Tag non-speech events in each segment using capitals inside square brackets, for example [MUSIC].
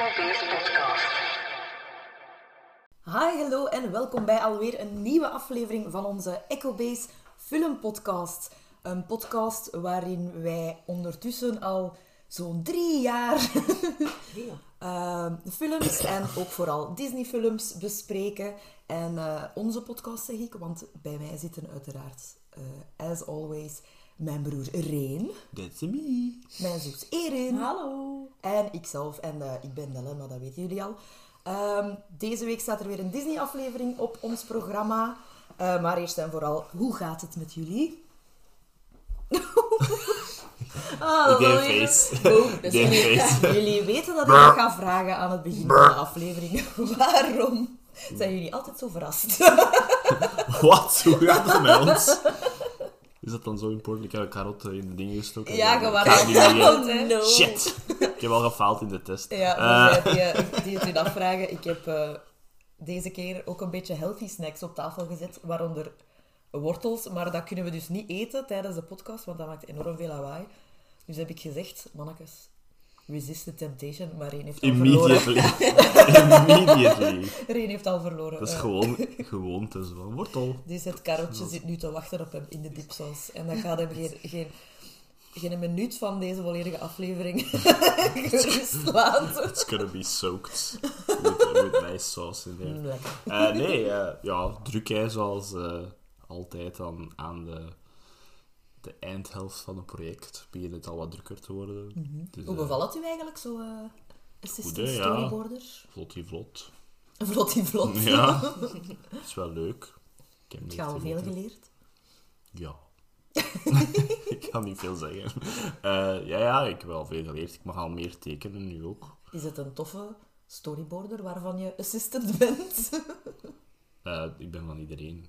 Podcast. Hi, hallo en welkom bij alweer een nieuwe aflevering van onze EchoBase Film Podcast. Een podcast waarin wij ondertussen al zo'n drie jaar [LAUGHS] eh, films en ook vooral Disney-films bespreken. En eh, onze podcast zeg ik, want bij mij zitten uiteraard, eh, as always, mijn broer Reen, That's me. mijn zus Erin. Hallo. En ikzelf. En eh, ik ben Delle, maar dat weten jullie al. Ehm, deze week staat er weer een Disney-aflevering op ons programma. Eh, maar eerst en vooral, hoe gaat het met jullie? face. [LAUGHS] Oh, dus jullie, face. jullie weten dat ik nog ga vragen aan het begin van de aflevering. [LAUGHS] Waarom zijn jullie altijd zo verrast? Wat? Hoe gaat het met ons? [LAUGHS] Is dat dan zo important? Ik heb een karotte in de dingen gestoken. Ja, zeggen. [LAUGHS] Oh, no. Shit. Ik heb al gefaald in de test. Ja, Eh, voor zij die, die het u afvragen, ik heb eh, deze keer ook een beetje healthy snacks op tafel gezet, waaronder wortels, maar dat kunnen we dus niet eten tijdens de podcast, want dat maakt enorm veel lawaai. Dus heb ik gezegd, mannetjes, resist the temptation, maar Reen heeft al verloren. [LAUGHS] Immediately. Reen heeft al verloren. Dat is Eh, gewoon [LAUGHS] gewoonte. Van wortel. dus het karotje zit nu te wachten op hem in de dipsaus. En dat gaat hem [LAUGHS] geen, geen, geen minuut van deze volledige aflevering gerust laten. It's gonna be soaked. With, with nice sauce in there. Lekker. Eh, nee, eh, ja, druk hè, zoals eh, altijd aan, aan de, de eindhelft van het project. Begint het al wat drukker te worden. Dus, Mhm. Hoe eh, bevalt het u eigenlijk, zo eh assistant Goed, hè, ja. storyboarder? Vlottie vlot. Vlot in vlot. [LAUGHS] Ja, dat [LAUGHS] is wel leuk. Ik heb je al veel geleerd? Ja. [LAUGHS] ik kan niet veel zeggen. Eh, ja, ja, ik heb wel veel geleerd. Ik mag al meer tekenen nu ook. Is het een toffe storyboarder waarvan je assistant bent? Ik ben van iedereen.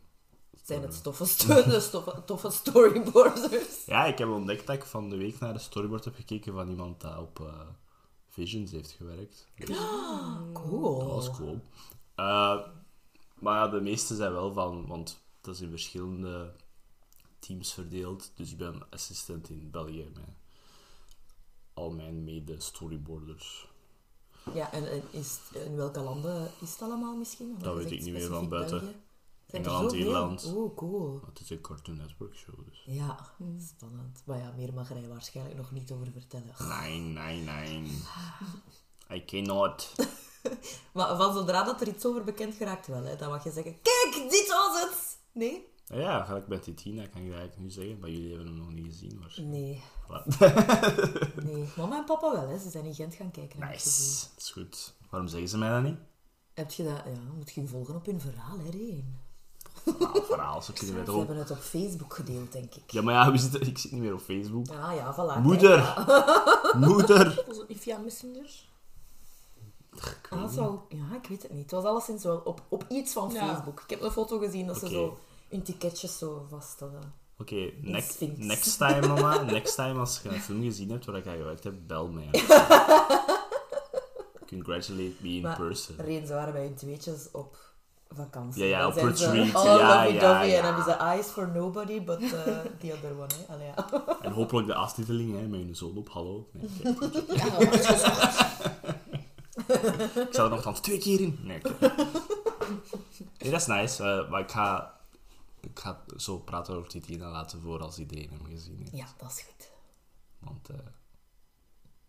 Zijn het toffe, sto- [LAUGHS] toffe, storyboarders? Ja, ik heb ontdekt dat ik van de week naar de storyboard heb gekeken van iemand die op eh, Visions heeft gewerkt. Dus Cool. dat was cool. Eh, maar ja, de meeste zijn wel van, want dat is in verschillende teams verdeeld. Dus ik ben assistent in België met al mijn mede-storyboarders. Ja, en, en is, in welke landen is het allemaal misschien? Of Dat weet ik niet meer van buiten. België? Engeland? Ierland. Oh, cool. Het is een Cartoon Network show, dus... Ja, spannend. Maar ja, meer mag er waarschijnlijk nog niet over vertellen. Nee, nee, nee. I cannot. [LAUGHS] Maar van zodra dat er iets over bekend geraakt wel, hè, dan mag je zeggen, kijk, dit was het! Nee? Ja, ga ik bij Titina, kan ik dat eigenlijk nu zeggen, maar jullie hebben hem nog niet gezien, waarschijnlijk. Nee. Voilà. [LAUGHS] Nee, mama en papa wel, hè. Ze zijn in Gent gaan kijken. Nice, dat is goed. Waarom zeggen ze mij dat niet? Heb je dat... Ja, moet je volgen op hun verhaal, hè, Reen. Nou, verhaal, zo kunnen we Ze het ook. hebben het op Facebook gedeeld, denk ik. Ja, maar ja, we zitten, ik zit niet meer op Facebook. Ah ja, voilà. Moeder! Moeder! [LAUGHS] Was het via Messenger? kijk. Ah, dat zou- ja, ik weet het niet. Het was alleszins wel op, op iets van Ja. Facebook. Ik heb een foto gezien dat ze zo hun ticketjes zo vast hadden. Oké, next, next time, mama. Next time, als je een film gezien hebt waar ik aan gewerkt heb, bel mij. [LAUGHS] Congratulate me in Maar person. Reen, ze waren bij hun tweetjes op vakantie. Ja, ja, op retreat. all Ja, lovey-dovey ja, En ja. hebben ze eyes for nobody, but uh, the other one, hè. Allee, ja. [LAUGHS] En hopelijk de aftiteling, hè, met hun zoon op, hallo. Nee. [LAUGHS] Ik zou er nogthans twee keer in. Nee, dat is nice. eh, maar ik ga, ik ga zo praten over Titina laten voor als iedereen hem gezien heeft. ja, dat is goed. Want eh,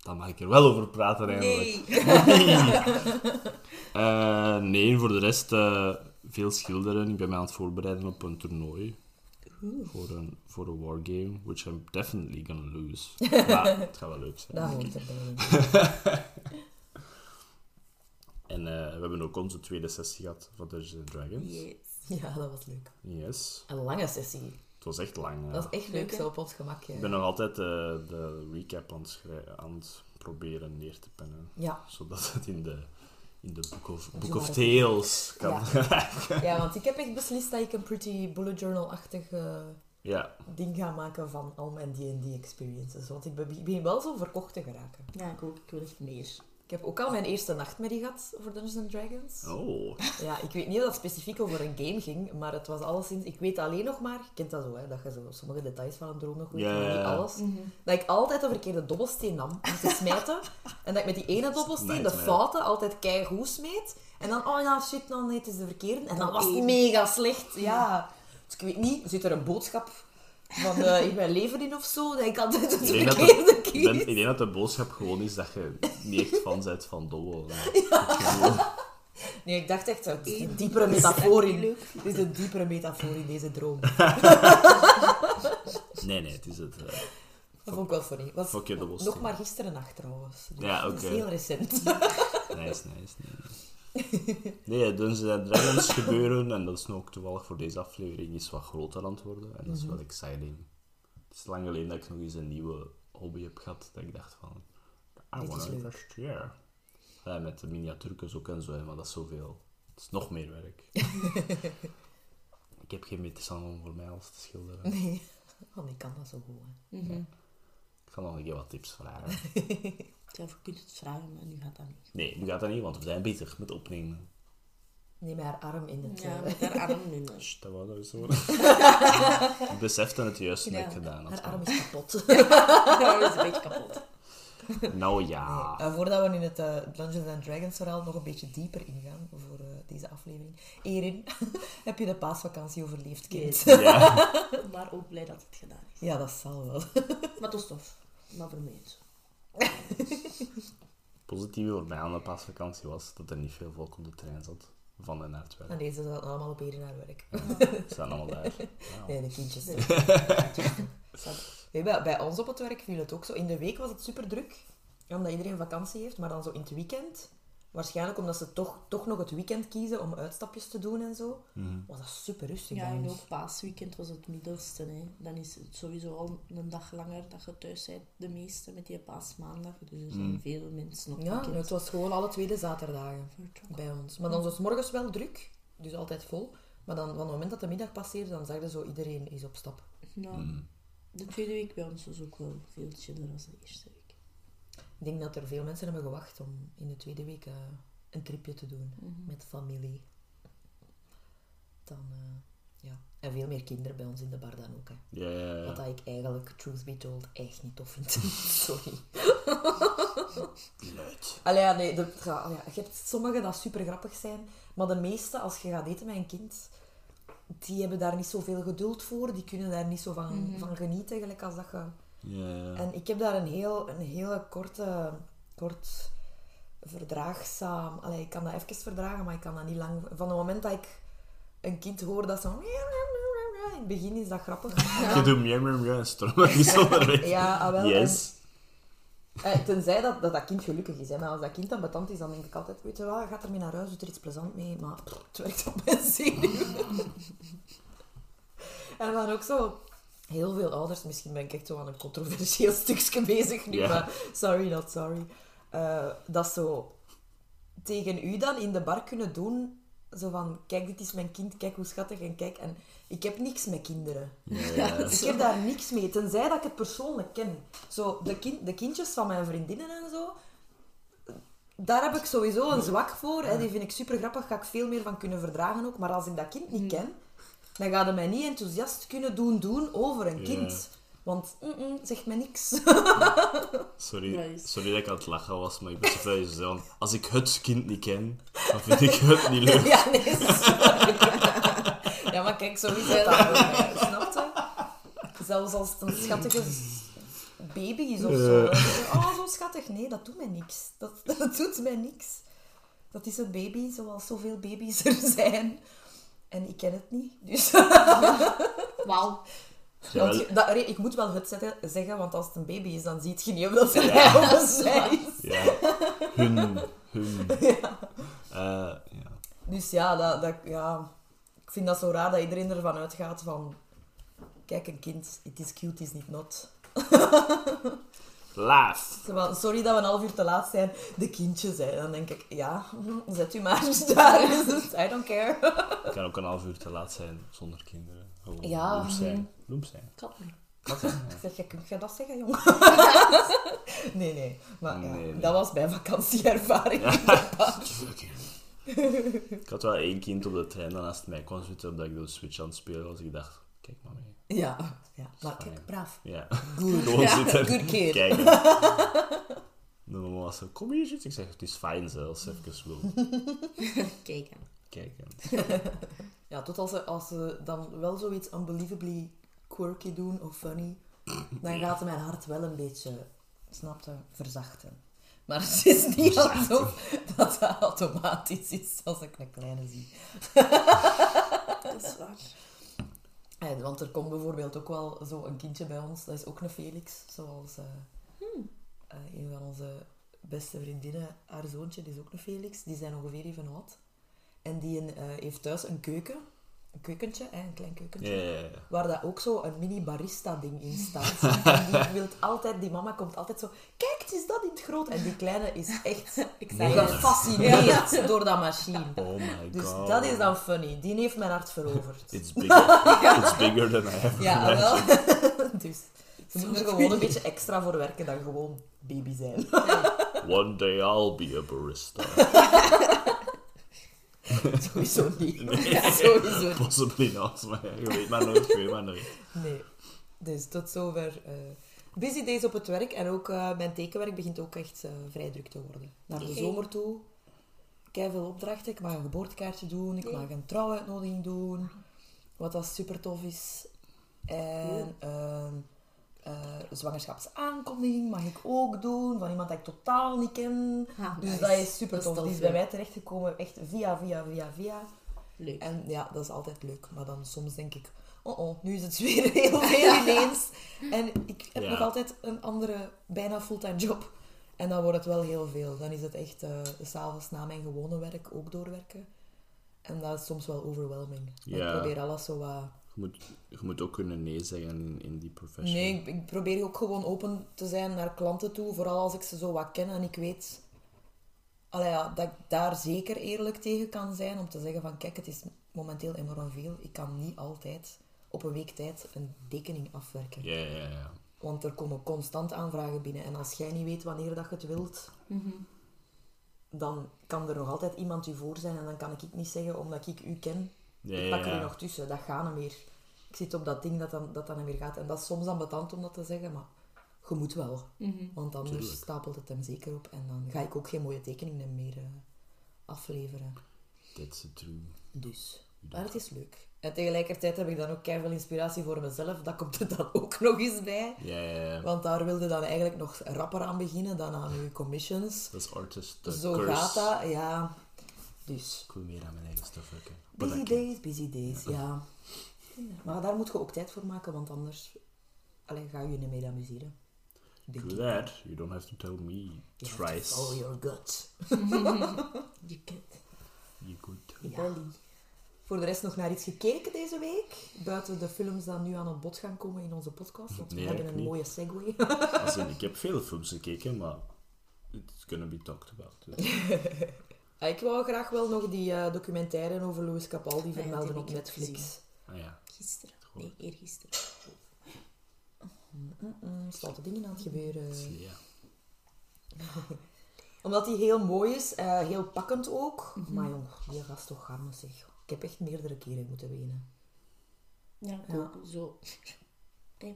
dan mag ik er wel over praten eigenlijk. [LAUGHS] Eh, nee, voor de rest eh, veel schilderen. Ik ben me aan het voorbereiden op een toernooi. Voor een, voor een wargame, which I'm definitely gonna lose. [LAUGHS] maar het gaat wel leuk zijn. Dat hoort erbij. [LAUGHS] En eh, we hebben ook onze tweede sessie gehad van Dungeons and Dragons. Yes. Ja, dat was leuk. Yes. Een lange sessie. Het was echt lang. ja. Dat is echt leuk, zo op ons gemak. ja. Ik ben nog altijd de, de recap aan het, aan het proberen neer te pennen. Ja. Zodat het in de, in de Book of, book Tales kan. Ja. [LAUGHS] [LAUGHS] ja, want ik heb echt beslist dat ik een pretty bullet journal-achtig eh, ja. ding ga maken van al mijn D&D experiences. Want ik be- begin wel zo verkocht te geraken. Ja, ik ook. Ik wil echt meer. Ik heb ook al mijn eerste nachtmerrie gehad voor Dungeons and Dragons. Oh. Ja, ik weet niet of dat specifiek over een game ging, maar het was alleszins... Ik weet alleen nog maar... Je kent dat zo, hè, dat je zo sommige details van een droom nog weet, ja, niet alles. Dat ik altijd de verkeerde dobbelsteen nam om te smijten. [LAUGHS] en dat ik met die ene dobbelsteen, de fouten, altijd keigoed smeet. En dan, oh ja, shit, dan nee, het is de verkeerde. En dan Dan was het mega slecht. Ja. Dus ik weet niet, zit er een boodschap van eh, in mijn leven in of zo? Dat ik altijd het Ik verkeerde de, ik, kies. ben- ik denk dat de boodschap gewoon is dat je niet echt fan bent van dobbel. Nee, ik dacht echt, het is een diepere metafoor in. Het is een diepere metafoor in deze droom. [LAUGHS] Nee, nee, het is het. eh Dat vond ik wel funny. Was nog maar gisteren nacht trouwens. Dus Ja, Dat is oké. heel recent. Nice, nice. Nee, [LAUGHS] nee Dungeons and Dragons [LAUGHS] gebeuren, en dat is nu ook toevallig voor deze aflevering, is wat groter aan het worden. En dat is wel exciting. Het is lang geleden dat ik nog eens een nieuwe hobby heb gehad, dat ik dacht van... I Dit is wanna leuk. investeren. Ja, met de miniatuurtjes ook en zo, hè, maar dat is zoveel. Het is nog meer werk. [LAUGHS] ik heb geen meter om voor mij alles te schilderen. Nee. Oh, ik kan dat zo goed. hè. Ik zal nog een keer wat tips vragen. Je kunt het vragen, maar nu gaat dat niet. Nee, nu gaat dat niet, want we zijn bezig met opnemen. Neem haar arm in het... Ja, eh, met haar arm nu. [LAUGHS] hè. Sst, dat was dat horen. [LAUGHS] ik besefte het juist Ja, ik gedaan haar arm is kapot. [LAUGHS] Ja, dat is een beetje kapot. Nou ja. Eh, voordat we in het eh, Dungeons and Dragons verhaal nog een beetje dieper ingaan voor deze aflevering. Erin, heb je de paasvakantie overleefd, kind? Ja. Maar ook blij dat het gedaan is. Ja, dat zal wel. Maar het is tof. Maar voor mij is positieve voor mij aan de paasvakantie was dat er niet veel volk op de trein zat. Van en naar het werk. deze zaten allemaal op Erin haar werk. Ze staan allemaal daar. Wauw. [LAUGHS] Nee, de kindjes. [LAUGHS] Nee, bij, bij ons op het werk viel het ook zo. In de week was het super druk, omdat iedereen vakantie heeft. Maar dan zo in het weekend, waarschijnlijk omdat ze toch, toch nog het weekend kiezen om uitstapjes te doen en zo, Mhm. was dat super rustig Ja, en ook paasweekend was het middelste. Hè. Dan is het sowieso al een dag langer dat je thuis bent, de meeste, met die paasmaandag. Dus er zijn Mm. veel mensen op Ja, het was gewoon alle tweede zaterdagen vertrokken. bij ons. Maar dan was het morgens wel druk, dus altijd vol. Maar dan, van het moment dat de middag passeerde, dan zag je zo iedereen is op stap. Ja. Mhm. De tweede week bij ons was ook wel veel chiller dan de eerste week. Ik denk dat er veel mensen hebben gewacht om in de tweede week eh, een tripje te doen met familie. Dan, eh, ja. En veel meer kinderen bij ons in de bar dan ook. Hè. Ja, ja, ja. Wat dat ik eigenlijk, truth be told, echt niet tof vind. [LAUGHS] Sorry. Allee, ja, nee, de, ja, ja, je hebt sommigen dat super grappig zijn, maar de meeste, als je gaat eten met een kind, die hebben daar niet zoveel geduld voor, die kunnen daar niet zo van, van genieten, gelijk als dat je... Ja. En ik heb daar een, heel, een hele korte, kort verdraagzaam... Allee, ik kan dat even verdragen, maar ik kan dat niet lang... Van het moment dat ik een kind hoor dat zo... In het begin is dat grappig. [LAUGHS] Je doet meer, meer, meer en onderweg. [LAUGHS] Ja, ah, wel, Yes. Eh, tenzij dat, dat dat kind gelukkig is. Hè. Maar als dat kind dan betant is, dan denk ik altijd... Weet je wel, gaat ermee naar huis, doet er iets plezant mee. Maar pff, het werkt op mijn zenuwen. [LAUGHS] en dan ook zo... Heel veel ouders, misschien ben ik echt zo aan een controversieel [LAUGHS] stukje bezig nu, maar sorry, not sorry. Eh, dat zo tegen u dan in de bar kunnen doen, zo van, kijk, dit is mijn kind, kijk hoe schattig, en kijk, en ik heb niks met kinderen. Ja, [LAUGHS] ja. Ik heb daar niks mee, tenzij dat ik het persoonlijk ken. Zo, de, kind, de kindjes van mijn vriendinnen en zo, daar heb ik sowieso een zwak voor. Hè. Die vind ik super grappig, ga ik veel meer van kunnen verdragen ook. Maar als ik dat kind niet ken, dan gaat het mij niet enthousiast kunnen doen doen over een Ja. kind. Want, zegt mij niks. Sorry, Nice. sorry dat ik aan het lachen was, maar ik besef dat je zo als ik het kind niet ken, dan vind ik het niet leuk. ja, nee, sorry. Ja, maar kijk, zo is het mij, snap je? Zelfs als het een schattige baby is of zo. je, Oh, zo schattig. Nee, dat doet mij niks. Dat, [LAUGHS] dat doet mij niks. Dat is een baby, zoals zoveel baby's er zijn. En ik ken het niet, dus... [LAUGHS] Wauw. Ja, Want je- dat, nee, ik moet wel het zeggen, zeggen, want als het een baby is, dan ziet je niet of dat een hij of een zij is. Ja, hun, hun. [LAUGHS] Eh, ja. Dus ja, dat, dat, ja, ik vind dat zo raar dat iedereen ervan uitgaat van... Kijk, een kind, het is cute, het is niet not. [LAUGHS] Van, Sorry dat we een half uur te laat zijn. De kindjes, hè. Dan denk ik, ja, [LAUGHS] zet u maar daar. [LAUGHS] I don't care. Ik kan ook een half uur te laat zijn zonder kinderen. Gewoon Ja, loemp zijn. Loemp zijn. Kat Ik zeg, je kunt jij dat zeggen, jong? [LAUGHS] nee, nee. Maar ja, Nee, nee. dat was mijn vakantieervaring. Ik had wel één kind op de trein naast mij kwam zitten omdat ik de Switch aan het spelen was. Ik dacht, kijk maar mee. Ja, ja. maar kijk, braaf. Ja, Good. [LAUGHS] gewoon zitten. Good kid. Kijken. [LAUGHS] De mama was zo, kom hier zitten. Ik zeg, het is fijn zelfs, even wil [LAUGHS] Kijken. kijken. Ja, tot als ze, als ze dan wel zoiets unbelievably quirky doen of funny, dan gaat mijn hart wel een beetje, snapte, verzachten. Maar het is niet alsof dat dat automatisch is als ik een kleine zie. Dat is waar. Want er komt bijvoorbeeld ook wel zo een kindje bij ons, dat is ook een Felix, zoals eh, eh, een van onze beste vriendinnen, haar zoontje, die is ook een Felix, die zijn ongeveer even oud. En die een, eh, heeft thuis een keuken, een keukentje, hè, een klein keukentje. Ja, ja, ja. Waar dat ook zo een mini barista-ding in [LAUGHS] staat. En die wilt altijd, die mama komt altijd zo, kijk, het is dat in het groot. En die kleine is echt [LAUGHS] Nee. gefascineerd [LAUGHS] door dat machine. Oh my Dus dat is dan funny. Die heeft mijn hart veroverd. It's bigger, it's bigger than I ever Ja, imagined. wel. dus ze moeten er gewoon een beetje extra voor werken dan gewoon baby zijn. One day I'll be a barista. [LAUGHS] Sowieso niet. [LAUGHS] Ja, sowieso niet. Possibly not, maar je weet maar nooit, je weet maar nooit. Nee. Dus tot zover eh, busy days op het werk. En ook eh, mijn tekenwerk begint ook echt eh, vrij druk te worden. Naar de zomer toe. Ik veel opdrachten. Ik mag een geboortekaartje doen. Ik mag een trouwuitnodiging doen. Wat dat super tof is. En eh, zwangerschapsaankondiging mag ik ook doen. Van iemand dat ik totaal niet ken. Ah, Dus nice. dat is super Dat is tof. Die is bij mij terechtgekomen. Echt via, via, via, via. Leuk. En ja, dat is altijd leuk. Maar dan soms denk ik, oh oh, nu is het [LAUGHS] weer heel veel ineens. En ik heb Ja. nog altijd een andere, bijna fulltime job. En dan wordt het wel heel veel. Dan is het echt eh, s s'avonds na mijn gewone werk ook doorwerken. En dat is soms wel overwhelming. Ja. Ik probeer alles zo wat... Je moet, je moet ook kunnen nee zeggen in, in die profession. Nee, ik, ik probeer ook gewoon open te zijn naar klanten toe. Vooral als ik ze zo wat ken en ik weet allee, ja, dat ik daar zeker eerlijk tegen kan zijn. Om te zeggen van, kijk, het is momenteel enorm veel. Ik kan niet altijd op een week tijd een tekening afwerken. Ja, ja, ja. Want er komen constant aanvragen binnen. En als jij niet weet wanneer dat je het wilt, dan kan er nog altijd iemand u voor zijn. En dan kan ik niet zeggen, omdat ik u ken, Ja, ik pak ja, er nog tussen. Dat gaat niet meer. Ik zit op dat ding dat dan, dat dan niet meer gaat. En dat is soms ambetant om dat te zeggen, maar je moet wel. Want anders Tuurlijk. stapelt het hem zeker op. En dan ga ik ook geen mooie tekeningen meer eh, afleveren. That's the truth. Dus, maar het is leuk. En tegelijkertijd heb ik dan ook veel inspiratie voor mezelf. Dat komt er dan ook nog eens bij. Ja, ja, ja. Want daar wilde dan eigenlijk nog rapper aan beginnen dan aan uw commissions. Dat is artist uh, Zo curse. gaat dat, ja. Dus, Ik wil meer aan mijn eigen stuff werken. Busy days, busy days, ja. Maar daar moet je ook tijd voor maken, want anders allee, ga je je niet mee amuseren. That. You don't have to tell me You have to thrice. Follow your gut. [LAUGHS] Je kent. You good. Ja. belly. Voor de rest nog naar iets gekeken deze week. Buiten de films die nu aan het bod gaan komen in onze podcast. Want we hebben een niet. mooie segue. Als in, ik heb veel films gekeken, maar it's gonna be talked about. Dus. [LAUGHS] Ah, ik wou graag wel nog die eh, documentaire over Louis Capaldi die vermelden op Netflix. Ah ja. Gisteren. Nee, eergisteren. Mm, er staat er dingen aan het gebeuren. Ja. [LAUGHS] Omdat die heel mooi is, eh, heel pakkend ook. Maar jong, die gast toch garme zeg. Ik heb echt meerdere keren moeten wenen. Ja, Ja. ook zo. [LAUGHS]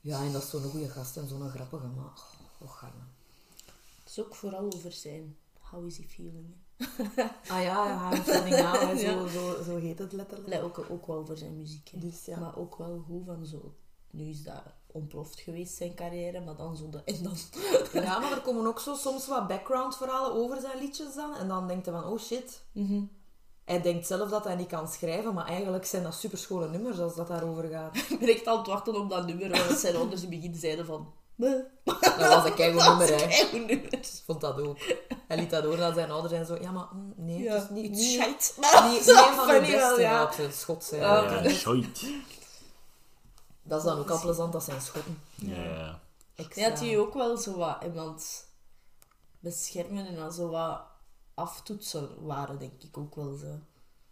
Ja, en dat is zo'n goede gast en zo'n grappige, maar oh, garme. Het is ook vooral over zijn how is he feeling. [LAUGHS] Ah ja, ja, [LAUGHS] hè, zo, Ja. zo, zo heet het letterlijk. Nee, ook, ook wel over zijn muziek. Hè. Dus ja. Maar ook wel hoe van zo. Nu is dat ontploft geweest, zijn carrière, maar dan zo de. En dan. [LAUGHS] Ja, maar er komen ook zo soms wat background verhalen over zijn liedjes dan. En dan denkt hij van, oh shit. Hij denkt zelf dat hij niet kan schrijven, maar eigenlijk zijn dat superschone nummers als dat daarover gaat. Ik ben echt aan het wachten op dat nummer waar zijn ouders in het begin zeiden van. Dat was een keigoed nummer, hè. Keigoed nummer. Ik vond dat ook. Hij liet dat horen aan zijn ouders en zo, ja, maar mm, nee, Ja, het is niet, niet, shite. Maar van de beste, wel, ja. op zijn Schots. hè. Ja, Ja, oké. shite. Dat is dan ook al plezant, dat zijn schotten. Ja, ja. Extra. Ja, die ook wel zo wat iemand beschermen en dan zo wat aftoetsen waren, denk ik ook wel zo.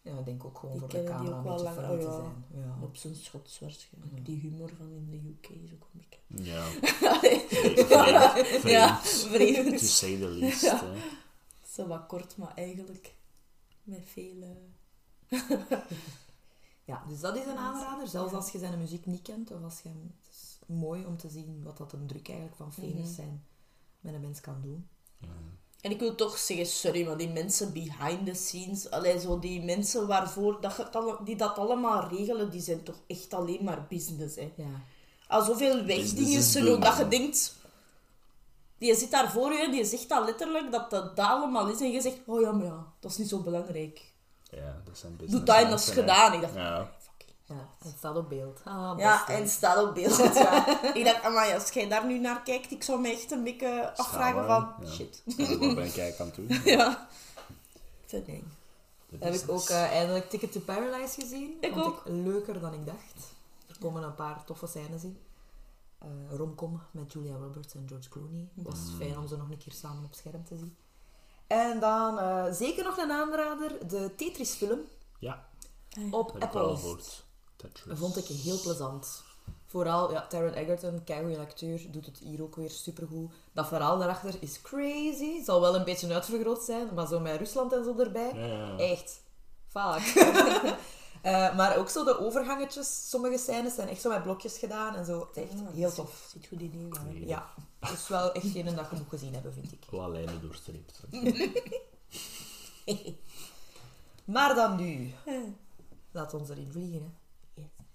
Ja, ik denk ook gewoon Die voor de camera ook een wel beetje lang- oh te ja. zijn. Ja. Op zijn schots waarschijnlijk. Die humor van in de UK is ook een beetje... Ja, [LAUGHS] vreemd. To say the least. Ja. Zo wat kort, maar eigenlijk met veel... eh, [LAUGHS] Ja, dus dat is een aanrader. Zelfs als je zijn muziek niet kent, of als je hem... Het is mooi om te zien wat dat een druk eigenlijk van famous Mhm. zijn met een mens kan doen. Ja. En ik wil toch zeggen, sorry, maar die mensen behind the scenes, allee, zo die mensen waarvoor dat die dat allemaal regelen, die zijn toch echt alleen maar business, hè. Ja. Al zoveel Business wegdingen zullen, dat je denkt... Die zit daar voor je en die zegt dat letterlijk, dat dat, allemaal is. En je zegt, oh ja, maar ja, dat is niet zo belangrijk. ja, dat zijn Doe dat en dat is gedaan. Ik dacht, Ja. Fucking... Ja, en het staat op beeld. Ah, Ja, en staat op beeld. Ja. [LAUGHS] ik dacht, amai, als jij daar nu naar kijkt, ik zou me echt een beetje afvragen van... ja. Shit. Wat ben ik eigenlijk aan doen? [LAUGHS] Ja. Te eng. De heb ik ook eh, eindelijk Ticket to Paradise gezien. Ik Vond ook. ik leuker dan ik dacht. Er komen een paar toffe scènes in. Eh romcom met Julia Roberts en George Clooney. Het was Mm. fijn om ze nog een keer samen op scherm te zien. En dan eh, zeker nog een aanrader, de Tetris-film Ja, op ik wel Apple. Tetris. Vond ik heel plezant. Vooral, ja, Taron Egerton, keigoeie acteur, doet het hier ook weer supergoed. Dat verhaal daarachter is crazy. Zal wel een beetje uitvergroot zijn, maar zo met Rusland en zo erbij. Ja, ja, ja. Echt. Fuck. [LAUGHS] Eh, maar ook zo de overgangetjes, sommige scènes zijn echt zo met blokjes gedaan en zo. Het is echt Ja, heel tof. Ziet goed in. Ja, het is wel echt geen dat je moet gezien hebben, vind ik. Qua lijnen doorstreept. [LAUGHS] Maar dan nu. Laat ons erin vliegen. Hè.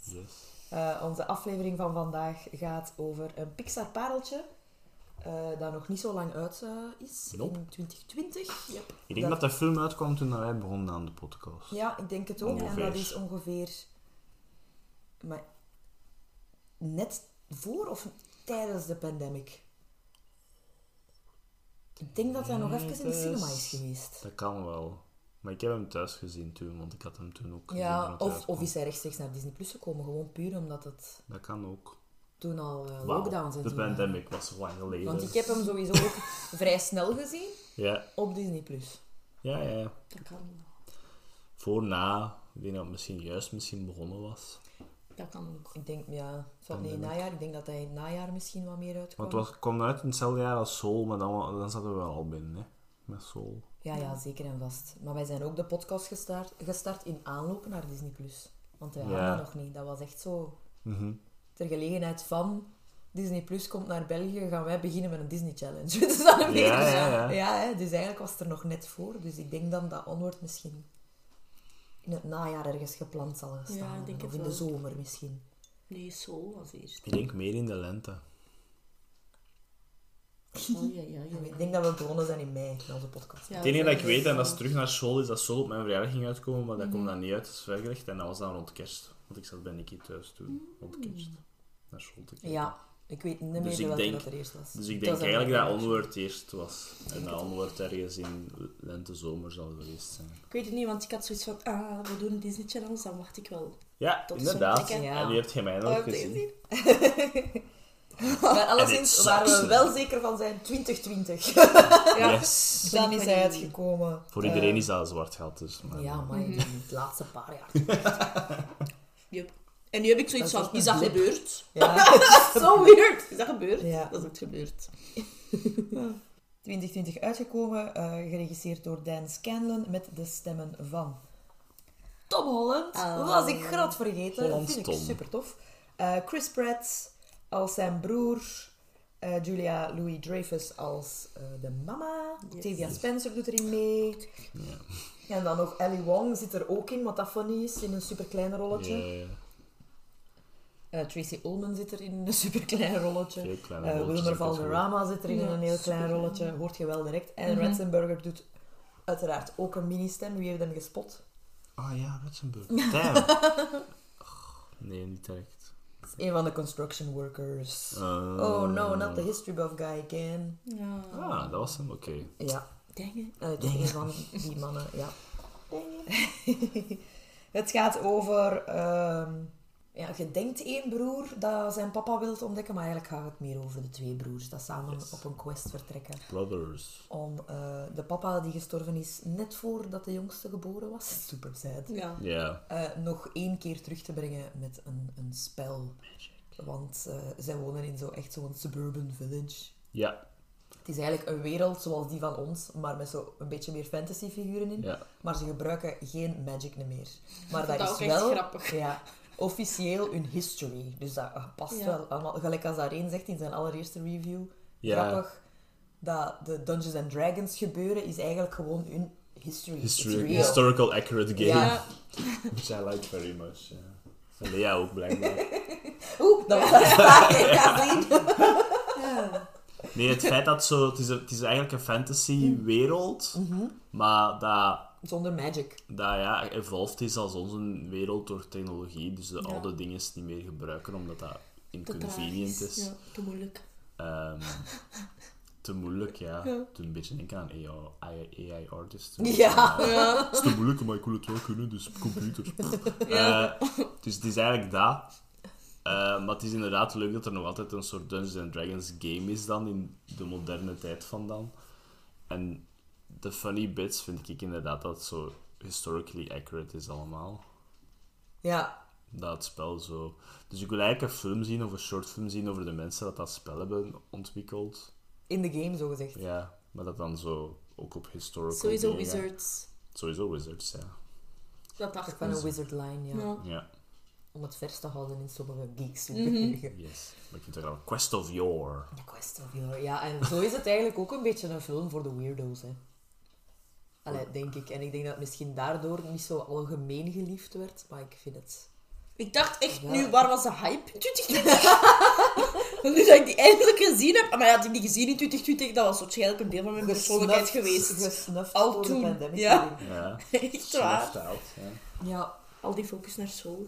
Yes. Eh, onze aflevering van vandaag gaat over een Pixar-pareltje. eh, dat nog niet zo lang uit eh, is, Nope. in 2020. Yep. Ik denk dat de film uitkwam toen wij begonnen aan de podcast. Ja, ik denk het ook. En dat is ongeveer... Maar net voor of tijdens de pandemic? Ik denk dat hij nog even in de cinema is geweest. Dat kan wel. Maar ik heb hem thuis gezien toen, want ik had hem toen ook gezien. Ja, of, of is hij rechtstreeks naar Disney Plus gekomen, gewoon puur omdat het Dat kan ook. toen al Wauw, lockdowns en De zo waren. pandemic was lang geleden. Want ik heb hem [LAUGHS] sowieso ook vrij snel gezien Ja, op Disney Plus. ja, ja. Dat kan, Voor, na. Ik denk dat het misschien juist misschien begonnen was. dat kan ook. Ik denk, ja, het Pandemic. najaar. Ik denk dat hij in het najaar misschien wat meer uitkwam. Want het was, kwam uit in hetzelfde jaar als Soul, maar dan, dan zaten we wel al binnen, hè. Met Soul. Ja, ja, zeker en vast. Maar wij zijn ook de podcast gestart, gestart in aanloop naar Disney Plus. Want wij hadden dat nog niet. Dat was echt zo Mhm. ter gelegenheid van Disney Plus komt naar België, gaan wij beginnen met een Disney Challenge. [LAUGHS] dus, dan een Ja, beetje- ja, ja. hè, dus eigenlijk was het er nog net voor. Dus ik denk dan dat Onward misschien in het najaar ergens gepland zal staan. Ja, ik denk of in de zomer misschien. Nee, Soul als eerst. Ik denk meer in de lente. Oh, ja, ja, ja. Ik denk dat we begonnen zijn in mei met onze podcast. Ja, het enige dat ik weet, is en dat is terug naar Soul, is dat Soul op mijn verjaardag ging uitkomen, maar dat Mhm. komt dan niet uit, dat is vrijgelegd. En dat was dan rond kerst. Want ik zat bij Nicky thuis toen, rond kerst. Naar Soul te kijken. Ja, ik weet niet meer Dus welke denk- dat er eerst was. Dus ik denk eigenlijk dat Onward eerst was. En dat Onward ergens in lente, zomer zal geweest zijn. Ik weet het niet, want ik had zoiets van, ah, we doen een Disney Channel, dan wacht ik wel. Ja, Tot inderdaad. En nu heb je mij nog Oh, gezien. [LAUGHS] Maar alleszins waar we wel zeker van zijn, 2020. Ja. [LAUGHS] Yes. Dan ik is hij uitgekomen. Voor iedereen Eh, is dat een zwart gat, dus. Maar, Ja, maar Mhm. die het laatste paar jaar. [LAUGHS] Yep. En nu heb ik zoiets Dat van, is dat blip. gebeurd? Ja. [LAUGHS] Zo weird. Is dat gebeurd? Ja. Dat is ook gebeurd. 2020 uitgekomen, eh, geregisseerd door Dan Scanlon met de stemmen van Tom Holland. Oh. Was ik grad vergeten. Hollands Vind ik Tom. super tof. Eh, Chris Pratt als zijn broer. eh, Julia Louis-Dreyfus als eh, de mama. Yes. Octavia Spencer doet erin mee. Ja. En dan nog Ellie Wong zit er ook in, wat dat funny is, in een superklein rolletje. Ja, ja. Eh, Tracy Ullman zit er in een superklein rolletje. Eh, rolletjes Wilmer Valderrama zit er in Ja, een heel klein rolletje. Hoort je wel direct. En. Ratzenberger doet uiteraard ook een mini-stem. Wie heeft hem gespot? Ah ja, Ratzenberg. [LAUGHS] Damn. Och, nee, niet direct. Een van de construction workers. Uh, Oh no, not the history buff guy again. Ja. Ah, dat was hem, oké. Ja, Dang it. eh, een van die mannen, ja. [LAUGHS] Het gaat over... ehm, Ja, je denkt één broer dat zijn papa wil ontdekken, maar eigenlijk gaat het meer over de twee broers dat samen Yes. op een quest vertrekken. Brothers. Om eh, de papa die gestorven is net voordat de jongste geboren was, [LAUGHS] super sad, Ja. Ja. eh, nog één keer terug te brengen met een, een spel. Want eh, zij wonen in zo echt zo'n suburban village. Ja. Het is eigenlijk een wereld zoals die van ons, maar met zo een beetje meer fantasy figuren in. Ja. Maar ze gebruiken geen magic meer. Maar dat, dat is ook echt wel grappig. Ja, officieel hun history. Dus dat eh, past Ja. wel allemaal. Gelijk als Areen zegt in zijn allereerste review. Ja. Grappig dat de Dungeons and Dragons gebeuren is eigenlijk gewoon hun history. History, historical accurate game. Ja. [LAUGHS] Which I like very much. Ja. En Lea ook blijkbaar. [LAUGHS] Oeh, dat was een [LAUGHS] zien. Nee, het feit dat zo... Het is, het is eigenlijk een fantasy wereld. Maar dat, Zonder magic. dat ja, evolved is als onze wereld door technologie. Dus de Ja. oude dingen niet meer gebruiken, omdat dat inconvenient is. Ja, te moeilijk. Ehm, [LAUGHS] te moeilijk, ja. Ja. Toen een beetje denken aan AI, AI artists. Ja. Ja. Het is te moeilijk, maar ik wil het wel kunnen, dus computers. [LAUGHS] Eh, dus het is eigenlijk dat. Eh, maar het is inderdaad leuk dat er nog altijd een soort Dungeons and Dragons game is dan, in de moderne tijd van dan. En de funny bits vind ik inderdaad dat het zo historically accurate is allemaal. Ja. Dat het spel zo... Dus ik wil eigenlijk een film zien, of een short film zien over de mensen dat dat spel hebben ontwikkeld. In de game, zo gezegd. Ja, maar dat dan zo ook op historical Sowieso dingen wizards. Sowieso Wizards, ja. Dat dacht ik. van een wizard line, ja. Ja. Ja, Om het vers te houden in sommige geeks. Mhm. [LAUGHS] yes. Maar ik vind het wel Quest of Yore. The Quest of Yore. Ja, en zo is het eigenlijk ook een beetje een film voor de weirdo's, hè. Allee, denk ik. En ik denk dat het misschien daardoor niet zo algemeen geliefd werd, maar ik vind het... Ik dacht echt Ja. nu, waar was de hype in 2020? [LAUGHS] Want nu dat ik die eindelijk gezien heb, maar ja, had ik die gezien in 2020, dat was waarschijnlijk een deel van mijn persoonlijkheid geweest. Gesnuft Al door toen, de ja. [LAUGHS] Echt waar. out, ja. Ja. Al die focus naar soul.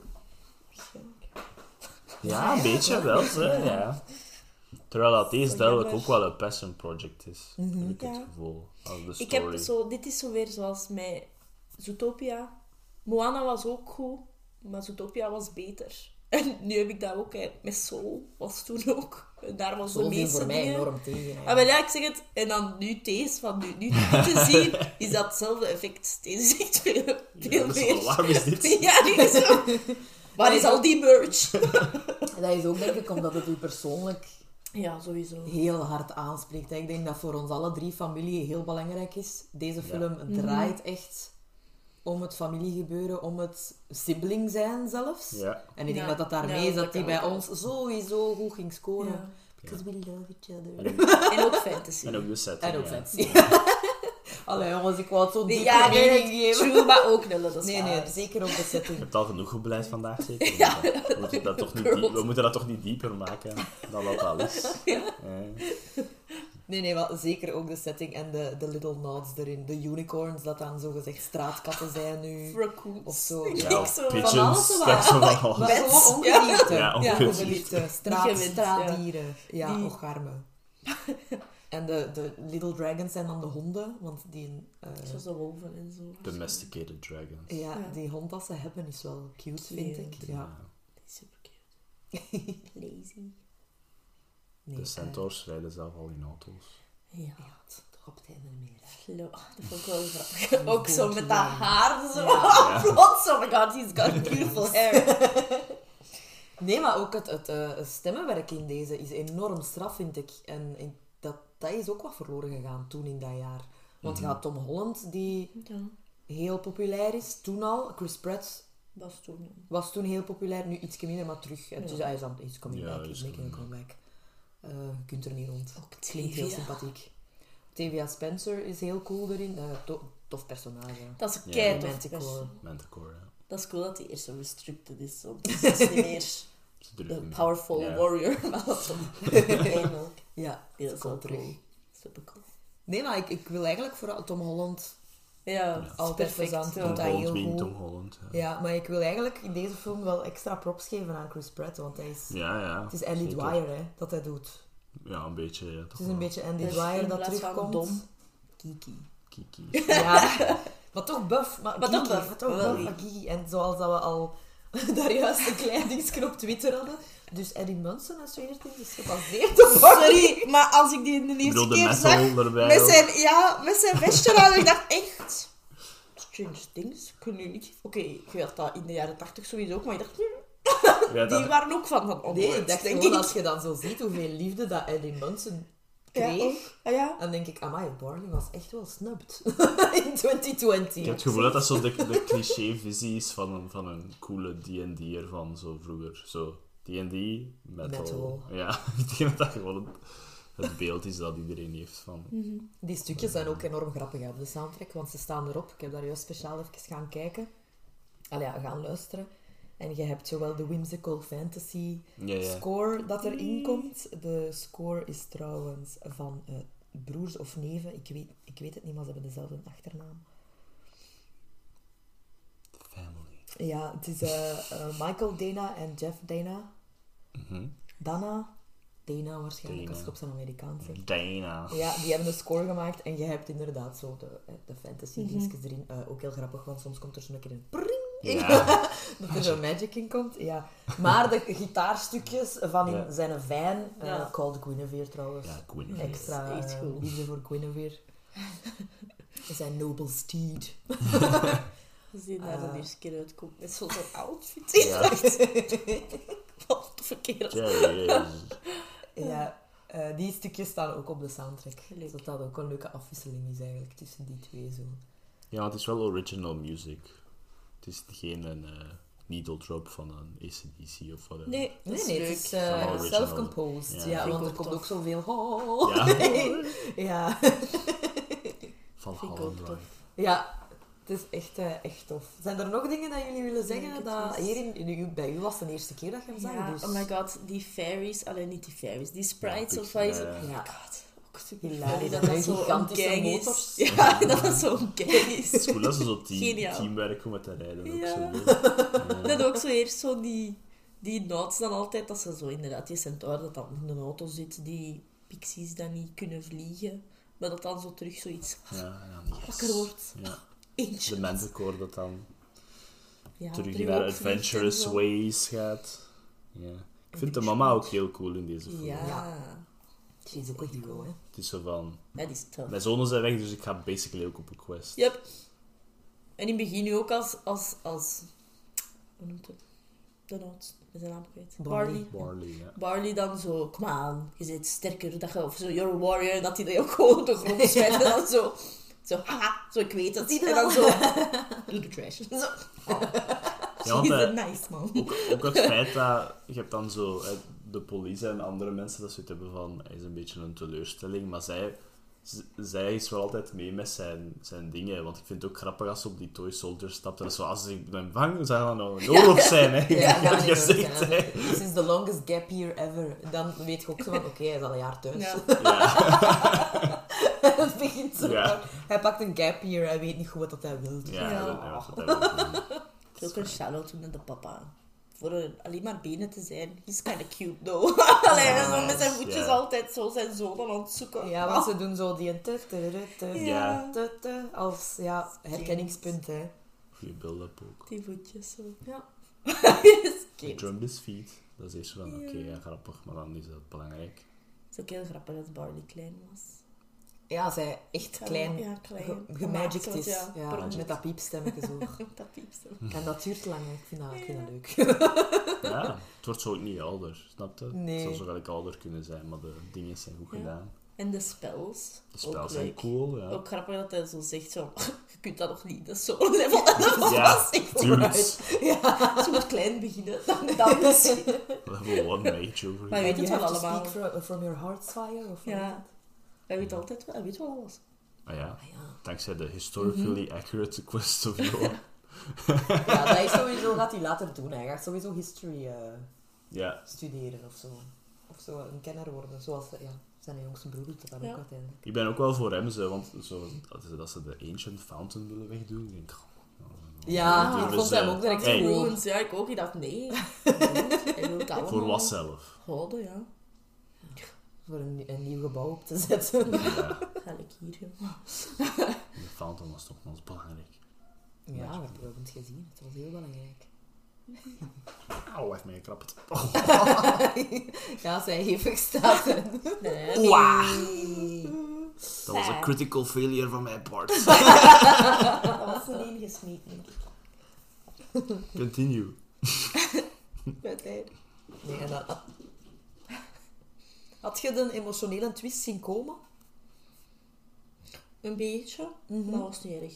Ja, een beetje wel, hè, ja. Terwijl dat deze duidelijk ook wel een passion project is, heb ik het Ja. gevoel. Als de Ik heb zo, dit is zo weer zoals met Zootopia. Moana was ook goed, maar Zootopia was beter. [LAUGHS] En nu heb ik dat ook hè, met Soul, was toen ook. En daar was Zo de meeste voor mij dingen. enorm tegen. hè. Ah, maar ja, ik zeg het. En dan nu deze, van nu, nu te [LAUGHS] zien, is dat hetzelfde effect. Deze is echt veel, veel dat is meer. waarom is dit? [LAUGHS] Ja, dit is zo. Waar is al die merch? En dat is ook denk ik omdat het u persoonlijk Ja, sowieso. heel hard aanspreekt. hè. Ik denk dat voor ons alle drie familie heel belangrijk is. Deze film draait echt om het familiegebeuren, om het sibling zijn zelfs. Ja. En ik denk Ja. dat dat daarmee Ja, is dat die bij ons sowieso goed ging scoren. Ja. Because we love each En other. ook, En ook fantasy. en ook de setting, En ook ja. [LAUGHS] Allee jongens, ik wou het zo Nee, diep ja, nee, mening nee, geven. true, maar ook nullen, dat is Nee, waar. nee, zeker ook de Je setting. hebt al genoeg gebeleid vandaag, zeker? [LAUGHS] we, moeten dat toch niet diep- we moeten dat toch niet dieper maken dan wat dat al is. [LAUGHS] Ja. Nee, nee, maar zeker ook de setting en de, de little nods erin. De unicorns, dat dan zogezegd straatkatten zijn nu. Raccoons. Of zo. Ja, of zo. pigeons. Van alles wel. dat is zo van alles. Maar Pets, gewoon ongeliefde. Ja, ongeliefde. ongeliefde. Straat, Niet gewend, straatdieren. Ja, Die- ocharmen. [LAUGHS] En de, de little dragons zijn dan de honden, want die, eh, Zoals de wolven en zo. Domesticated dragons. ja, Ja. die hond dat ze hebben is wel cute, vind Ja. ik. Ja. Die is super cute. [LAUGHS] Lazy. Nee, De eh, centaurs rijden zelf al in auto's. Ja. ja, toch op het einde meer. Flo. [LAUGHS] Dat vond ik wel grappig. [LAUGHS] Ook zo met dat Ja. haar zo. Ja. Plots, oh my god, he's got beautiful hair. Nee, maar ook het, het eh, stemmenwerk in deze is enorm straf, vind ik. En ik- dat, dat is ook wat verloren gegaan toen in dat jaar. Want Mhm. je had Tom Holland, die Ja, heel populair is, toen al. Chris Pratt is toen. was toen heel populair, nu iets minder, maar terug. En dus hij is, aan, he's coming Ja, back, is making a coming comeback. Eh, je kunt er niet rond. Ook Klinkt heel sympathiek. Tavia Spencer is heel cool erin. Eh, to- tof personage. Dat is een Ja. kei tof Manticore. Manticore, ja. Dat is cool dat hij eerst zo restricted is. Zo. Dus dat is niet meer de powerful Ja. warrior, maar dat is. Ja, Die dat is wel terug. cool. Super cool. Nee, maar ik, ik wil eigenlijk vooral Tom Holland Ja, dat Altijd plezant, doet Holland heel goed. Tom Holland. Ja, Ja, maar ik wil eigenlijk in deze film wel extra props geven aan Chris Pratt, want hij is... ja. ja Het is Andy zeker. Dwyer, hè, dat hij doet. Ja, een beetje. Ja, toch Het is een wel. beetje Andy Dus Dwyer dat terugkomt. dom. Kiki. Kiki. [LAUGHS] Ja, maar toch buff. Maar, Maar toch geeky, buff, maar toch wel buff, maar geeky. En zoals dat we al [LAUGHS] daar juist een klein dingetje op Twitter hadden. Dus Eddie Munson en Stranger Things is gebaseerd op Sorry, maar als ik die in de eerste de keer zag... erbij. Met zijn, ja, met zijn vestje aan, ik dacht echt... Strange Things, kun je niet... Oké, ik had dat in de jaren tachtig sowieso ook, maar ik dacht... hm, Ja, die dat- waren ook van van Nee, ik dacht denk gewoon, ik. als je dan zo ziet hoeveel liefde dat Eddie Munson kreeg, ook. Ah, ja. dan denk ik, amai, Barney was echt wel snubbed [LAUGHS] in 2020. Ik heb het gevoel dat dat zo de, de cliché-visie is van een, van een coole D&D'er van zo vroeger. Zo, D&D, metal. Metal. Ja, [LAUGHS] ik denk dat dat gewoon het, het beeld is dat iedereen heeft van... Die stukjes zijn ook enorm grappig hè, op de soundtrack, want ze staan erop. Ik heb daar juist speciaal even gaan kijken. Allee, ja, gaan luisteren. En je hebt zowel de whimsical fantasy Ja, ja. score dat erin komt. De score is trouwens van eh, broers of neven. Ik weet, ik weet het niet, maar ze hebben dezelfde achternaam. Ja, het is eh, eh, Michael Dana en Jeff Dana. Mhm. Dana. Dana waarschijnlijk, Dana. als je op zijn Amerikaans zegt. Dana. Ja, die hebben een score gemaakt en je hebt inderdaad zo de, eh, de fantasy dingetjes erin. Eh, ook heel grappig, want soms komt er zo'n keer een pring, Ja. [LAUGHS] dat er zo'n [LAUGHS] magic in komt. Ja. Maar de gitaarstukjes van in Ja. zijn fijn, eh Ja. called Guinevere trouwens. Ja, Queen. Extra echt goed. liefde voor Guinevere. [LAUGHS] zijn noble steed. Als die daar Ah. de eerste keer uitkomt met zo'n [LAUGHS] outfit. Ja. [LAUGHS] Wat verkeerd. Ja, ja, ja. Ja, eh, die stukjes staan ook op de soundtrack. Leuk. Zodat dat ook een leuke afwisseling is eigenlijk tussen die twee zo. Ja, het is wel original music. Het is geen een eh, needle drop van een ACDC of whatever. Nee, dat Nee, is nee, leuk. het is eh, original. self-composed. Ja. Want er komt tof. [LAUGHS] ook zoveel... Ja. ja. Van Holland ja, het is echt, eh, echt tof. Zijn er nog dingen dat jullie willen zeggen? dat was- hier in, bij u was het de eerste keer dat je hem zag. Ja, dus. oh my god, die fairies, alleen niet die fairies, die sprites Ja, of wat is ja, het? ja. Ja. Oh my god, ook Hilarisch, dat dat zo'n gang is. [LAUGHS] Ja, dat dat zo'n gang is. Het is cool ze zo team, Geniaal. teamwerk om het te rijden. Ook Ja. zo. [LAUGHS] Ja. Dat ook zo eerst zo die, die notes dan altijd, dat ze zo inderdaad, die centaur dat dan in de auto zit, die pixies dan niet kunnen vliegen, maar dat dan zo terug zoiets Ja, yes. wakker wordt. Ja. De Manticore dat dan Ja, terug naar adventurous ways gaat. Ja. Ik vind de die mama ook heel cool in deze film. Ja. Ja. Ze is ook een hero, hè. Het is zo van... Ja, die is tof. Mijn zonen zijn weg, dus ik ga basically ook op een quest. Yep. En in het begin nu ook als, als, als hoe noemt het? De noot, met zijn naam kwijt. Barley. Barley. Barley, ja. Barley dan zo, kom aan, je bent sterker, dat je, of zo, you're a warrior, dat hij dat ook gewoon op de grond smijt, en dan zo, zo, haha, zo, ik weet het, en dan zo, [LAUGHS] doe de trash. Zo, [LAUGHS] Ja, [LAUGHS] want a eh, nice man. ook, ook het feit dat je hebt dan zo eh, de politie en andere mensen dat zoiets hebben van hij is een beetje een teleurstelling, maar zij, zij is wel altijd mee met zijn, zijn dingen. Want ik vind het ook grappig als ze op die toy soldier stapt. En zo, als ik ben bang, zou dat nou een oorlog zijn, hè? Ja, je gezegd, hè? This is the longest gap year ever. Dan weet je ook zo van, oké, hij is al een jaar thuis. Ja. [LAUGHS] Het begint zo. Ja. Hij pakt een gap year, hij weet niet goed wat hij wil. Ja, Ja. dat- heb [LAUGHS] ik ook doen. Het is ook een shout-out naar de papa. Voor een- alleen maar benen te zijn. He's kind of cute, though. [LAUGHS] Allee, Ja, zo met zijn voetjes altijd zo zijn zonen aan het zoeken. Ja, want ze doen zo die een te, te, als ja, herkenningspunt. Hè. Goeie build-up ook. Die voetjes zo. Ja. Yes, De cute. drum is feet. Dat is eerst van, oké, ja, grappig, maar dan is dat belangrijk. Het is ook heel grappig dat Barley klein was. Ja, zij echt klein, ja, klein. ge- Gemaakt gemagict wordt, is. ja. Met dat piepstemmetje zo. [LAUGHS] Dat piepste. En dat duurt lang, ik vind dat, ik vind dat leuk. [LAUGHS] Ja, het wordt zo ook niet ouder, snap je? Nee. Het zou zo gelijk ouder kunnen zijn, maar de dingen zijn goed Ja. gedaan. En de spells. De spellen ook zijn leuk. cool, ja. Ook grappig dat hij zo zegt zo, [LAUGHS] je kunt dat nog niet, dat is zo'n level. En dat was Ja, echt tuurlijk. Ja, zo klein beginnen, dan, dan misschien. Level 1 mage over Maar je weet You het wel allemaal. speak from, from your heart's fire? Of? Ja. Hij weet altijd wel, hij weet wel alles. Ah ja, Ah, ja. dankzij de historically Mhm. accurate quest of [LAUGHS] Johan. ja, dat is sowieso, gaat hij later doen. Hij gaat sowieso history eh, ja, studeren of zo. Of zo een kenner worden, zoals ja, zijn jongste broer doet dat dan Ja. ook uiteindelijk. ik ben ook wel voor hem, zo, want zo, dat, ze- dat ze de Ancient Fountain willen wegdoen. Ik denk, oh, Ja, Ah. ik vond hem ook direct Hey. ja, ik ook. Ik dacht, nee. [LAUGHS] Voor wat zelf? houden, ja. Voor een, een nieuw gebouw op te zetten. Ja, Ga ik hier, joh. de Fountain was toch nog belangrijk. Ja, we hebben het gezien. Het was heel belangrijk. Auw, hij heeft mij gekrapt. [LAUGHS] ja, zij hevig staat. Nee, Dat was een critical failure van mijn part. [LAUGHS] Dat was een ingesmeed, denk ik. Continue. Met hij. Nee, dat... Had je de emotionele twist zien komen? Een beetje, maar dat was niet erg.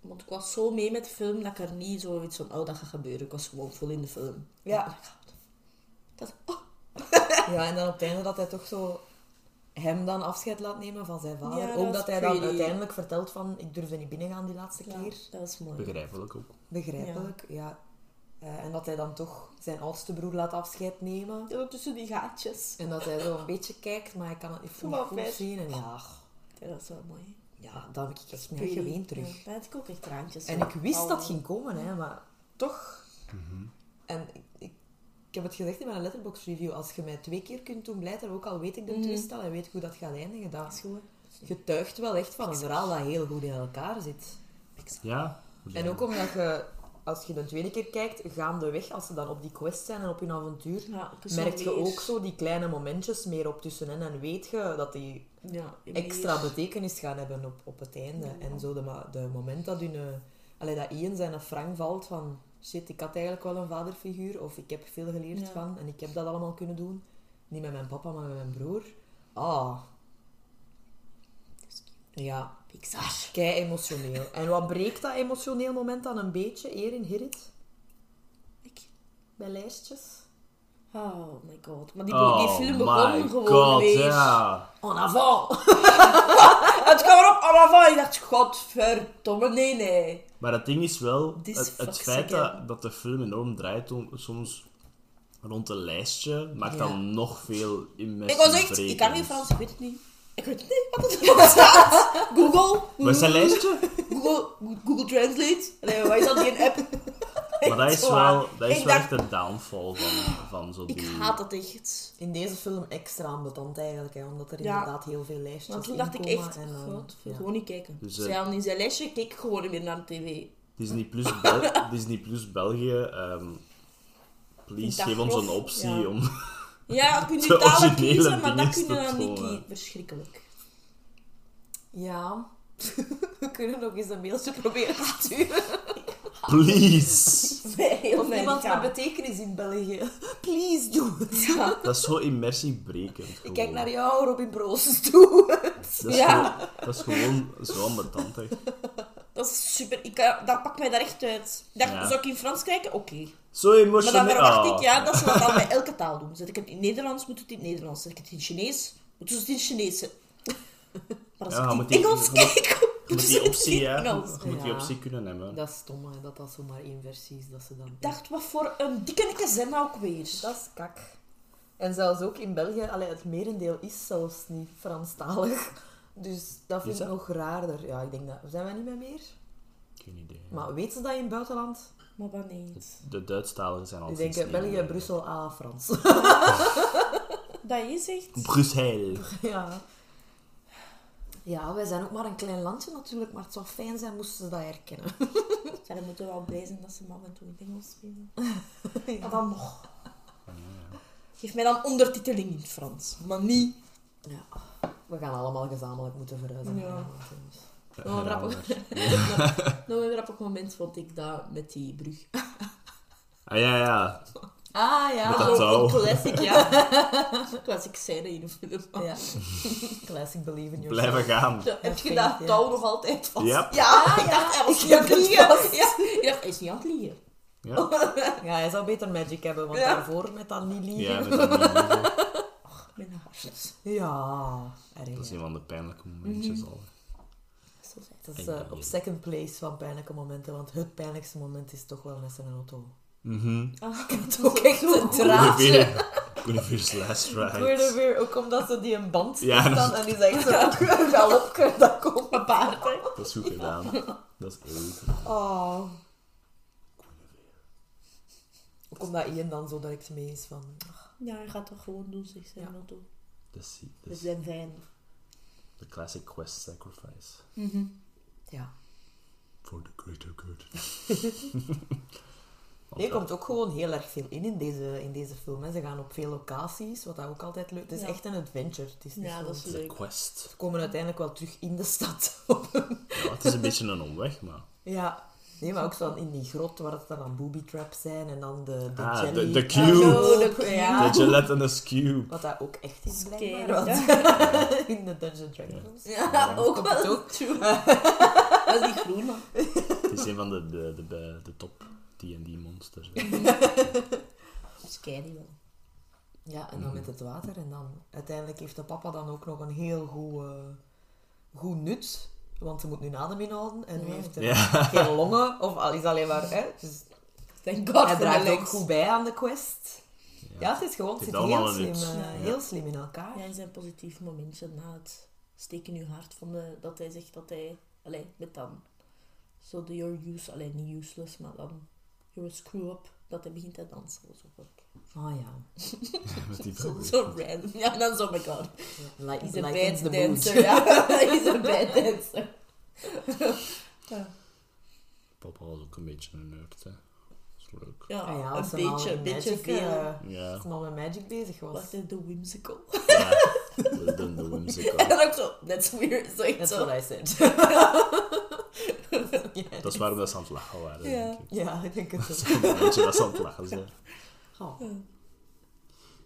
Want ik was zo mee met de film dat ik er niet zoiets van, oh, dat gaat gebeuren. Ik was gewoon vol in de film. Ja. Oh. Dat, oh. Ja, en dan op het einde dat hij toch zo hem dan afscheid laat nemen van zijn vader. Ja, dat ook is dat hij dan uiteindelijk vertelt van, ik durfde niet binnengaan die laatste Ja, keer. dat was mooi. Begrijpelijk ook. Begrijpelijk, ja. Eh, en dat hij dan toch zijn oudste broer laat afscheid nemen. Ja, tussen die gaatjes. En dat hij zo een beetje kijkt, maar hij kan het niet goed zien. En ja, Ja, dat is wel mooi. ja, dan heb ik echt meer Pretty. geweend terug. Ja, daar had ik ook echt traantjes En ik wist dat Oh. het ging komen, hè, maar toch. En ik, ik, ik heb het gezegd in mijn letterbox review. Als je mij twee keer kunt doen blijven, ook al weet ik de Mhm. twist al en weet ik hoe dat gaat eindigen, Dat dat is goed. getuigt wel echt van een verhaal dat heel goed in elkaar zit. Ja. En ook omdat je, als je de tweede keer kijkt, gaandeweg, als ze dan op die quest zijn en op hun avontuur, Ja, merk je ook zo die kleine momentjes meer op tussenin en weet je dat die ja, extra betekenis gaan hebben op, op het einde. En zo de, de moment dat, hun, eh, allee, dat Ian zijn frank valt van shit, ik had eigenlijk wel een vaderfiguur of ik heb veel geleerd van en ik heb dat allemaal kunnen doen. Niet met mijn papa, maar met mijn broer. Ah. Ja, Pixar. kei emotioneel. En wat breekt dat emotioneel moment dan een beetje eer in Hirit? Ik... Bij lijstjes? Oh my god. Maar die, Oh die film begon gewoon god, weer. ja. En avant! [LAUGHS] Het kwam erop allemaal. Ik dacht, godverdomme, nee, nee. Maar het ding is wel, This het, feit dat, dat de film enorm draait om, soms rond een lijstje, maakt Ja. dan nog veel immersie Ik was echt, ik kan niet Frans, ik weet het niet. Ik weet het niet wat het staat. [LAUGHS] Google. Wat is dat lijstje? Google, Google Translate. Nee, wat is dat, die een app? [LAUGHS] Maar dat is wel, dat is Ik wel dacht- echt de downfall van, van zo die... Ik haat dat echt. In deze film extra ambetant eigenlijk, hè, omdat er Ja. inderdaad heel veel lijstjes Want toen dacht ik echt, en, eh, god, ja. gewoon niet kijken. Dus, Dus, eh, ja, in zijn lijstje keek gewoon niet meer naar de tv. Disney Plus, [LAUGHS] Bel Disney Plus België, ehm, please, geef ons een optie ja. om... Ja, [LAUGHS] je kunt De je talen kiezen, maar dat dingen kun je dan niet kiezen. Verschrikkelijk. Ja, [LAUGHS] we kunnen nog eens een mailtje proberen te sturen. [LAUGHS] Please! Nee, Of mijn iemand met betekenis in België. Please, doe het. Dat is zo immersiebrekend. Ik kijk naar jou, Robin Broos, doe het. Dat is, Ja. gewoon, dat is gewoon zo. Dat is super. Ik, dat pakt mij daar echt uit. Ik dacht, Ja. zou ik in Frans kijken? Oké. Zo Maar emotioneel. dan verwacht ik ja, dat ze dat dan bij elke taal doen. Zet ik het in Nederlands, moet het in het Nederlands. Zet ik het in Chinees, moeten ze het in Chinees. Maar als Ja, ik in die- Engels kijk, Je moet die het optie, in hè. Engels. Je moet die optie kunnen hebben. Dat is stom, hè, dat dat zomaar één versie is. Dat, ze dan... Ik dacht, wat voor een dikke dikke zin ook weer. dat is kak. En zelfs ook in België, allee, het merendeel is zelfs niet Franstalig. Dus dat vind Is ik nog raarder. Ja, ik denk dat... Zijn wij niet meer meer? Geen idee. Maar weten ze dat in het buitenland? Maar wat niet. De Duitsstaligen zijn al Ik denk België, Brussel, à Frans. [LAUGHS] Dat is echt... Brussel. ja. Ja, wij zijn ook maar een klein landje natuurlijk, maar het zou fijn zijn moesten ze dat herkennen. [LAUGHS] Ja, dan moeten we wel blij zijn dat ze af en toe in het Engels spelen. [LAUGHS] Maar dan nog. Geef mij dan ondertiteling in het Frans. Maar niet... Ja. We gaan allemaal gezamenlijk moeten verhuizen. Ja. Nog [LAUGHS] een grappig, nog een grappig moment vond ik dat met die brug. [LAUGHS] Ah ja, ja. Ah ja. Met dat classic, ja. [LAUGHS] classic scène in een film. ja. Classic believe in yourself. Blijven gaan. Ja, heb je Ja. dat touw nog altijd vast? Ja. Ja, ik dacht, hij was niet aan het het liegen. vast. Ja, ik dacht, hij is niet aan het liegen. Ja, Ja, hij zou beter magic hebben, want Ja. daarvoor met dat niet liegen. ja met dat niet liegen. Mijn. Ja, erg. Dat is een van de pijnlijke momentjes al. Zo zei Dat is eh, op second place van pijnlijke momenten, want het pijnlijkste moment is toch wel met zijn auto. Mhm. Ah, Het is ook echt een draadje. Guinevere- Guinevere's last ride. Guinevere, ook omdat ze die een band Ja, dat en die zegt zo, een galopje, dat komt. Mijn paard, hè. Dat is goed gedaan. Dat is heel goed. Oh. Ook omdat Ian dan zo direct mee is van... Ja, hij gaat dat gewoon doen, zegt zijn Ja. is, We is zijn fijn. de classic quest sacrifice. Ja. For the greater good. [LAUGHS] Nee, ja, komt ook gewoon heel erg veel in in deze, in deze film. Hè. Ze gaan op veel locaties, wat dat ook altijd leuk Het is Ja. echt een adventure. Het is niet Ja, zo- dat is is een quest. Ze komen uiteindelijk wel terug in de stad. Ja, het is een beetje een omweg, maar... ja. Nee, maar ook zo in die grot waar het dan aan booby traps zijn en dan de, de Ah, de- jelly. de cube. De cube. Ja. De gelatinous cube. Wat dat ook echt is, blijkbaar. Want [LAUGHS] in de Dungeon Dragons. Ja, [LAUGHS] ook het wel. ook? True. Dat is die groene. Het is een van de, de, de, de, de top D&D monsters. [LAUGHS] Scary wel. Ja, en dan met het water. En dan uiteindelijk heeft de papa dan ook nog een heel goed, eh, goed nut. Want ze moet nu adem inhouden. En hij Ja. heeft er Ja. geen longen. Of al is alleen maar... Hè, dus Thank God hij for draagt the ook goed bij aan de quest. Ja, het is gewoon... Het zit heel slim, eh, Ja. heel slim in elkaar. Ja, en zijn positief momentje na het steken in je hart van de, dat hij zegt dat hij, allee, met dan zo de you're use, alleen niet useless, maar dan you're a screw up, dat hij begint te dansen. Zo, Oh ja. [LAUGHS] Met die zo, zo random. Ja, dan zo, oh my god. Like, He's a lightens bad dancer. Ja, [LAUGHS] he's a bad [LAUGHS] dancer. ja, Papa was ook een beetje een nerd, hè. Dat is leuk. ja, Ah ja, een beetje, met een beetje magic, veel. eh, Ja. als al met magic bezig was. Wat is de whimsical? ja. De, de, de whimsical. en ook zo, that's weird. Zo, echt That's zo. what I said. ja, Dat is waarom dat ze aan het lachen waren, Ja. denk ik. Ja, ik denk het Dat ook. is een beetje dat ze aan het lachen zijn. Oh,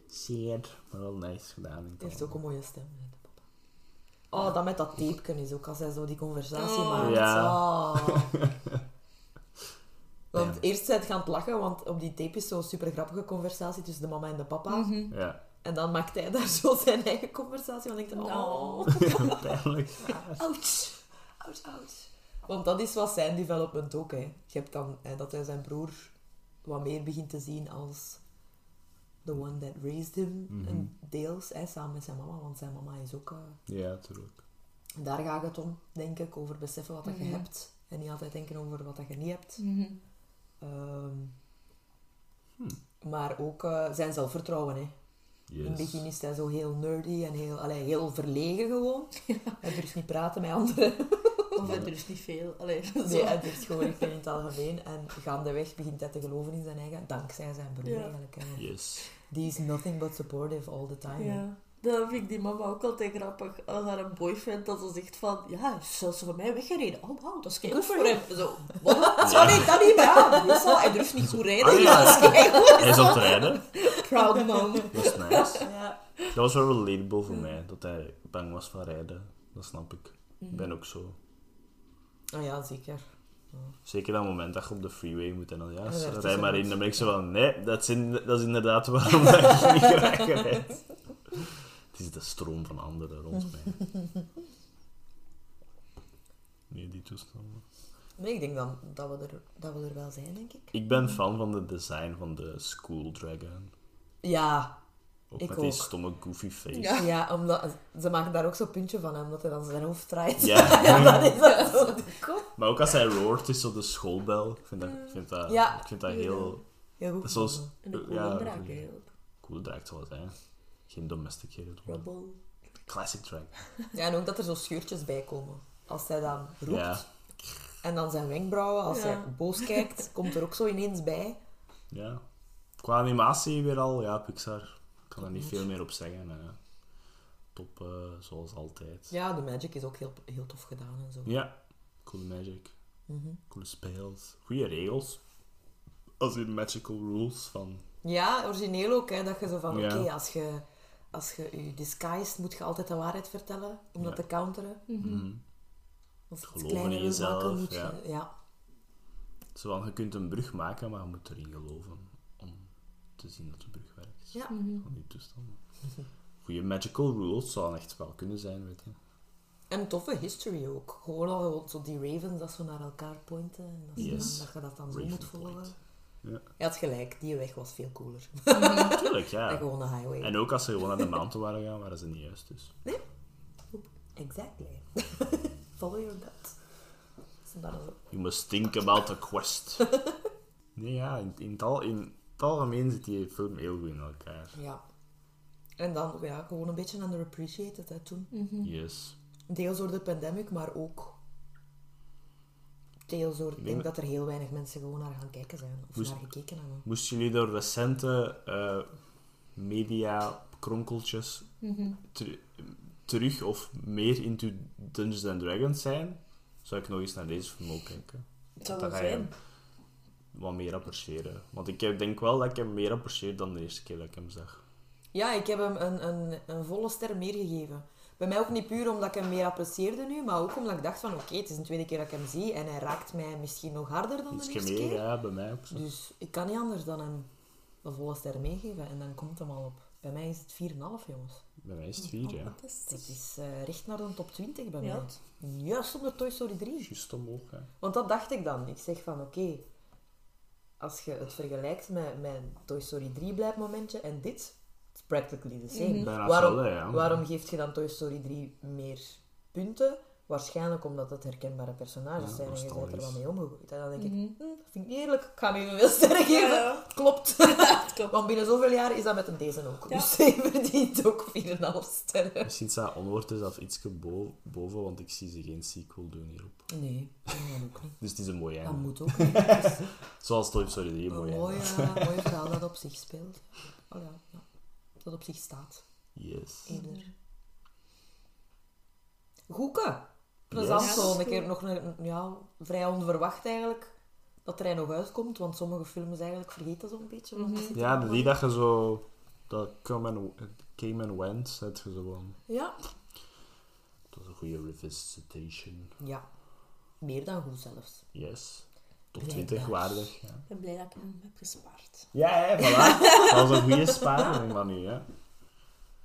Zeer, maar wel nice gedaan. het hij heeft ook een mooie stem. hè, de papa. Oh, dat met dat tape is ook, als hij zo die conversatie Oh. maakt. Ja. Oh. [LAUGHS] Want Ja. eerst zijn het gaan klachen, want op die tape is zo'n super grappige conversatie tussen de mama en de papa. Mhm. Ja, En dan maakt hij daar zo zijn eigen conversatie. En dan denkt hij, oh, [LAUGHS] pijnlijk. [LAUGHS] ouch, ouch, ouch. Want dat is wat zijn development ook. Hè. Je hebt dan hè, dat hij zijn broer wat meer begint te zien als the one that raised him. En deels, hè, samen met zijn mama, want zijn mama is ook... eh, Ja, natuurlijk. daar gaat het om, denk ik, over beseffen wat dat je Mhm. hebt. En niet altijd denken over wat dat je niet hebt. Mhm. Ehm, Hmm. Maar ook eh, zijn zelfvertrouwen. Hè. In het Yes. begin is hij zo heel nerdy en heel, allee, heel verlegen gewoon. [LAUGHS] Hij durft niet praten met anderen. [LAUGHS] Hij durft niet veel. Allee. [LAUGHS] Nee, hij durft gewoon echt in het algemeen. En gaandeweg begint hij te geloven in zijn eigen, dankzij zijn broer Ja. eigenlijk. Hè. Yes. Die is nothing but supportive all the time. Ja. Dan vind ik die mama ook altijd grappig. Als haar een boyfriend dat ze zegt van... Ja, hij is zelfs van mij weggereden. Oh, wauw, dat is kei Good voor hem. Zo, wat? Sorry, dat niet. Maar ja, dus al, hij durft niet goed rijden. Ah, ja. Dat is kei Hij is op het rijden. Proud mom. Dat is nice. Ja. Dat was wel relatable voor mij, dat hij bang was van rijden. Dat snap ik. Ik ben ook zo. Oh ja, zeker. Zeker dat moment dat je op de freeway moet en dan, ja, rij tussen maar in. Dan ben ik zo van, nee, dat is, in- dat is inderdaad [LAUGHS] waarom dat ik niet graag rijd. Het is de stroom van anderen rond mij. Nee, die toestanden. Nee, ik denk dan dat we, er, dat we er wel zijn, denk ik. Ik ben fan van de design van de School Dragon. Ja, Ook Ik met die ook. stomme goofy face. Ja. ja omdat, ze maken daar ook zo'n puntje van, hè, omdat hij dan zijn hoofd draait. Ja. [LAUGHS] ja dat is dat zo. [LAUGHS] Maar ook als hij roart, is zo de schoolbel. Ik vind dat, ik vind dat, Ja. ik vind dat heel... Heel goed. Zoals... En ja, coole draak eigenlijk. Coole draak zal het zijn. Geen domesticated one. Rubble. Classic draak. Ja, en ook dat er zo scheurtjes bij komen. Als hij dan roept Ja. en dan zijn wenkbrauwen, als Ja. hij boos kijkt, komt er ook zo ineens bij. ja. Qua animatie weer al, ja, Pixar. Ik kan er niet veel meer op zeggen. hè. Top, eh, zoals altijd. Ja, de magic is ook heel, heel tof gedaan en zo. Ja. Coole magic. Mhm. Coole spells. Goede regels. Als in magical rules van... Ja, origineel ook, hè, dat je zo van, Ja. oké, als je als je je disguised, moet je altijd de waarheid vertellen, om dat te counteren. mhm. Als het Geloven in jezelf, moet ja. je... Ja. Zo van, je kunt een brug maken, maar je moet erin geloven om te zien dat de brug werkt. Ja. Van die [LAUGHS] toestanden. Goede magical rules zouden echt wel kunnen zijn, weet je. En toffe history ook. Gewoon al zo die ravens dat ze naar elkaar pointen. En dat, ze Yes. dan- dat je dat dan zo Raven moet volgen. point. Ja. Je had gelijk, die weg was veel cooler. Tuurlijk, [LAUGHS] Dan ja. gewoon de highway. En ook als ze gewoon naar de mountain waren gaan, waren ze niet juist dus. Exactly. [LAUGHS] Follow your gut. You must think about the quest. Nee, ja, in, in, het, al, in het algemeen zit die film heel goed in elkaar. Ja. En dan ja, gewoon een beetje underappreciated hè, toen. Mhm. Yes. Deels door de pandemic, maar ook Tegenwoordig, ik denk denk dat er heel weinig mensen gewoon naar gaan kijken zijn. Of Moest- naar gekeken hebben. Moesten jullie door recente eh, media-kronkeltjes Mhm. ter- terug of meer into Dungeons and Dragons zijn, zou ik nog eens naar deze film ook kijken. Het zou wel zijn. Wat meer appreciëren. Want ik heb- denk wel dat ik hem meer apprecieer dan de eerste keer dat ik hem zag. Ja, ik heb hem een, een, een volle ster meer gegeven. Bij mij ook niet puur omdat ik hem meer apprecieerde nu, maar ook omdat ik dacht van oké, het is een tweede keer dat ik hem zie en hij raakt mij misschien nog harder dan de eerste meer, keer. ja, bij mij ook zo. Dus ik kan niet anders dan hem een volle ster meegeven en dan komt hem al op. Bij mij is het 4,5 jongens. Bij mij is het vier, Oh, ja. Dat fantastisch. is eh, recht naar de top 20 bij Ja. mij. Juist onder Toy Story 3. Juist omhoog, hè. Want dat dacht ik dan. Ik zeg van oké, als je het vergelijkt met mijn Toy Story 3 blijfmomentje en dit, it's practically the same. Mhm. Bijna waarom, waarom geeft je dan Toy Story 3 meer punten? Waarschijnlijk omdat het herkenbare personages Ja, zijn en je bent er wat mee omgegooid. En dan denk ik, hm, dat vind ik niet eerlijk. Ik ga hem evenveel sterren geven. [LAUGHS] Ja, Klopt. klopt. Want binnen zoveel jaar is dat met een deze ook. Ja. Dus hij verdient ook 4,5 sterren. Misschien staat Onward dus af iets bo boven, want ik zie ze geen sequel doen hierop. Nee, dat ook niet. Dus het is een mooi Dat einde. moet ook [LAUGHS] niet. Zoals Toy Story 3 een een mooi mooi, einde. eh, mooi verhaal dat op zich speelt. Oh ja, ja. Dat op zich staat. Yes. Eerder. Goeke. Plezant Yes. zo. Een keer nog een, ja, vrij onverwacht eigenlijk. Dat er hij nog uitkomt, want sommige films eigenlijk vergeten zo'n beetje. dat zit er Ja, die dat je zo... Dat came and, came and went, zet je zo van... Ja. Het was een goede revisitation. Ja. Meer dan goed zelfs. Yes. Top Blijkbaar. 20 waardig. Ja, Ik ben blij dat ik hem heb gespaard. ja hè, voilà. Dat was een goede sparing van u, hè.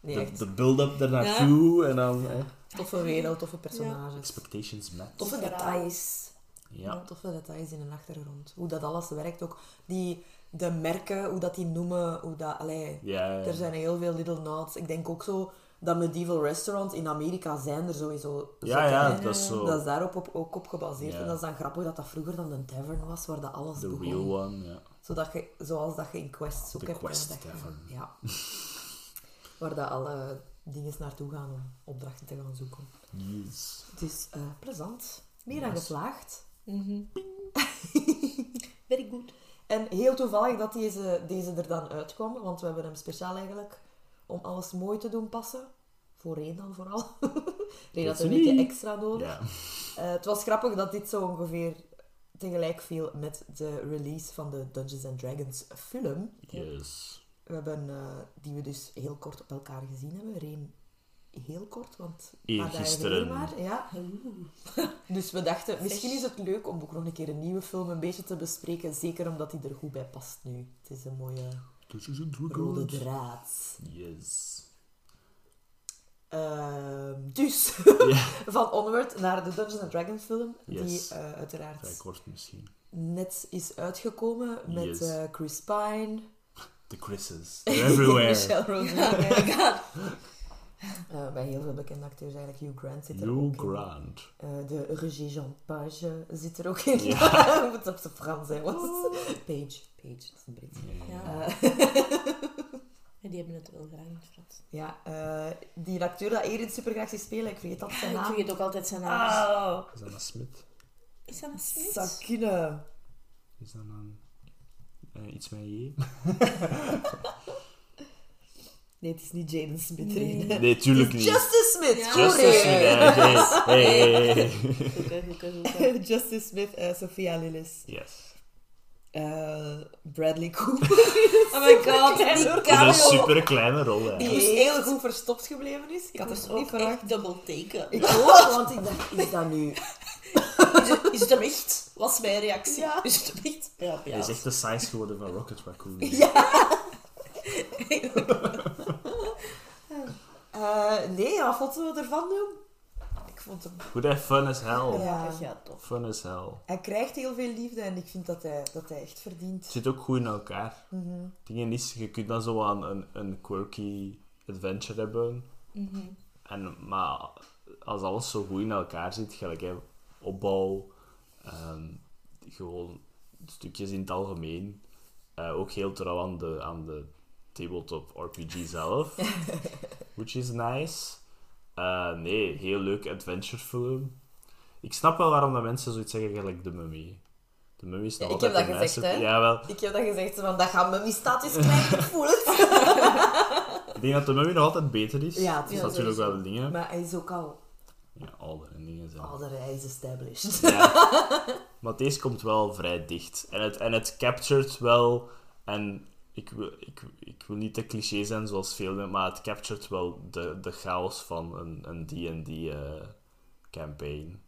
Nee, De, de build-up ernaartoe en dan... Toffe wereld, toffe personages. Expectations met. Toffe details. Ja. Toffe details in de achtergrond. Hoe dat alles werkt ook. Die, de merken, hoe dat die noemen. Hoe dat, allee, Ja, ja. Er zijn heel veel little nods. Ik denk ook zo dat medieval restaurants in Amerika zijn er sowieso. Ja, ja, dat is zo... Dat is daarop op, ook op gebaseerd. Ja. En dat is dan grappig dat dat vroeger dan de tavern was, waar dat alles The begon. real one, ja. Zodat je, zoals dat je in Quest De hebt. Quest je- Tavern. Ja. [LAUGHS] waar dat alle dingen naartoe gaan om opdrachten te gaan zoeken. Yes. Dus eh plezant. Meer dan geslaagd. Mhm. [LAUGHS] Very good. En heel toevallig dat deze, deze er dan uitkwam, want we hebben hem speciaal eigenlijk om alles mooi te doen passen. Voor één dan vooral. [LAUGHS] Reen had een beetje extra nodig. Ja. Eh, het was grappig dat dit zo ongeveer tegelijk viel met de release van de Dungeons and Dragons film. Yes. We hebben, eh, die we dus heel kort op elkaar gezien hebben. Reen heel kort, want Eergisteren. maar. Ja. [LAUGHS] Dus we dachten, misschien is het leuk om ook nog een keer een nieuwe film een beetje te bespreken. Zeker omdat die er goed bij past nu. Het is een mooie is rode draad. Yes. Ehm, dus, [LAUGHS] van Onward naar de Dungeons and Dragons film. Yes. Die eh, uiteraard Vrij kort misschien. net is uitgekomen met Yes. eh, Chris Pine. The Chris's. They're everywhere. [LAUGHS] Michelle Rodriguez. Oh [LAUGHS] god. Eh, bij heel veel bekende acteurs eigenlijk. Hugh Grant zit er Hugh ook in. Grant. Eh, de Roger Jean Page zit er ook in. Ja. [LAUGHS] Moet op zijn Frans zijn. Page. Page, dat is een Brit. Ja. Eh, Ja, die hebben het wel graag in het Frans. ja, eh, die acteur dat Erin super graag ziet spelen, ik vergeet altijd zijn Ik naam. vergeet ook altijd zijn naam. Ah, Is dat een Smith? Is dat een Smit? kunnen. Is dat een... eh, iets met J? [LAUGHS] Nee, het is niet Jaden Smith Nee. erin. Nee, tuurlijk niet. Justice Smith. Ja. Justice? Smith. Hey, hey, hey. Goeke. Justice Smith, eh, Sophia Lillis. Yes. Eh, Bradley Cooper. Oh my [LAUGHS] god, die Dat is een super kleine rol, hè. Die heel goed verstopt gebleven is. Ik Ik had moest het niet ook verwacht. echt dubbel teken. Ik ook, want ik [LAUGHS] dacht, is dat nu... Is het, is het hem echt? Was mijn reactie. Ja. Is het hem echt? Ja, ja. Hij is echt de size geworden van Rocket Raccoon. [LAUGHS] [LAUGHS] Eh, nee, wat vonden we ervan doen? Ik vond hem... Goed, hè? Fun as hell. Ja. Ja, ja, tof. Fun as hell. Hij krijgt heel veel liefde en ik vind dat hij, dat hij echt verdient. Het zit ook goed in elkaar. Mhm. Dingen is, je kunt dan zo aan een, een quirky adventure hebben. Mhm. En, maar als alles zo goed in elkaar zit, gelijk hè, opbouw, ehm, gewoon stukjes in het algemeen. Eh, ook heel trouw aan de, aan de tabletop RPG zelf. [LAUGHS] which is nice. Eh, nee, heel leuk adventure film. Ik snap wel waarom dat mensen zoiets zeggen, gelijk de mummy. De mummy is nog Ja, ik altijd heb dat gezegd, hè. Ja, wel. Ik heb dat gezegd, van, dat gaat mijn status klein, ik voel het. [LAUGHS] Ik denk dat de mummy nog altijd beter is. Ja, dat is natuurlijk wel dingen. Maar hij is ook al Ja, ouder en dingen zijn. ouder, hij is established. Ja. [LAUGHS] Maar deze komt wel vrij dicht. En het, en het captured wel... En ik wil, ik, ik wil niet te cliché zijn zoals veel, maar het captured wel de, de chaos van een een D&D eh, campaign.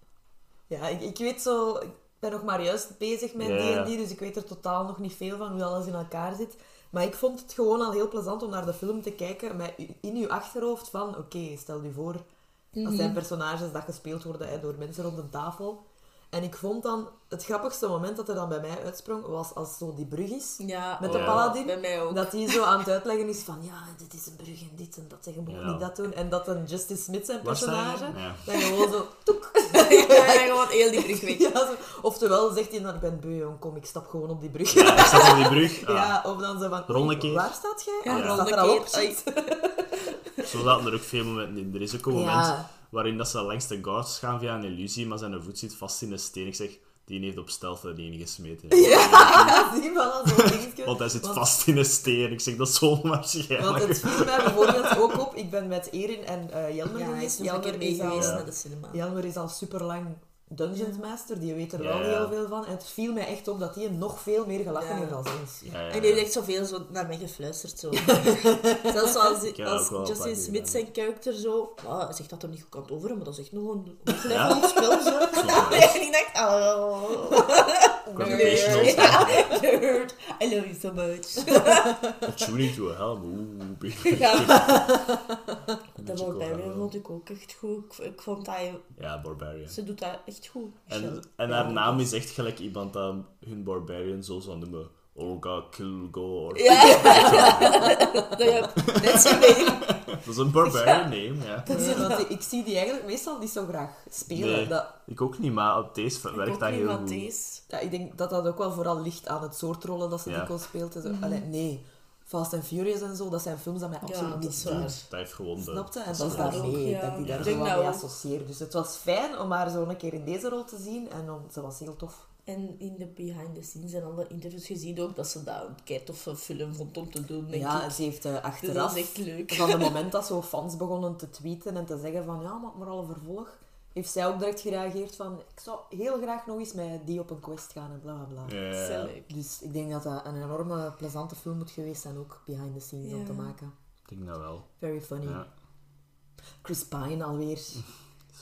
Ja, ik, ik weet zo... Ik ben nog maar juist bezig met. D&D, dus ik weet er totaal nog niet veel van hoe alles in elkaar zit. Maar ik vond het gewoon al heel plezant om naar de film te kijken met in uw achterhoofd van... Oké, stel je voor, dat zijn personages dat gespeeld worden hè, door mensen rond een tafel. En ik vond dan... Het grappigste moment dat er dan bij mij uitsprong, was als zo die brug is. Ja, Met de oh, paladin, Bij mij ook. Dat hij zo aan het uitleggen is van... Ja, dit is een brug en dit en dat. En je moet Ja. niet dat doen. En dat een Justice Smith zijn personage... Ja. Dan gewoon zo... Toek. [LAUGHS] ja, gewoon heel die brug weg. [LAUGHS] Zo. Oftewel zegt hij dan, ik ben beu, jong, kom, ik stap gewoon op die brug. Ja, ik sta op die brug. [LAUGHS] Ah, Ja, of dan zo van, waar staat jij? Ja, rol staat er al op? Zo zaten er ook veel momenten in. Er is ook een moment Ja. waarin dat ze langs de guards gaan via een illusie, maar zijn voet zit vast in een steen. Ik zeg, die heeft op stealth er [LAUGHS] [LAUGHS] een gesmeten. Ja, zie zo'n dingetje. Want hij zit Want- vast in een steen. Ik zeg, dat is zo Want onwaarschijnlijk. het viel mij bijvoorbeeld ook op, ik ben met Erin en eh Jelmer Ja, hij geweest. is nog een keer Jelmer mee is al- geweest naar de cinema. Jelmer is al super lang Dungeons Master, die weet er Ja, wel ja. heel veel van. En het viel mij echt op dat hij nog veel meer gelachen Ja. heeft dan ons. Ja, ja, En die heeft echt zoveel zo naar mij gefluisterd. Zo. [LAUGHS] Zelfs als, als paar Justin Smith zijn character zo... Ah, hij zegt dat er niet goed kan over, maar dat is echt nog een nog Ja. level spel. Zo. Zo, en [LAUGHS] ik dacht... Oh, Nerd. I love you so much. Tuning to a helm. Oeh, Ja. Dat Barbarian helm. vond ik ook echt goed. Ik, ik vond dat... je- Ja, Barbarian. Ze doet dat echt goed. En, en haar naam is echt gelijk iemand dat hun Barbarian zo zou noemen. Olga Kilgore. Ja. [LAUGHS] her name. Dat is een Barbarian name, ja. Nee, want ik- ik zie die eigenlijk meestal niet zo graag spelen. Nee. Dat, Ik ook niet, maar op deze Ik werkt dat heel goed. deze... Ja, ik denk dat dat ook wel vooral ligt aan het soort rollen dat ze Ja. dikwijls speelt. zo. Mhm. Allee, nee, Fast and Furious en zo, dat zijn films dat mij absoluut dat niet is doen. waar. Dat heeft gewoon de... Snapte? En dat dat is is daarmee Ja. dat ik die daar zo dat mee associeer. Dus het was fijn om haar zo een keer in deze rol te zien. En om, ze was heel tof. En in de behind the scenes en alle interviews gezien ook dat ze dat een kei toffe film vond om te doen, denk ja, ik. ze heeft eh, Dus achteraf, dat is echt leuk. van het moment [LAUGHS] dat zo fans begonnen te tweeten en te zeggen van ja, maak maar al een vervolg, heeft zij ook direct gereageerd van ik zou heel graag nog eens met die op een quest gaan en bla bla bla. Ja, Dat is ja, heel ja. leuk. Dus ik denk dat dat een enorme plezante film moet geweest zijn, ook behind the scenes om Ja. te maken. Ik denk dat wel. Very funny. Ja. Chris Pine alweer. [LAUGHS]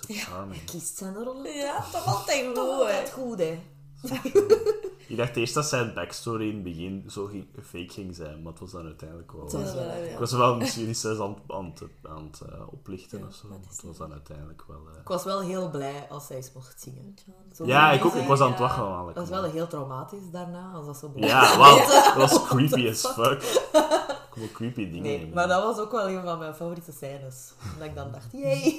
Zo charming. Kiest zijn rollen. Ja, toch altijd goed, Toch altijd goed, hè. [LAUGHS] Ik dacht eerst dat zijn backstory in het begin zo ging, fake ging zijn, maar het was dan uiteindelijk wel... Het was ja. Ik was wel misschien eens aan, het- aan het, aan het eh, oplichten Ja, of zo, maar het het was dan uiteindelijk wel... eh, Ik was wel heel blij als zij eens mocht zingen. Zo Ja, ik ook. Ik was aan het Ja. lachen eigenlijk. Dat is wel heel traumatisch daarna, als dat zo begon. Ja, wauw. [LAUGHS] Dat was creepy as fuck. Ik wil creepy dingen Nee, nemen. maar dat was ook wel een van mijn favoriete scènes. Dat ik dan dacht, yay!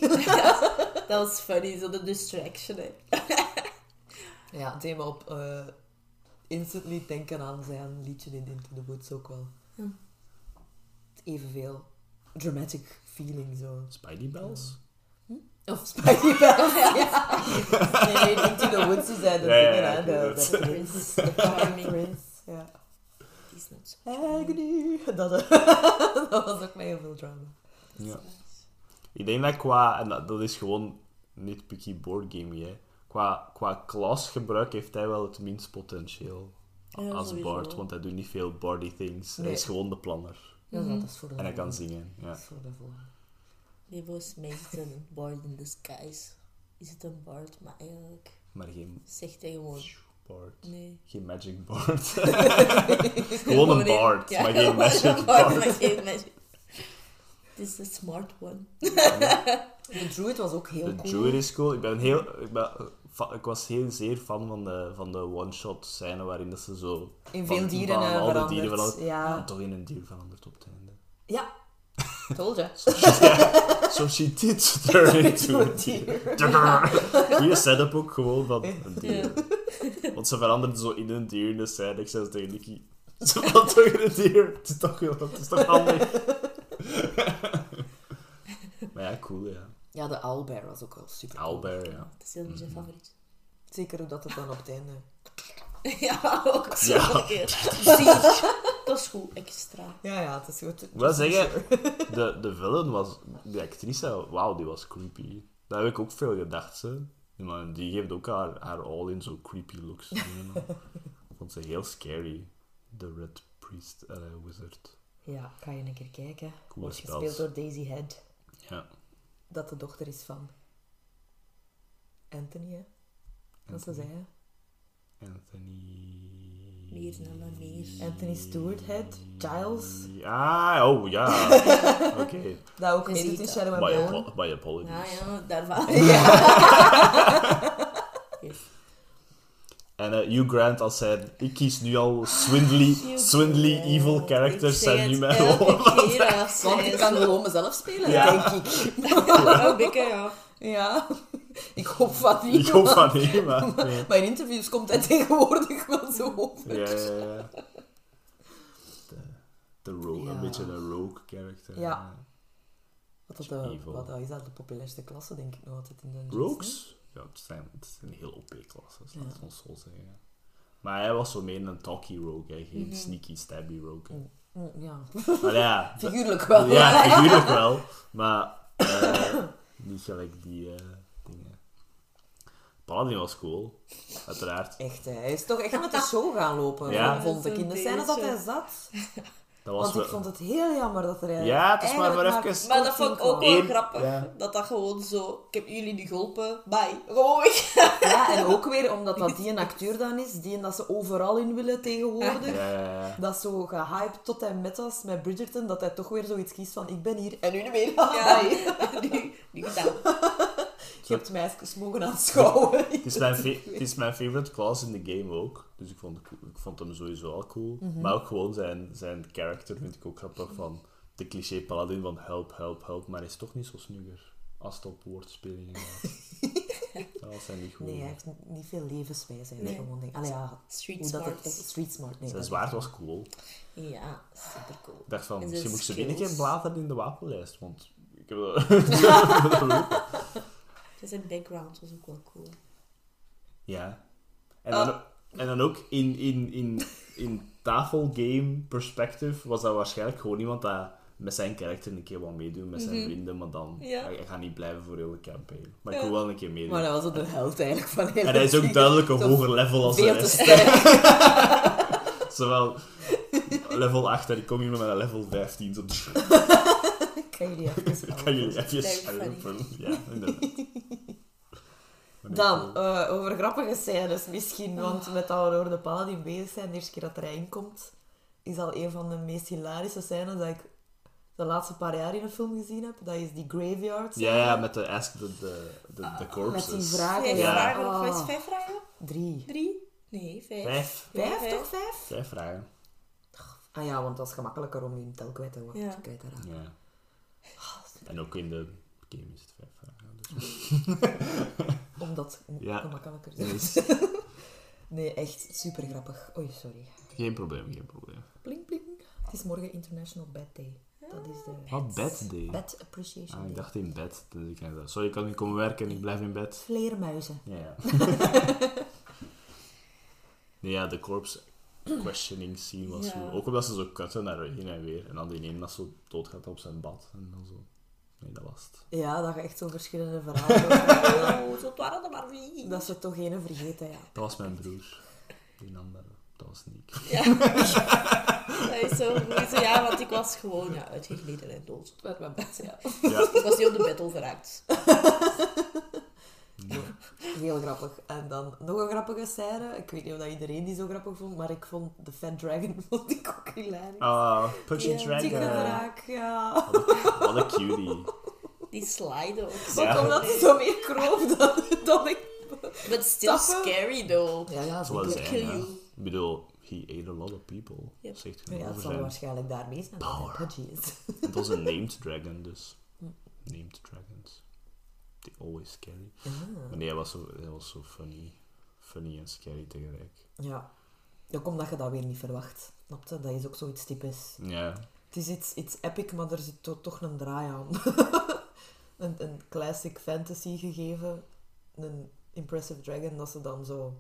[LAUGHS] Dat was funny, zo de distraction, hè. Ja, het deed me op eh, instantly denken aan zijn liedje in Into the Woods ook wel. Hm. Evenveel dramatic feeling zo. Spidey Bells? Of Spidey [LAUGHS] Bells, ja. Nee, nee, Into the Woods is Ja, ja, dingen, ja, hè. De, ik de prince. Ja. Die is net zo. Agony. Dat, [LAUGHS] dat was ook met heel veel drama. Ja. Ik denk dat qua... En dat, dat is gewoon nitpicky boardgame, hè. Qua, qua klasgebruik heeft hij wel het minst potentieel. Ja, als sowieso. bard, want hij doet niet veel bardy things. Hij Nee. is gewoon de planner. Ja, dat is voor de En hij kan zingen, ja. Dat is voor de volgende. Die was meest een bard in disguise. Is het een bard, maar eigenlijk Maar geen zegt hij gewoon... bard. Nee. Geen magic bard. [LAUGHS] gewoon een bard, ja, maar geen magic bard, maar geen magic. This is the smart one. [LAUGHS] De Druid was ook heel De cool. Druid is cool. Ik ben heel... Ik, ben, ik was heel zeer fan van de, van de one-shot scène waarin dat ze zo... In van- veel dieren van eh, veranderd. dieren veranderd. Ja. En toch in een dier veranderd op het einde. ja. [LAUGHS] Told je. So [LAUGHS] she did turn [LAUGHS] into a deer. Goeie setup ook gewoon van een dier. Want ze veranderde zo in een dier in de scène. Ik zei zo tegen Nicky... Ze valt toch in een dier? Het is toch, heel- het is toch handig? maar ja, cool, ja. Ja, de owlbear was ook wel super cool. Owlbear, ja. Het is heel Mhm. zijn favoriet. Zeker hoe dat het dan op het einde... [LAUGHS] ja, ook zo Ja. lekker. Zie, dat is goed, extra. Ja, ja, het is goed. Ik wil zeggen, [LAUGHS] de, de villain was... Die actrice, wauw, die was creepy. Daar heb ik ook veel gedacht, ze. Maar die geeft ook haar, haar all in zo'n creepy looks. [LAUGHS] Ik vond ze heel scary. The Red Priest, eh, Wizard. Ja, ga je een keer kijken. Coole Wordt gespeeld door Daisy Head. Ja. Dat de dochter is van... Anthony, hè? Dat ze zei, hè? Anthony... Meer sneller, meer. Anthony Stewart Head, Giles. Ah, oh ja. [LAUGHS] Oké. Dat ook doet in. Shadow and My, Bone. my apologies. Ja, ja, daarvan. [LAUGHS] [LAUGHS] En eh, Hugh Grant als zijn... Ik kies nu al swindly, swindly evil characters zijn nu het mijn rol. Want ik kan gewoon mezelf spelen, Ja. denk ik. Oh, Bikke, ja. Ja. Ik hoop van niet. Ik hoop maar- van niet, maar... nee. [LAUGHS] Maar in interviews komt hij tegenwoordig wel zo over. Ja, ja, ja. De, de rogue, Ja. een beetje een rogue character. Ja. Wat, dat, eh, wat is dat de populairste klasse, denk ik nog altijd in de Rogues? Ja, het zijn, het zijn heel OP-klasses, laat Ja. ons zo zeggen. Maar hij was zo meer een talky rogue, hè, geen Mhm. sneaky stabby rogue. hè. Mm, Ja, Maar ja, [LAUGHS] figuurlijk wel. ja, [LAUGHS] natuurlijk wel. Maar eh, niet gelijk die eh, dingen. Paladin was cool, uiteraard. Echt, hè. hij is toch echt met de show gaan lopen, Ja. vond ik. In de dat hij zat. [LAUGHS] Dat was Want ik vond het heel jammer dat er Ja, het is maar voor even- Maar dat vond ik ook wel grappig. ja. Dat dat gewoon zo... Ik heb jullie niet geholpen. Bye. Gewoon weg. [LAUGHS] Ja, en ook weer omdat dat die een [LAUGHS] acteur dan is, die en dat ze overal in willen tegenwoordig. Ja, ja, ja. Dat zo gehyped tot hij met was met Bridgerton, dat hij toch weer zoiets kiest van ik ben hier en nu niet meer. Ja. [LAUGHS] Bye. Nu, nu gedaan. Je hebt meisjes mogen aanschouwen. [LAUGHS] Het is, mijn [LAUGHS] het is mijn favorite class in de game ook. Dus ik vond, ik vond hem sowieso al cool. Mhm. Maar ook gewoon zijn, zijn character vind ik ook grappig. Van de cliché paladin van help, help, help. Maar hij is toch niet zo snugger als het op woordspelingen gaat. [LAUGHS] dat was hij niet goed. Nee, hij heeft niet- veel levenswijze. Nee. gewoon denk, allee, ja, Street smart. het street smart. Nee, zijn dat- zwaard was cool. Ja, super cool. Ik dacht van, En misschien zijn moet ik ze skills. weer een keer bladeren in de wapenlijst. Want ik heb dat... Zijn background was ook wel cool. Ja. En dan, Ah. en dan ook in, in, in, in tafelgame perspective was dat waarschijnlijk gewoon iemand dat met zijn karakter een keer wat meedoen met zijn Mhm. vrienden, maar dan Ja. hij, hij gaat niet blijven voor heel de campaign. Maar ik wil wel een keer meedoen. Maar hij was ook de held eigenlijk van heel en hij is ook het duidelijk een hoger level als de rest. [LAUGHS] Zowel level 8 en ik kom hier met een level 15. Zo, ga jullie even ik kan jullie even [LAUGHS] helpen. Ja, inderdaad. Dan, eh, over grappige scènes misschien, want met dat we door de paladin bezig zijn, de eerste keer dat er erin komt, is al een van de meest hilarische scènes dat ik de laatste paar jaar in een film gezien heb. Dat is die graveyard scène. Ja, ja, met de ask the, the, the, the corpses. Met die vragen. Vijf Ja. vragen? Of Ah. wat is het, vijf vragen? Drie. Drie? Nee, vijf. Vijf. Vijf, Ja, toch? Vijf? Vijf vragen. Ah ja, want dat is gemakkelijker om je tel kwijt te worden. Ja. Kwijt te raken. Ja. En ook in de game is het vijf. [LAUGHS] Omdat Ja. gemakkelijker Dus, is. Nee, echt super grappig. Oei, sorry. geen probleem, geen probleem. Bling bling. Het is morgen International Bad Day. Dat is de Wat bed day? Bad Appreciation Ah, ik dacht in bed. Dus ik dacht, sorry, ik kan niet komen werken en ik blijf in bed. Vleermuizen. Ja, ja. [LAUGHS] nee, ja, de corpse questioning scene was Ja. Ook omdat ze zo kutten naar heen en weer. En dan die ene dat zo doodgaat op zijn bad. En dan zo... Nee, dat was het. Ja, dat je echt zo verschillende [LAUGHS] verhalen hoort. Oh, zo het waren er maar vier. Dat ze toch geen vergeten, ja. Dat was mijn broer. Die andere. Dat was Nick. Ja. [LAUGHS] dat is zo goed. Zo, Ja, want ik was gewoon ja, uitgegleden en dood. Met mijn bed, ja. Ja. Ik was niet op de battle geraakt. [LAUGHS] Heel grappig. En dan nog een grappige scène. Ik weet niet of dat iedereen die zo grappig vond, maar ik vond de Fat Dragon [LAUGHS] vond ik ook hilarisch. Ah, Die dikke Dragon. draak, ja. Wat een, cutie. Die sliden ook. Ja. Ook omdat ze zo meer kroof dan, dan ik... But still Stappen. scary though. Ja, ja, kill ja. you. Ik bedoel, he ate a lot of people. Yep. Zegt Ja, over zal waarschijnlijk daarmee zijn dat hij Power. pudgy is. Het was een [LAUGHS] named dragon, dus... Named dragons. They always scary. Ah. Maar nee, hij was zo, hij was zo funny. Funny en scary tegelijk. Ja. Ook omdat je dat weer niet verwacht. Snap je? Dat is ook zoiets typisch. Ja. Het is iets, iets epic, maar er zit to- toch een draai aan. [LAUGHS] een, een classic fantasy gegeven, een Impressive Dragon, dat ze dan zo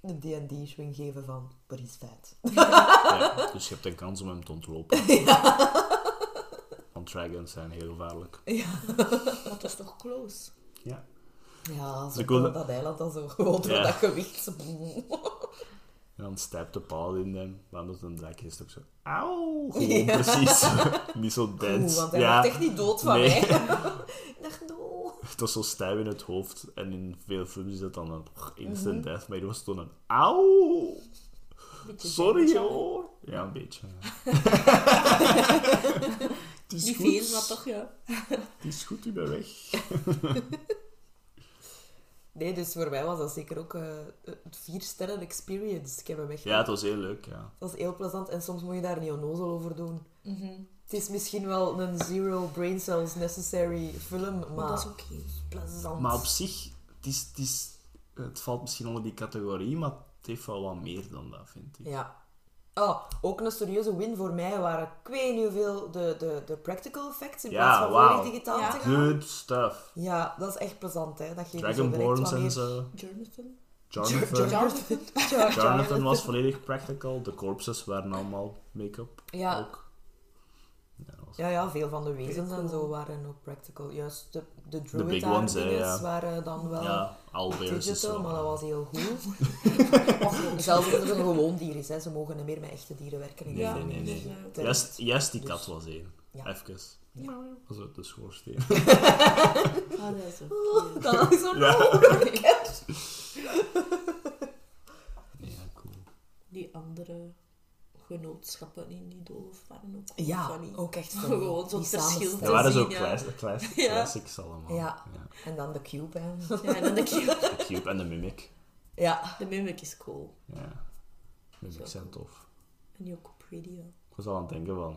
een D&D-swing geven van, but he's fat. Ja, [LAUGHS] dus je hebt een kans om hem te ontlopen. Want dragons zijn heel gevaarlijk. [LAUGHS] Maar het is toch close? Ja. Ja, zo ik wilde- dat eiland dan zo gewoon door Ja. dat gewicht. [LAUGHS] En dan stapt de paal in hem. Dat een draak is het ook zo... Auw! Gewoon Ja. precies. [LAUGHS] Niet zo Oeh, dens. want hij ja, wordt echt niet dood van Nee. mij. Ik dacht, no. het was zo stijf in het hoofd. En in veel films is dat dan een instant Mhm. death. Maar hier was het toen een... Auw! Beetje Sorry hoor. Ja, een beetje. Het is Niet goed. veel, maar toch ja. Het is goed, u bent weg. [LAUGHS] Nee, dus voor mij was dat zeker ook eh het vier sterren experience. Ik heb hem echt... Ja, het was heel leuk, ja. Dat is heel plezant en soms moet je daar niet onnozel over doen. Mhm. Het is misschien wel een zero brain cells necessary film, maar, Maar dat is oké. plezant. Maar op zich, het, is, het, is, het valt misschien onder die categorie, maar het heeft wel wat meer dan dat, vind ik. Ja. Oh, ook een serieuze win voor mij waren, ik weet niet hoeveel, de, de, de practical effects in Ja, plaats van wauw. volledig digitaal Ja. te gaan. Good stuff. Ja, dat is echt plezant, hè. Dat geeft Dragonborns en zo. Jonathan? Jonathan. Jonathan? [LAUGHS] Jonathan was volledig practical. De corpses waren allemaal make-up. Ja. Ook. Ja, Ja, ja, veel van de wezens Cool. en zo waren ook practical. Juist de, de druid ones, hè, ja. waren dan wel ja digital, zo. maar dat was heel goed. [LAUGHS] Zelfs als het een gewoon dier is, hè. ze mogen niet meer met echte dieren werken. in Nee, nee, nee, nee. Ja. Juist, juist die Dus- kat was één. Ja. Even. Dat is uit de schoorsteen. [LAUGHS] Ah, dat is oké. Dat is zo Ja. [LAUGHS] Ja, cool. Die andere genootschappen in die doolhof waren ook Ja, funny. ook echt [LAUGHS] zo. Gewoon zo'n verschil te Dat waren zo ja. [LAUGHS] Ja. classics allemaal. Ja. En dan de cube, hè. [LAUGHS] Ja, en dan de cube. De Cube en de Mimic. Ja. De mimic is cool. Ja. Mimic Zo zijn tof. En die ook pretty, ja. Ik was al aan het denken van...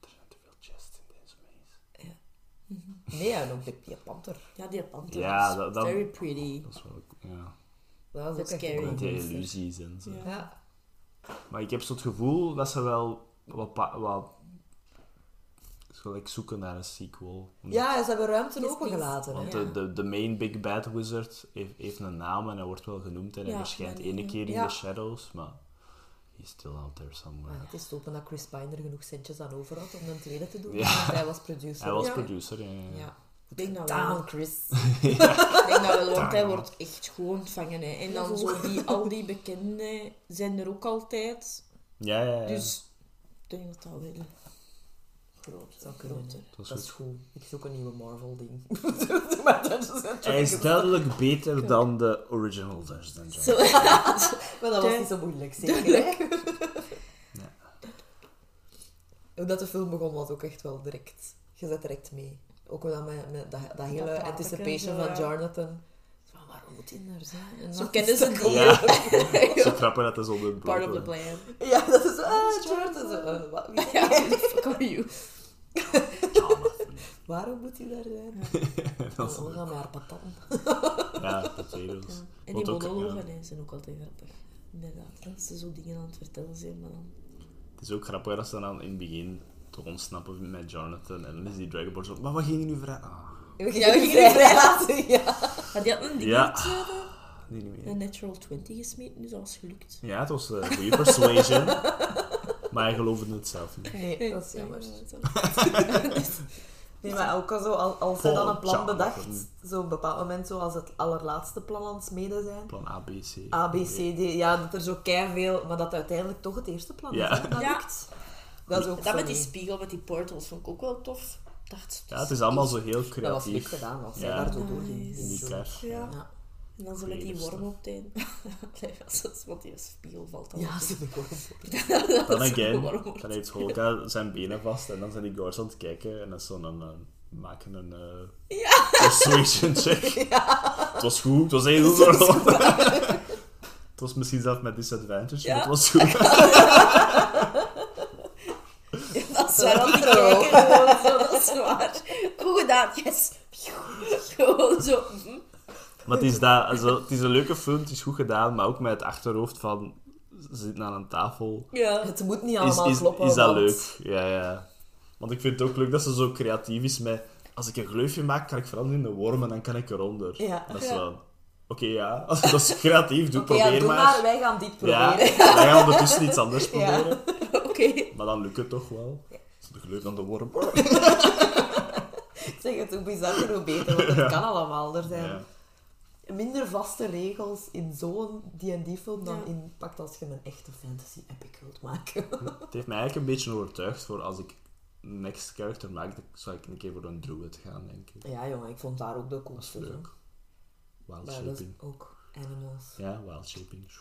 Er zijn te veel chests in deze maze. Nee, en ook de die panter. Ja, die panter Ja, is dat- dat- very pretty. Dat is wel... Ja. Dat is ook echt die illusies en zo. Ja. Maar ik heb zo het gevoel dat ze wel wat... wat like zoeken naar een sequel. Ja, ze hebben ruimte opengelaten. Want de, de, de main big bad wizard heeft, heeft een naam en hij wordt wel genoemd en hij Ja, verschijnt ene nee. keer in Ja. de shadows, maar he's still out there somewhere. Maar het is te hopen dat Chris Pine er genoeg centjes aan over had om een tweede te doen. Ja. Want hij was producer. Hij was Ja. producer, ja. Ik denk dat wel. Chris. [LAUGHS] [LAUGHS] Ik denk dat wel, want hij wordt echt gewoon ontvangen. Hè. En dan zo die, al [LAUGHS] die bekenden zijn er ook altijd. Ja, ja, ja. Dus ik denk dat dat wel groot Zou kunnen. groter. Dat was Dat is goed. Ik zoek een nieuwe Marvel-ding. Maar Hij is duidelijk beter dan de original Dungeons and Dragons. Zo. Maar dat was niet zo moeilijk, zeker. Hè? Ja. Hoe dat de film begon was ook echt wel direct. Je zet direct mee. Ook wel met, met dat, dat hele anticipation van ja. Jonathan. Van, waarom moet hij daar zijn? En [LAUGHS] Zo kennen ze die. Ja. Zo grappig dat hij zo de [LAUGHS] Part of the plan. Ja, dat is... Ah, Jonathan. Zo, wat- wie- [LAUGHS] Ja, fuck are you? Waarom moet hij daar zijn? Dat is we gaan met haar patatten. Ja, potatoes. Ja. En die monologen ja. zijn ook altijd grappig. Inderdaad, dat ze zo dingen aan het vertellen zijn, maar dan... Het is ook grappig dat ze dan in het begin toch ontsnappen met Jonathan en dan is die Dragonborn zo, maar wat ging je nu vrij? Ah, We Ja, gingen niet gingen vrijlaten, ja. Maar die had een ding Ja. eh, nee, niet meer. een natural 20 gesmeten, dus dat was gelukt. Ja, het was een goede persuasion, [LAUGHS] maar hij geloofde het zelf niet. Nee, dat is jammer. Ja. [LAUGHS] Nee, maar ook al zo, als, zij dan een plan bedacht, zo op een bepaald moment, zo als het allerlaatste plan aan het smeden zijn. Plan A, B, C. A, B, C, D, ja, dat er zo veel, maar dat uiteindelijk toch het eerste plan Ja. is. hè. Dat Ja. lukt. Dat is ook Dat met die spiegel, met die portals, vond ik ook wel tof. Dacht, Ja, het is allemaal zo heel Dat was creatief. leuk gedaan, als zij Ja. daar zo doorging. Nice. In die Zo. kar. Ja. Ja, En dan zo met die worm op het einde. [LAUGHS] Is- Want die spiegel valt dan ja ze begon. [LAUGHS] Dan again, dan heeft Holka zijn benen vast en dan zijn die guards aan het kijken en dan is zo'n... eh, maken een eh persuasion check. [LAUGHS] Het was goed, het was heel goed. het was misschien zelf met disadvantage, Ja. maar het was goed. Dat is waar, aan die kijken gewoon zo, dat is waar. Goed gedaan, yes. Gewoon zo. mhm. Maar het is, dat, also, het is een leuke film, het is goed gedaan, maar ook met het achterhoofd van... Ze zitten aan een tafel. Ja. Het moet niet Is, allemaal is, kloppen. is dat want- leuk? Ja, ja. Want ik vind het ook leuk dat ze zo creatief is met... als ik een gleufje maak, kan ik veranderen in een worm en dan kan ik eronder. Ja. Dat is Ja. wel... Oké, ja. Als je dat is creatief doet, [LAUGHS] Oké, ja, probeer doe maar. maar. Wij gaan dit Ja, proberen. wij gaan ondertussen iets anders [LAUGHS] Ja. proberen. Oké. Maar dan lukt het toch wel. De gleuf dan de worm. [LAUGHS] [LAUGHS] Ik zeg het, hoe bizarder, hoe beter. Want het kan allemaal. Er zijn Ja. minder vaste regels in zo'n D&D-film dan Ja. in pakt als je een echte fantasy epic wilt maken. Het heeft mij eigenlijk een beetje overtuigd voor als ik next character maak, dan zou ik een keer voor een druid gaan, denk ik. Ja, jongen, ik vond daar ook de Dat is coolste. leuk. Wild Maar dat is shaping. ook animals. Ja, wild shaping. [LAUGHS]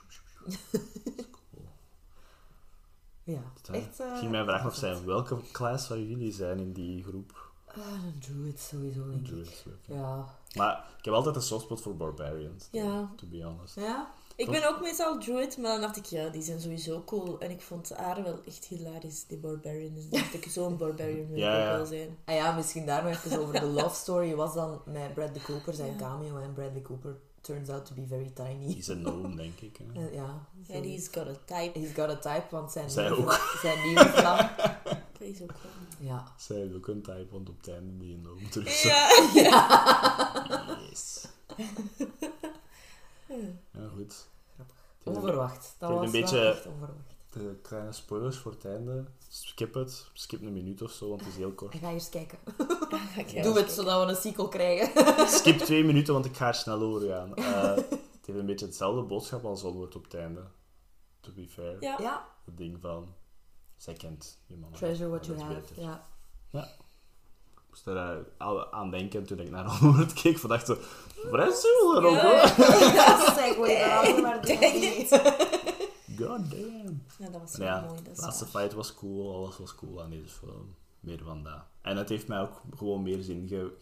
Ja, Dat- echt... eh, ik ging mij vragen of zijn welke class van jullie zijn in die groep. Ah, een druid sowieso, denk ik. Leuk. Ja. Maar ik heb altijd een softspot voor barbarians. Ja. To be honest. Ja? Ik ben ook meestal druid, maar dan dacht ik, ja, die zijn sowieso cool. En ik vond haar wel echt hilarisch, die barbarian. Dus dacht ik, zo'n barbarian wil Ja, ik ja. ook wel zijn. Ah ja, misschien daar nog even over de love story. Was dan met Bradley Cooper zijn Ja. cameo. En Bradley Cooper turns out to be very tiny. Is een gnome, denk ik. Hè. [LAUGHS] Eh, ja. Ja, die is got a type. He's got a type, want zijn, Zij nieuwe, ook. [LAUGHS] zijn nieuwe vlam... [LAUGHS] Dat is ook wel. Ja. Zij heeft ook een type, want op het einde die een gnome terug. Ja. Yes. Ja, goed. Onverwacht. Dat was een beetje- onverwacht. De kleine spoilers voor het einde. Skip het. Skip een minuut of zo, want het is heel kort. Ik ga eens kijken. [LAUGHS] Doe het, zodat we een sequel krijgen. [LAUGHS] Skip twee minuten, want ik ga er snel overgaan. Eh het heeft een beetje hetzelfde boodschap als Onward op het einde. To be fair. Ja. Ja, Het ding van... Zij kent je man. treasure what you Dat is have. beter. Ja. Ik moest er eh, aan denken toen ik naar [LAUGHS] Onward keek. Van dacht zo... Brazil erop, Ja. hoor. Ja, we gaan maar God damn. Ja, dat was wel Ja, mooi. Dat de laatste waar. fight was cool. Alles was cool aan deze film. Meer van dat. En het heeft mij ook gewoon meer zin ge-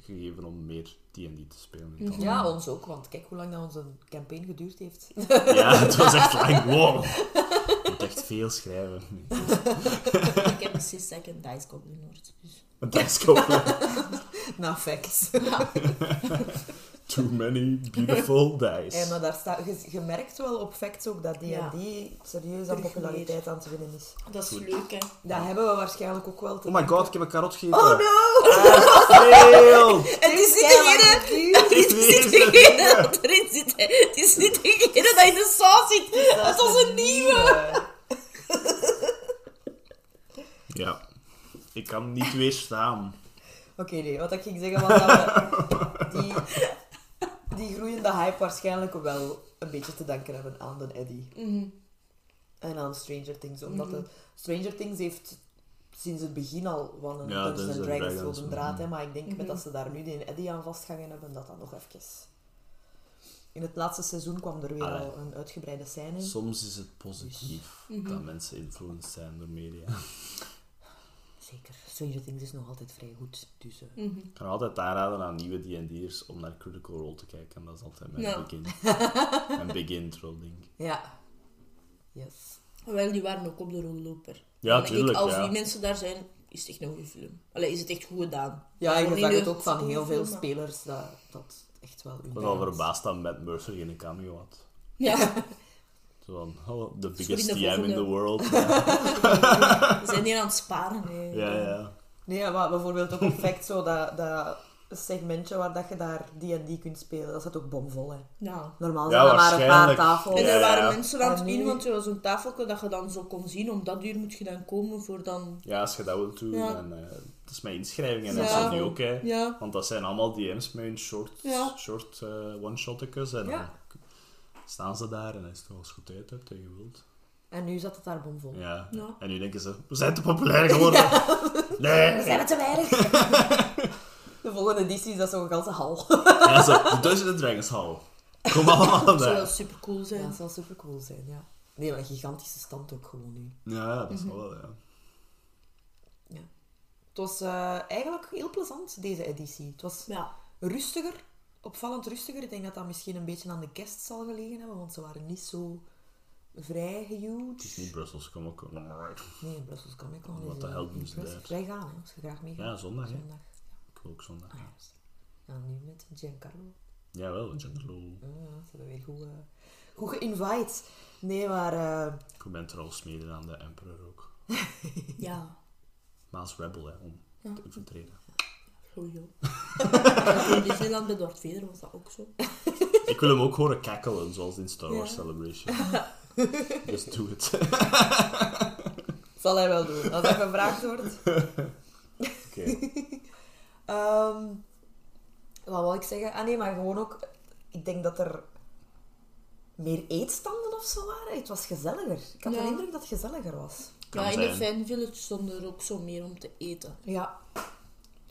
gegeven om meer D&D te spelen. het Mhm. Ja, ons ook, want kijk hoe lang dat onze campaign geduurd heeft. [LAUGHS] Ja, het was echt lang. [LAUGHS] Wow. Je moet echt veel schrijven. [LAUGHS] Ik heb dat ik een dice goblin. Dus. Een thuiskomen. Na facts. Too many beautiful [LAUGHS] dice. En maar daar staat, je, je merkt wel op facts ook dat D&D Ja. serieus aan populariteit aan te winnen is. Dat is Goed. leuk, hè. Dat hebben we waarschijnlijk ook wel te Oh my god, ik heb een karot gegeten. Oh no! [LAUGHS] Veel! Het is niet degene... Het is niet degene dat erin zit, hè. Het is niet degene dat in de saus zit. Dat was een nieuwe. Ja. Ik kan niet weerstaan. Oké, nee, wat ik ging zeggen was dat we die, [LAUGHS] die groeiende hype waarschijnlijk wel een beetje te danken hebben aan de Eddie. Mhm. En aan Stranger Things, omdat Mhm. de Stranger Things heeft sinds het begin al van een Ja, Dungeons Dragons Dragons, rode draad, hè, mhm. maar ik denk met Mhm. dat ze daar nu die Eddie aan vastgehangen hebben, dat dat nog even... In het laatste seizoen kwam er weer Allee. al een uitgebreide scène. Soms is het positief Mhm. dat mensen influenced zijn door media. Zeker. Stranger Things is nog altijd vrij goed, dus... eh, Mhm. Ik kan altijd aanraden aan nieuwe D&D'ers om naar Critical Role te kijken. Dat is altijd mijn Ja. begin. [LAUGHS] mijn begin intro ding. Ja. Yes. Wel, die waren ook op de rolloper. Ja, tuurlijk, Ik, als ja. die mensen daar zijn, is het echt een goede film. Allee, is het echt goed gedaan. Ja, niet zag het ook van heel veel maar- spelers dat dat echt wel... Ik was al verbaasd dat Matt Mercer geen cameo had. Ja, [LAUGHS] [LAUGHS] Zo van, oh, the biggest in de DM in the world. [LAUGHS] Ja, we zijn hier aan het sparen. hè. ja. ja. Nee, maar bijvoorbeeld ook op Fact zo, dat, dat segmentje waar dat je daar D&D kunt spelen, dat zat ook bomvol, hè. Ja. Normaal Ja, zijn er maar een paar tafels. En er waren ja. mensen aan het En in, nu- want er was zo'n tafeltje dat je dan zo kon zien. Om dat uur moet je dan komen voor dan... Ja, als je dat wilt doen. Ja. En, eh, dat is mijn inschrijving en dat is dat nu ook. Hè. Ja. Want dat zijn allemaal DM's met hun short, Ja. short eh, one-shottekes. En Ja. Staan ze daar en dan is het wel eens goed uit hebt dat je wilt. En nu zat het daar bomvol. Ja. Ja. En nu denken ze, we zijn te populair geworden. [LAUGHS] Nee. We zijn het te weinig. [LAUGHS] De volgende editie is dat zo'n ganse hal. Ja, zo, de Dungeons Dragons Hall. Kom allemaal Dat zou wel super cool Ja, zijn. dat zou super cool zijn, ja. Nee, maar een gigantische stand ook gewoon nu. Ja, ja, dat is wel, ja. Het was eh, eigenlijk heel plezant, deze editie. Het was Ja. rustiger, opvallend rustiger. Ik denk dat dat misschien een beetje aan de guests zal gelegen hebben, want ze waren niet zo vrij Het is huge. niet Brussels Comic Con. Nee, in Brussels Comic Con Wat de hel doen ze? Wij gaan, hè, als je graag mee gaat. Ja, zondag, hè. Zondag. Ik wil ook zondag. Ah. Ja, nu met Giancarlo. Jawel, Giancarlo. Ja, ze hebben weer goed, eh, goed geïnvite. Nee, maar... eh, Ik ben trouwens mede aan de Emperor ook. [LAUGHS] Ja. Maar als rebel, hè, om Ja. te infiltreren. Goeie. [LAUGHS] In Disneyland bij Darth Vader was dat ook zo. Ik wil hem ook horen kakkelen, zoals in Star Wars Ja. Celebration. [LAUGHS] Just do it. [LAUGHS] Zal hij wel doen, als hij gevraagd wordt. Oké. Ehm, wat wil ik zeggen? Ah nee, maar gewoon ook... Ik denk dat er meer eetstanden of zo waren. Het was gezelliger. Ik had Ja. de indruk dat het gezelliger was. Kan ja, in de. Fan Village stond er ook zo meer om te eten. Ja.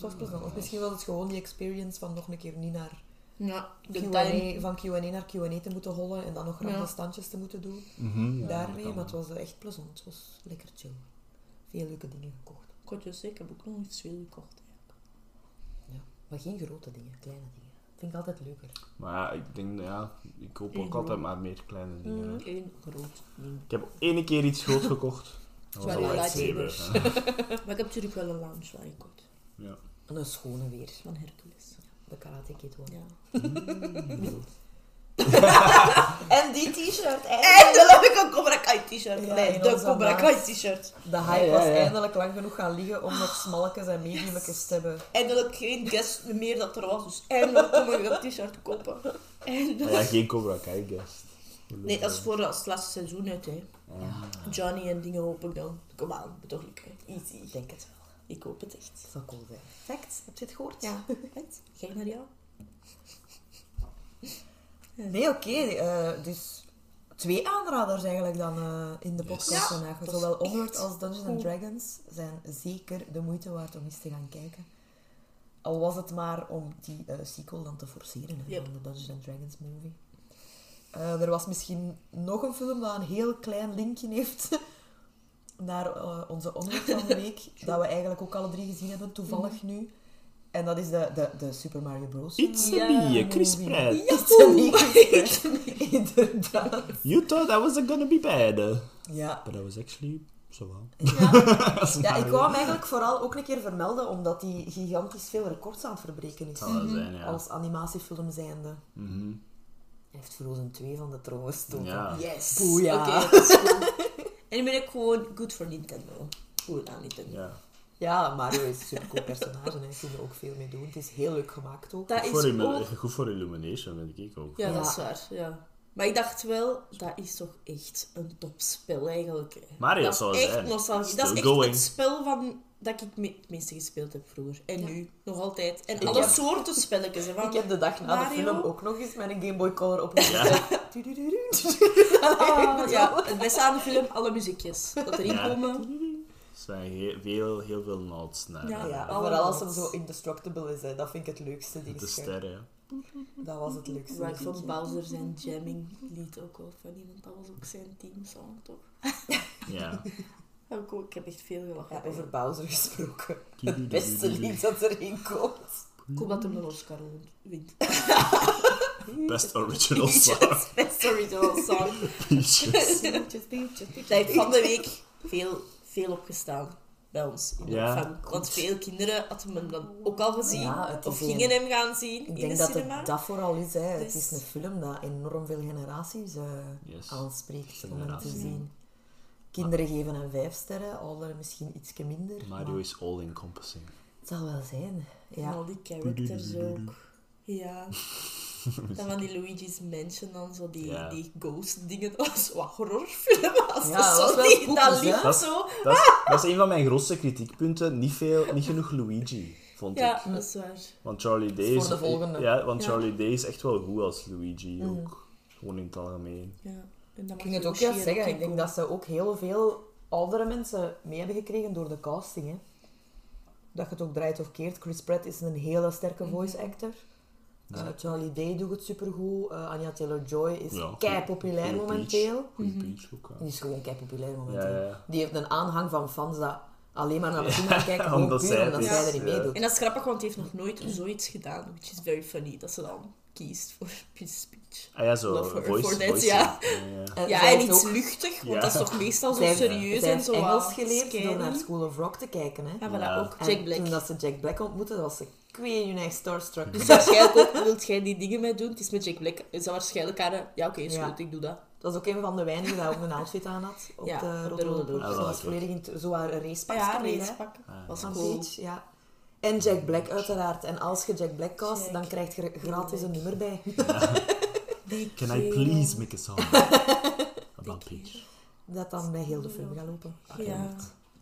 Het was plezant. Of misschien was het gewoon die experience van nog een keer niet naar Ja, de Q&A, time. van Q&A naar Q&A te moeten hollen en dan nog rande Ja. standjes te moeten doen. Mhm, ja, Daarmee, maar het was echt plezant. Het was lekker chill. Veel leuke dingen gekocht. Ik had je zeggen, ik heb ook nog iets veel gekocht. Ja. Maar geen grote dingen, kleine dingen. Vind ik altijd leuker. Maar ja, ik denk, ja, ik koop Eén ook altijd maar meer kleine dingen. Mhm. Eén groot ding. Ik heb ene keer iets groot [LAUGHS] gekocht. Dat was een lightsaber. Maar ik heb natuurlijk wel een lounge waar ik ooit. Ja. En een schone weer. Van Hercules. De Karate Kid one. Ja. [LAUGHS] En die t-shirt, Eindelijk heb ik een Cobra Kai t-shirt. Ja, nee, de Cobra. Kai t-shirt. De hype Ja, ja, was ja. eindelijk lang genoeg gaan liggen om nog smalletjes en mediumetjes te hebben. Eindelijk geen guest meer dat er was, dus eindelijk kom ik dat t-shirt kopen. Eindelijk. Maar ja, geen Cobra Kai guest. Nee, dat is voor als het laatste seizoen uit, hè. Ah. Johnny en dingen hoop ik dan. Kom aan, bedoel ik. Easy. Ik denk het wel. Ik hoop het echt. Dat zou cool zijn. Facts, heb je het gehoord? Ja, [LAUGHS] het. Kijk naar jou. [LAUGHS] Nee, oké. eh, dus twee aanraders eigenlijk dan eh, in de Yes. podcast Ja, vandaag. dat is Zowel Onward als Dungeons and. Dragons zijn zeker de moeite waard om eens te gaan kijken. Al was het maar om die eh, sequel dan te forceren hè, Yep. van de Dungeons and Dragons movie. Eh, er was misschien nog een film dat een heel klein linkje heeft naar eh, onze Onward van de [LAUGHS] week. dat we eigenlijk ook alle drie gezien hebben, toevallig nu. En dat is de, de, de Super Mario Bros. It's a me, Chris. Pratt. It's a me, Chris [LAUGHS] Pratt. Inderdaad. You thought that was gonna be bad. Ja. But I was actually so well. [LAUGHS] ja, ik wou hem eigenlijk vooral ook een keer vermelden, omdat hij gigantisch veel records aan het verbreken is. Wel zijn, ja. Als animatiefilm zijnde. Mhm. Hij heeft Frozen 2 van de troon gestoten. Ja. Yes. Boeia. Goed. En nu ben ik gewoon good voor Nintendo. Goed aan Nintendo. Ja. Ja, Mario is een supercool personage en daar kunnen we ook veel mee doen. Het is heel leuk gemaakt ook. Dat Goed is voor, ook... goed voor Illumination, vind ik ook. Ja, dat is waar. Ja. Maar ik dacht wel, dat is toch echt een topspel eigenlijk. Mario dat zou is echt zijn. Dat is echt going. het spel van, dat ik me- het meeste gespeeld heb vroeger. En nu, nog altijd. En Ik alle heb- soorten spelletjes. Hè, van Ik heb de dag na Mario. de film ook nog eens met een Game Boy Color opgezet. Ja. [LAUGHS] Ah, ja, het beste aan de film, alle muziekjes. Dat erin Ja. komen. Er zijn heel, veel, heel veel nods naar Ja. eh, Ja, alle vooral als hem notes. zo indestructible is, hè. dat vind ik het leukste de ding. sterren. ja. Dat was het leukste. Maar ik vond. Bowser zijn jamming lied ook wel funny, want dat was ook zijn teamsong, toch? Ja. [LAUGHS] Heb ik, ook, ik heb echt veel gelachen. Ja, over Bowser gesproken. Het beste lied dat erin komt. Ik hoop dat hem een Oscar wint. [LAUGHS] Best original song. Best original song. Peaches. [LAUGHS] Dat heeft van de week veel, veel opgestaan bij ons in de Ja. Want veel kinderen hadden hem dan ook al gezien. Ja, het of gingen een- hem gaan zien Ik in denk de dat cinema. het dat vooral is. Hè. Het Dus- is een film dat enorm veel generaties eh, Yes. aanspreekt om hem te zien. Kinderen geven hem vijf sterren, ouderen misschien iets minder. Mario maar is all-encompassing. Het zal wel zijn. En Ja. al die characters ook. Ja. [LAUGHS] En van die Luigi's Mansion dan, zo die, Ja. die ghost dingen. Dat was wat horrorfilm. [LAUGHS] Ja, dat was die- dat hè? liep Dat is- zo. Dat is, dat is een van mijn grootste kritiekpunten. Niet, veel, niet genoeg Luigi, vond Ja, ik. dat is waar. Want Charlie Day Voor is... de volgende. Ja, want Ja. Charlie Day is echt wel goed als Luigi Mm. ook. Gewoon in het algemeen. Ja. Ik ging het ook juist zeggen. Ik denk dat ze ook heel veel oudere mensen mee hebben gekregen door de casting. Hè. Dat je het ook draait of keert. Chris Pratt is een hele sterke Mhm. voice actor. Ja. Eh, Charlie Day doet het supergoed. Uh, Anya Taylor-Joy is Ja, kei populair momenteel. Goeie Mhm. Peach ook. Die is gewoon kei populair momenteel. Ja, ja. Die heeft een aanhang van fans dat alleen maar naar de film gaan kijken. [LAUGHS] Omdat puur zij omdat zij erin ja. meedoet. En dat is grappig, want hij heeft nog nooit zoiets gedaan. Which is very funny. Dat ze dan kiest voor [LAUGHS] Speech. Ah ja, zo. Love her voice, for that, voice ja. ja, ja. En en iets ook- luchtig, want Ja. dat is toch meestal zo zij serieus zij en zo Engels geleerd door naar School of Rock te kijken. Hè. Ja, voilà, Ja. ook En Jack Black. toen dat ze Jack Black ontmoette, was ze kweejunig starstruck. Dus waarschijnlijk ook, wilt jij die dingen mee doen? Het is met Jack Black. Is dat waarschijnlijk haar... Ja, oké, is Ja. goed, ik doe dat. Dat was ook een van de weinigen die ook een outfit aan had. Op Ja, de op Rode de Rode Loper. Loper. Ze was volledig in het- zo haar racepak ja, racepak. Ah, Was cool. Ja. En Jack Black uiteraard. En als je Jack Black cast, Jack dan krijg je er gratis een nummer bij. [LAUGHS] Can I please make a song [LAUGHS] about Peach? Dat dan bij heel de film gaat lopen. Ja,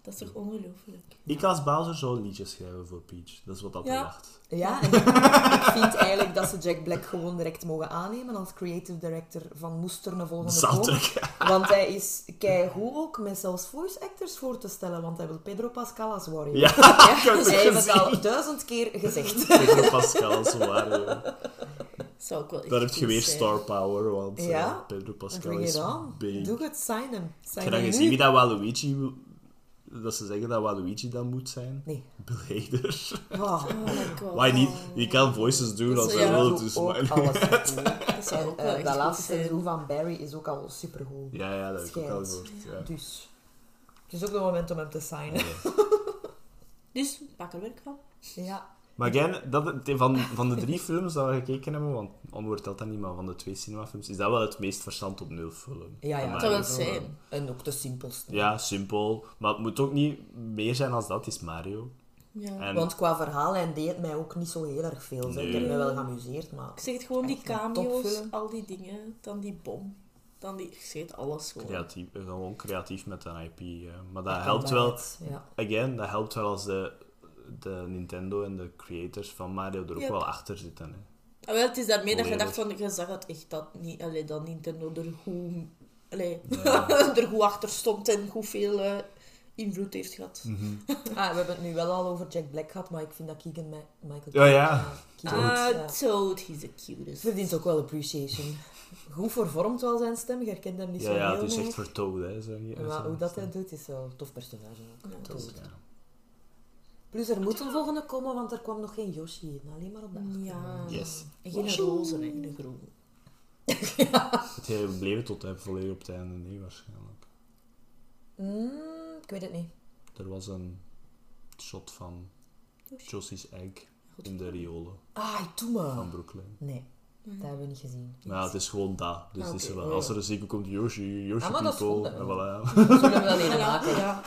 dat is toch ongelooflijk. Ik als Bowser zou een liedje schrijven voor Peach. Dat is wat dat Ja. dacht. Ja, en ik, ik vind eigenlijk dat ze Jack Black gewoon direct mogen aannemen als creative director van moest er een volgende. Soundtrack. Want hij is keigoed ook met zelfs voice actors voor te stellen, want hij wil Pedro Pascal als Wario. Ja, [LAUGHS] ik het hij heeft het al duizend keer gezegd. Pedro Pascal, waar. ja. Zou ik wel Daar heb je weer zijn. star power, want eh, Ja. Pedro Pascal is big. Doe het, sign hem. Sign je hem gezien nu. wie dat Waluigi... Dat ze zeggen dat Waluigi dan moet zijn? Nee. Bill Hader. Oh, Oh my [LAUGHS] god. Why niet? Je kan voices doen als hij ja, wil, dus... [LAUGHS] ook maar- alles goed. Dat zou En ook eh, dat goed laatste seizoen van Barry is ook al supergoed. Ja, ja, dat heb ik ook al gehoord. Ja. Dus, het is ook het moment om hem te signen. [LAUGHS] Dus, pak er werk van. Ja. Maar again, dat, van, van de drie films dat we gekeken hebben, want Onward telt dat niet, maar van de twee cinemafilms, is dat wel het meest verstand op nul film. Ja, ja. Dat zou wel zijn. En ook de simpelste. Ja, simpel. Maar het moet ook niet meer zijn als dat, is Mario. Ja. En Want qua verhaallijn deed het mij ook niet zo heel erg veel. zeg. Ik heb Nee. me wel geamuseerd, maar... Ik zeg het gewoon, die cameo's, al die dingen, dan die bom, dan die... Ik zeg het, alles gewoon. creatief, gewoon creatief met een IP. ja. Maar dat helpt wel, Ja. again, dat helpt wel als de, de Nintendo en de creators van Mario er ook Ja. wel achter zitten. Hè. Ah, wel, het is daarmee dat je dacht van, je zag het echt dat niet, allee, dat Nintendo er goed, allee, Ja. [LAUGHS] er goed achter stond en goed veel eh, invloed heeft gehad. Mhm. [LAUGHS] Ah, we hebben het nu wel al over Jack Black gehad, maar ik vind dat Keegan Ma- Michael Ja, ja. eh, Keegan, Ah, ja. Toad, he's the cutest. verdient ook wel appreciation. Goed vervormd wel zijn stem, je herkent hem niet Ja, zo ja, heel het is echt vertoond, hè. Zo, ja, Maar zo. hoe dat hij doet, is wel een tof personage ook. Ja, Toad. Ja. Plus er moet een volgende komen, want er kwam nog geen Yoshi in. Alleen maar op de achtergrond. Ja. Yes. En geen roze, hè, een groen. [LAUGHS] Het hij bleef tot hij volledig op het einde, nee, waarschijnlijk. Mm, ik weet het niet. Er was een shot van Josie's egg Goed. in de riolen Ah, doe maar. van Brooklyn. Nee, dat hebben we niet gezien. Maar ja, het is gewoon dat. Dus Ah, het is wel, als er een sequel komt, Yoshi, Yoshi Ah, maar dat is people, en voilà. Dat zullen we wel een Voilà, maken. ja.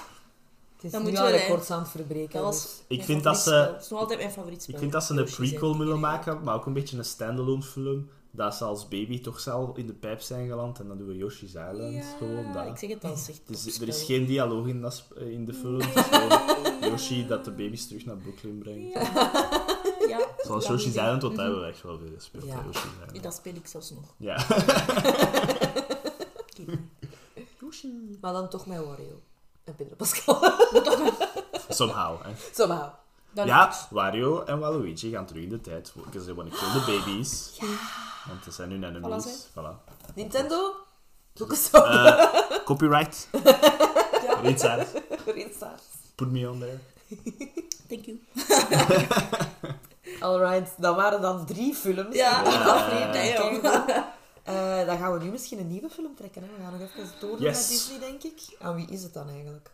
Het is Dan nu moet al je wel, records aan het verbreken. Dat dus- was Ik mijn vind dat ze- is nog altijd mijn favoriet spel. Ik vind dat ze een prequel willen maken, maar ook een beetje een standalone film. Dat ze als baby toch zelf in de pijp zijn geland en dan doen we Yoshi's Island. Ja, gewoon dat. ik zeg het al, zeg [LAUGHS] Dus er is geen dialoog in, dat in de film. Het is gewoon Yoshi dat de baby's terug naar Brooklyn brengt. Ja, Zoals dat Yoshi's. Island, wat hebben we echt wel veel gespeeld. Ja. Island. Dat speel ik zelfs nog. Ja. [LAUGHS] [LAUGHS] Maar dan toch met Wario. En Pedro Pascal. [LAUGHS] Somehow. Hè. Somehow. Dan Ja, Wario en Waluigi gaan terug in de tijd. Because they want to kill the babies. Want ze zijn nu enemies. Voilà. Nintendo? Doe eens zo. Eh, copyright. [LAUGHS] Ja. That. Ritsaars. Put me on there. Thank you. [LAUGHS] Alright, dat waren dan drie films. Ja. de aflevering. Eh, dan gaan we nu misschien een nieuwe film trekken. Hè. We gaan nog even doordoen Yes. met Disney, denk ik. Aan wie is het dan eigenlijk?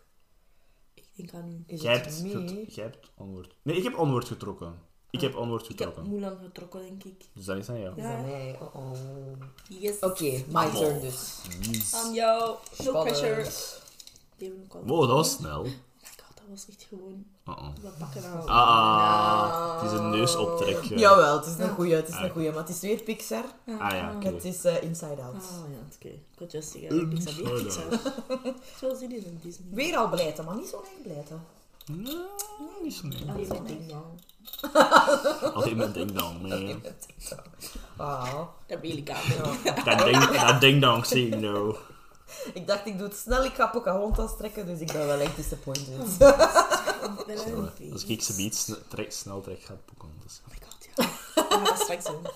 Ik denk aan u. Is Jij het hebt, jij hebt onwoord. Nee, ik heb onwoord getrokken. Ik heb onwoord Ik heb getrokken. Mulan getrokken, denk ik. Dus dat is aan jou. Is Ja. mij? Oh, oh. Yes. Oké, my turn dus. Yes. Aan jou. No Spannend. pressure. Wow, dat was snel. Was echt gewoon... We pakken aan. Ah, het is een neusoptrek. eh. Jawel, het is een goeie, het is Ah. een goeie. Maar het is weer Pixar. Ah ja, oké. Het is eh, Inside Out. Ah ja, oké. Ik had juist zeggen, Een Pixar, weer Pixar. Zo zin in een Disney. Weer al blijten, maar niet zo erg blijten. Nee, niet zo [LAUGHS] nee. [LAUGHS] Alleen met ding dan. Alleen met ding dong, man. Ah. Dat wil ik aan. Dat ding, dat ding dong, zie ik nou. Ik dacht, ik doe het snel, ik ga Pocahontas trekken, dus ik ben wel echt disappointed. [LAUGHS] Als ik ze beat sne- trek, snel trek, gaat Pocahontas. Oh my god, ja. We gaan dat straks doen.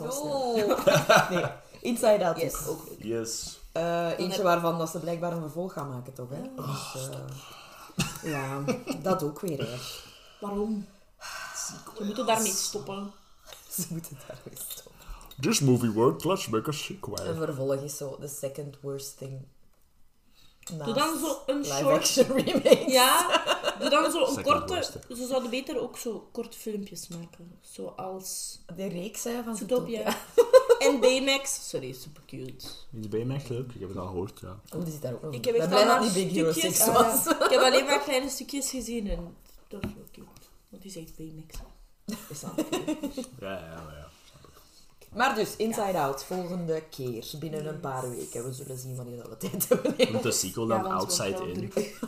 Oh. [LAUGHS] Nee, Inside Out Yes, is ook leuk. Yes. eh, eentje waarvan dat ze blijkbaar een vervolg gaan maken, toch? Hè? Dus, eh, [LAUGHS] ja, dat ook weer. Hè. Waarom? We moeten daarmee stoppen. Ze moeten daar weer stoppen. This movie worked, let's make a Een sequel. vervolg is zo the second worst thing. Doe dan zo een live short... action remake. Ja, [LAUGHS] doe dan zo een Second korte... worst, Ze zouden beter ook zo korte filmpjes maken. Zoals De reeks hè, van Zootopia. [LAUGHS] En Baymax. Sorry, super cute. Is Baymax leuk? Ik heb het al gehoord, ja. Oh, die zit daar ook nog Ik heb echt blij dat Big Hero stukjes... 6 ah, ik heb alleen maar kleine stukjes gezien en dat is wel cute. Is echt BMX. hè. [LAUGHS] Is dat natuurlijk. Ja, ja, ja. Maar dus, Inside Out, volgende keer, binnen een paar weken. We zullen zien wanneer dat we tijd hebben. Moet de sequel dan Outside In? [LAUGHS]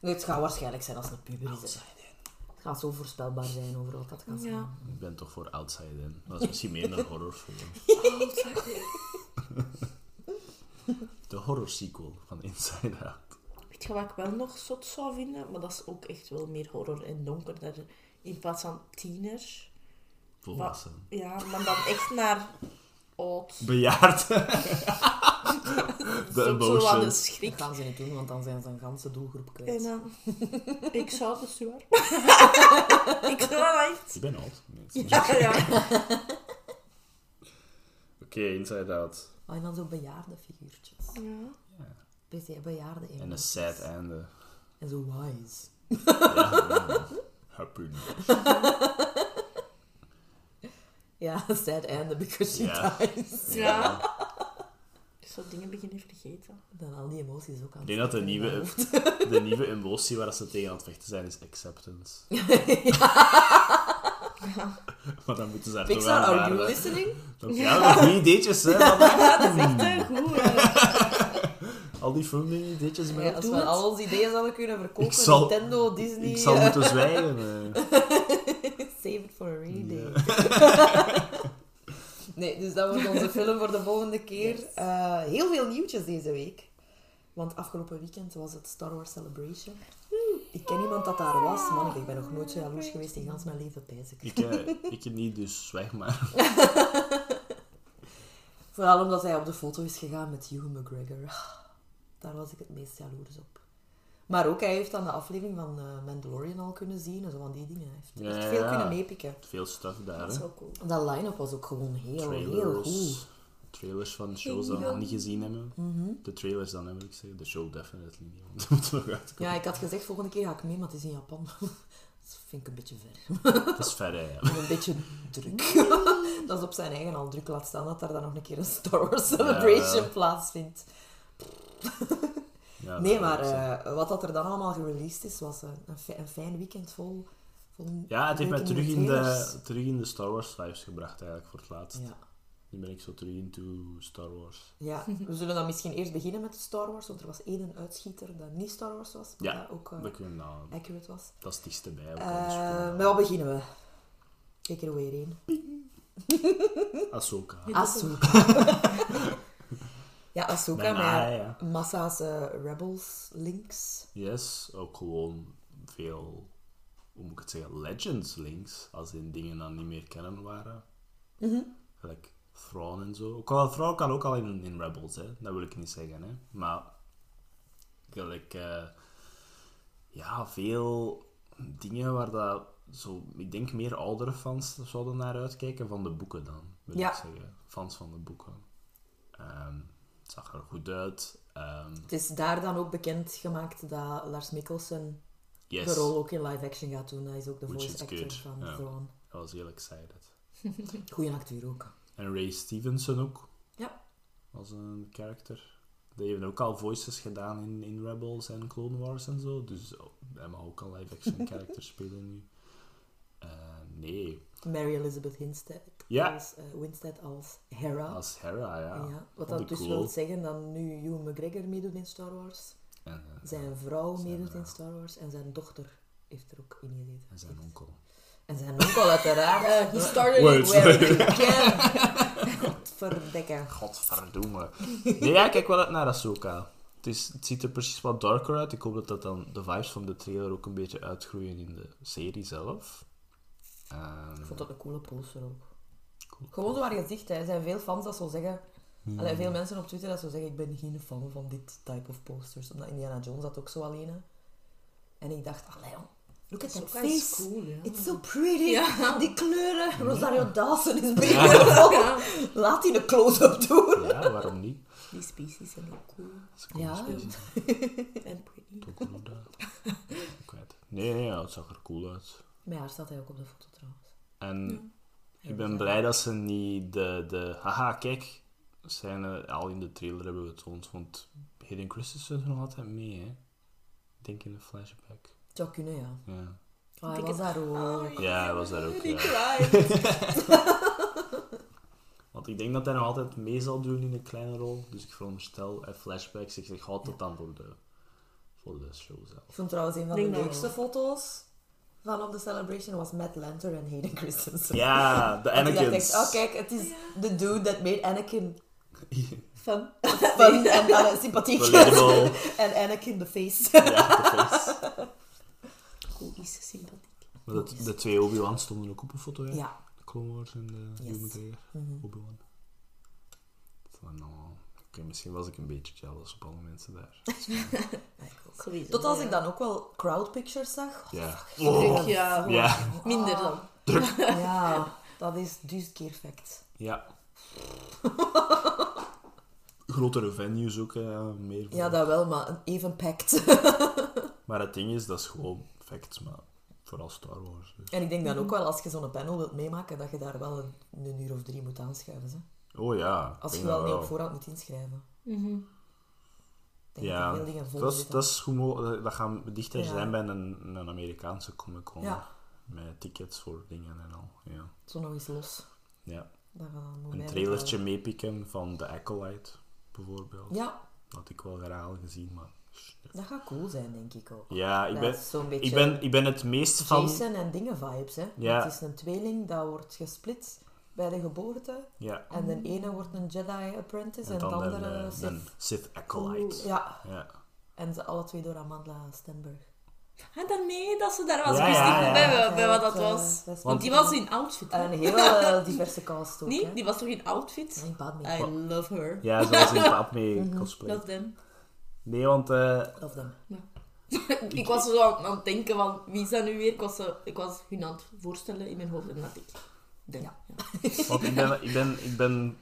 Nee, het gaat waarschijnlijk zijn als het een puber is. hè. Het gaat zo voorspelbaar zijn over wat dat gaat zijn. Ja. Ik ben toch voor Outside In. Dat is misschien meer een [LAUGHS] horrorfilm. [LAUGHS] De horror sequel van Inside Out. Weet je wat ik wel nog zot zou vinden? Maar dat is ook echt wel meer horror en donkerder. In plaats van tieners. Volwassen. Ja, maar dan echt naar oud. Bejaard. [LAUGHS] De Zo- Zo aan de emotion. Dat schrik. gaan ze niet doen, want dan zijn ze een ganse doelgroep En kwijt. dan... [LAUGHS] ik zou het waar. [LAUGHS] ik zou dat echt... Ik ben oud. Nee, Ja, ja. Oké, Inside Out. Oh, en dan zo bejaarde figuurtjes. ja. Ja. Beetje bejaarde En een emoties. sad einde. En zo wise. Ja, ja. Ja, [LAUGHS] sad einde because she Ja. dies. Ja. Ik zou dingen beginnen vergeten. Dan al die emoties ook aan Ik denk dat de nieuwe, [LAUGHS] de nieuwe emotie waar ze tegen aan het vechten zijn is acceptance. [LAUGHS] Maar dan moeten ze daar toch Pixar, are you aanvaarden. listening? Want Ja, goede ideetjes, hè. vandaag. Dat is echt goed. Al die filmdingen, ideetjes Ja, als doe we het. al onze ideeën zouden kunnen verkopen, Ik zal- Nintendo, Disney, Ik zal eh, moeten zwijgen. eh. Save it for a rainy day. Ja. [LAUGHS] Nee, dus dat wordt onze [LAUGHS] film voor de volgende keer. Yes. Eh, heel veel nieuwtjes deze week. Want afgelopen weekend was het Star Wars Celebration. Ik ken iemand dat daar was. Man, ik ben nog nooit zo jaloers geweest in gans mijn leven, pijs ik. Ik, eh, ik niet, dus zwijg maar. [LAUGHS] Vooral omdat hij op de foto is gegaan met Hugh McGregor. Daar was ik het meest jaloers op. Maar ook, hij heeft dan de aflevering van eh, Mandalorian al kunnen zien. En zo van die dingen. Hij heeft echt veel ja. kunnen meepikken. Veel stuff daar, Dat is hè. wel cool. Dat line-up was ook gewoon heel, heel Trailers. goed. Trailers van shows dat we nog niet gezien hebben. Mhm. De trailers dan, wil ik zeggen. De show definitely niet, want [LAUGHS] dat moet nog uitkomen. Ja, ik had gezegd, volgende keer ga ik mee, maar het is in Japan. [LAUGHS] Dat vind ik een beetje ver. [LAUGHS] Dat is ver, hè. ja. En een beetje druk. dat is op zijn eigen al druk. Laat staan dat daar dan nog een keer een Star Wars Celebration Ja. plaatsvindt. Ja, Nee, maar eh, wat dat er dan allemaal gereleased is, was eh, een, fi- een fijn weekend vol... vol Ja, het heeft mij terug in, de, terug in de Star Wars vibes gebracht, eigenlijk, voor het laatst. Ja. Nu ben ik zo terug into Star Wars. ja, we zullen dan misschien eerst beginnen met de Star Wars, want er was één uitschieter dat niet Star Wars was, maar Ja, dat ook eh, Dat, kunnen we nou, accurate was. dat is het dichtste bij. met wat beginnen we? Take it away, Reen. Ahsoka. [LAUGHS] Ahsoka. Ja, Ahsoka ei, ja. massa's eh, Rebels links. Yes, ook gewoon veel, hoe moet ik het zeggen, legends links. Als in dingen dan niet meer kennen waren. Mhm. Gelijk Thrawn en zo. Ook al, Thrawn kan ook al in, in Rebels, hè. Dat wil ik niet zeggen, hè. Maar, gelijk, eh, ja, veel dingen waar dat zo, ik denk meer oudere fans zouden naar uitkijken van de boeken dan, wil Ja. ik zeggen. Fans van de boeken. Ehm, zag er goed uit. Ehm, Het is daar dan ook bekend gemaakt dat Lars Mikkelsen yes, de rol ook in live action gaat doen. Hij is ook de Which voice actor good, van ja. Thrawn. I was heel excited. [LAUGHS] Goeie acteur ook. En Ray Stevenson ook. Ja. Als een character. Die heeft ook al voices gedaan in, in Rebels en Clone Wars en zo. Dus oh, hij mag ook al live-action [LAUGHS] characters spelen nu. Eh, nee. Mary Elizabeth Winstead, Ja. als, eh, Winstead als Hera. Als Hera, ja. Ja, wat Vond dat dus cool. wil zeggen dat nu Ewan McGregor meedoet in Star Wars, En, eh, zijn vrouw Zijn meedoet in Star Wars en zijn dochter heeft er ook in gezeten. en zijn onkel. En zijn onkel uiteraard. Eh, he started Word. it Where. Godverdomme. Nee, ja, kijk wel uit naar Ahsoka. Het, is, het ziet er precies wat darker uit. Ik hoop dat dat dan de vibes van de trailer ook een beetje uitgroeien in de serie zelf. Ehm, Ik vond dat een coole poster ook. cool. Gewoon zo haar gezicht. hè. Er zijn veel fans dat zo zeggen... Hmm. Allee, veel mensen op Twitter dat zo zeggen, ik ben geen fan van dit type of posters. Omdat Indiana Jones dat ook zo alleen. hè. En ik dacht, allee, look at that face. cool, ja. It's so pretty. Ja. Die kleuren. Rosario Dawson is. Ja. Laat die een close-up doen. Ja, waarom niet? Die species zijn ook cool. Dat is een coole Ja. [LAUGHS] En pretty. Tokoroda. Kwijt. Nee, nee, ja, het zag er cool uit. Met haar staat hij ook op de foto trouwens. En ik ben blij dat ze niet de... de haha, kijk. Zijn al in de trailer hebben we getoond. Want Hayden Christensen is er nog altijd mee, hè. Ik denk in de flashback. Het zou kunnen, ja. Ja. Ah, hij was daar ook. Oh, Ja, hij was daar ook, ja. [LAUGHS] Want ik denk dat hij nog altijd mee zal doen in een kleine rol. Dus ik veronderstel, eh, flashbacks, ik zeg, houd dat dan voor de, voor de show zelf. Ik vond trouwens een van de leukste foto's van op de celebration was Matt Lanter en Hayden Christensen. Ja, [LAUGHS] de Anakins. oh kijk, het is de dude that made Anakin [LAUGHS] Van. fun en uh, sympathiek. [LAUGHS] En Anakin the face. Ja, de face. Komisch, sympathiek. Maar de, de twee Obi-Wan stonden ook op een foto, hè? ja. De Clone Wars en de Yes. Mhm. Obi-Wan. Van, nou, oké, misschien was ik een beetje jealous op alle mensen daar. [LAUGHS] Sowieso. Tot als ja. ik dan ook wel crowd pictures zag. Ja. Druk, Oh. [LAUGHS] ja. Minder dan. [LAUGHS] Ja, dat is duizend keer fact. Ja. Grotere venues ook, ja, meer. Ja, dat wel, maar even packed. Maar het ding is, dat is gewoon facts, maar vooral Star Wars. dus. En ik denk dan ook wel, als je zo'n panel wilt meemaken, dat je daar wel een, een uur of drie moet aanschuiven. Hè? Oh ja. Als je wel niet op voorhand moet inschrijven. Mhm. Ik denk Ja, dat veel dat is, dat is goed Dat gaan dichter Ja. zijn bij een, een Amerikaanse Comic Con. Ja. Met tickets voor dingen en al. Ja. Zo nog eens los. ja. Een trailertje meepikken van The Acolyte, bijvoorbeeld. Ja, Dat had ik wel graag al gezien, maar... dat gaat cool zijn, denk ik ook. Ja, ik ben, is zo'n beetje ik ben, ik ben het meest van... Jason en dingen vibes, hè. Ja. Het is een tweeling, dat wordt gesplit bij de geboorte. Ja, En de ene wordt een Jedi apprentice en, en de dan andere een, eh, Sith. een Sith Acolyte. Ja, Ja. en ze alle twee door Amanda Stenberg. En daarmee dat ze daar was. Ja, ik wist ja, niet ja. bij, bij wat dat eh, was. is Want die was in outfit. hè? Een heel eh, [LAUGHS] diverse cast ook, Nee, hè. die was toch in outfit? Nee, Padme. I love her. Ja, zoals in Padme [LAUGHS] Mhm. cosplay. Love them. Nee, want... eh, Love them. [LAUGHS] ik was zo aan, aan het denken van, wie is dat nu weer? Ik was, ik was hun aan het voorstellen in mijn hoofd en dat ik... Ja. Ja. [LAUGHS] Want ik ben, ik, ben, ik ben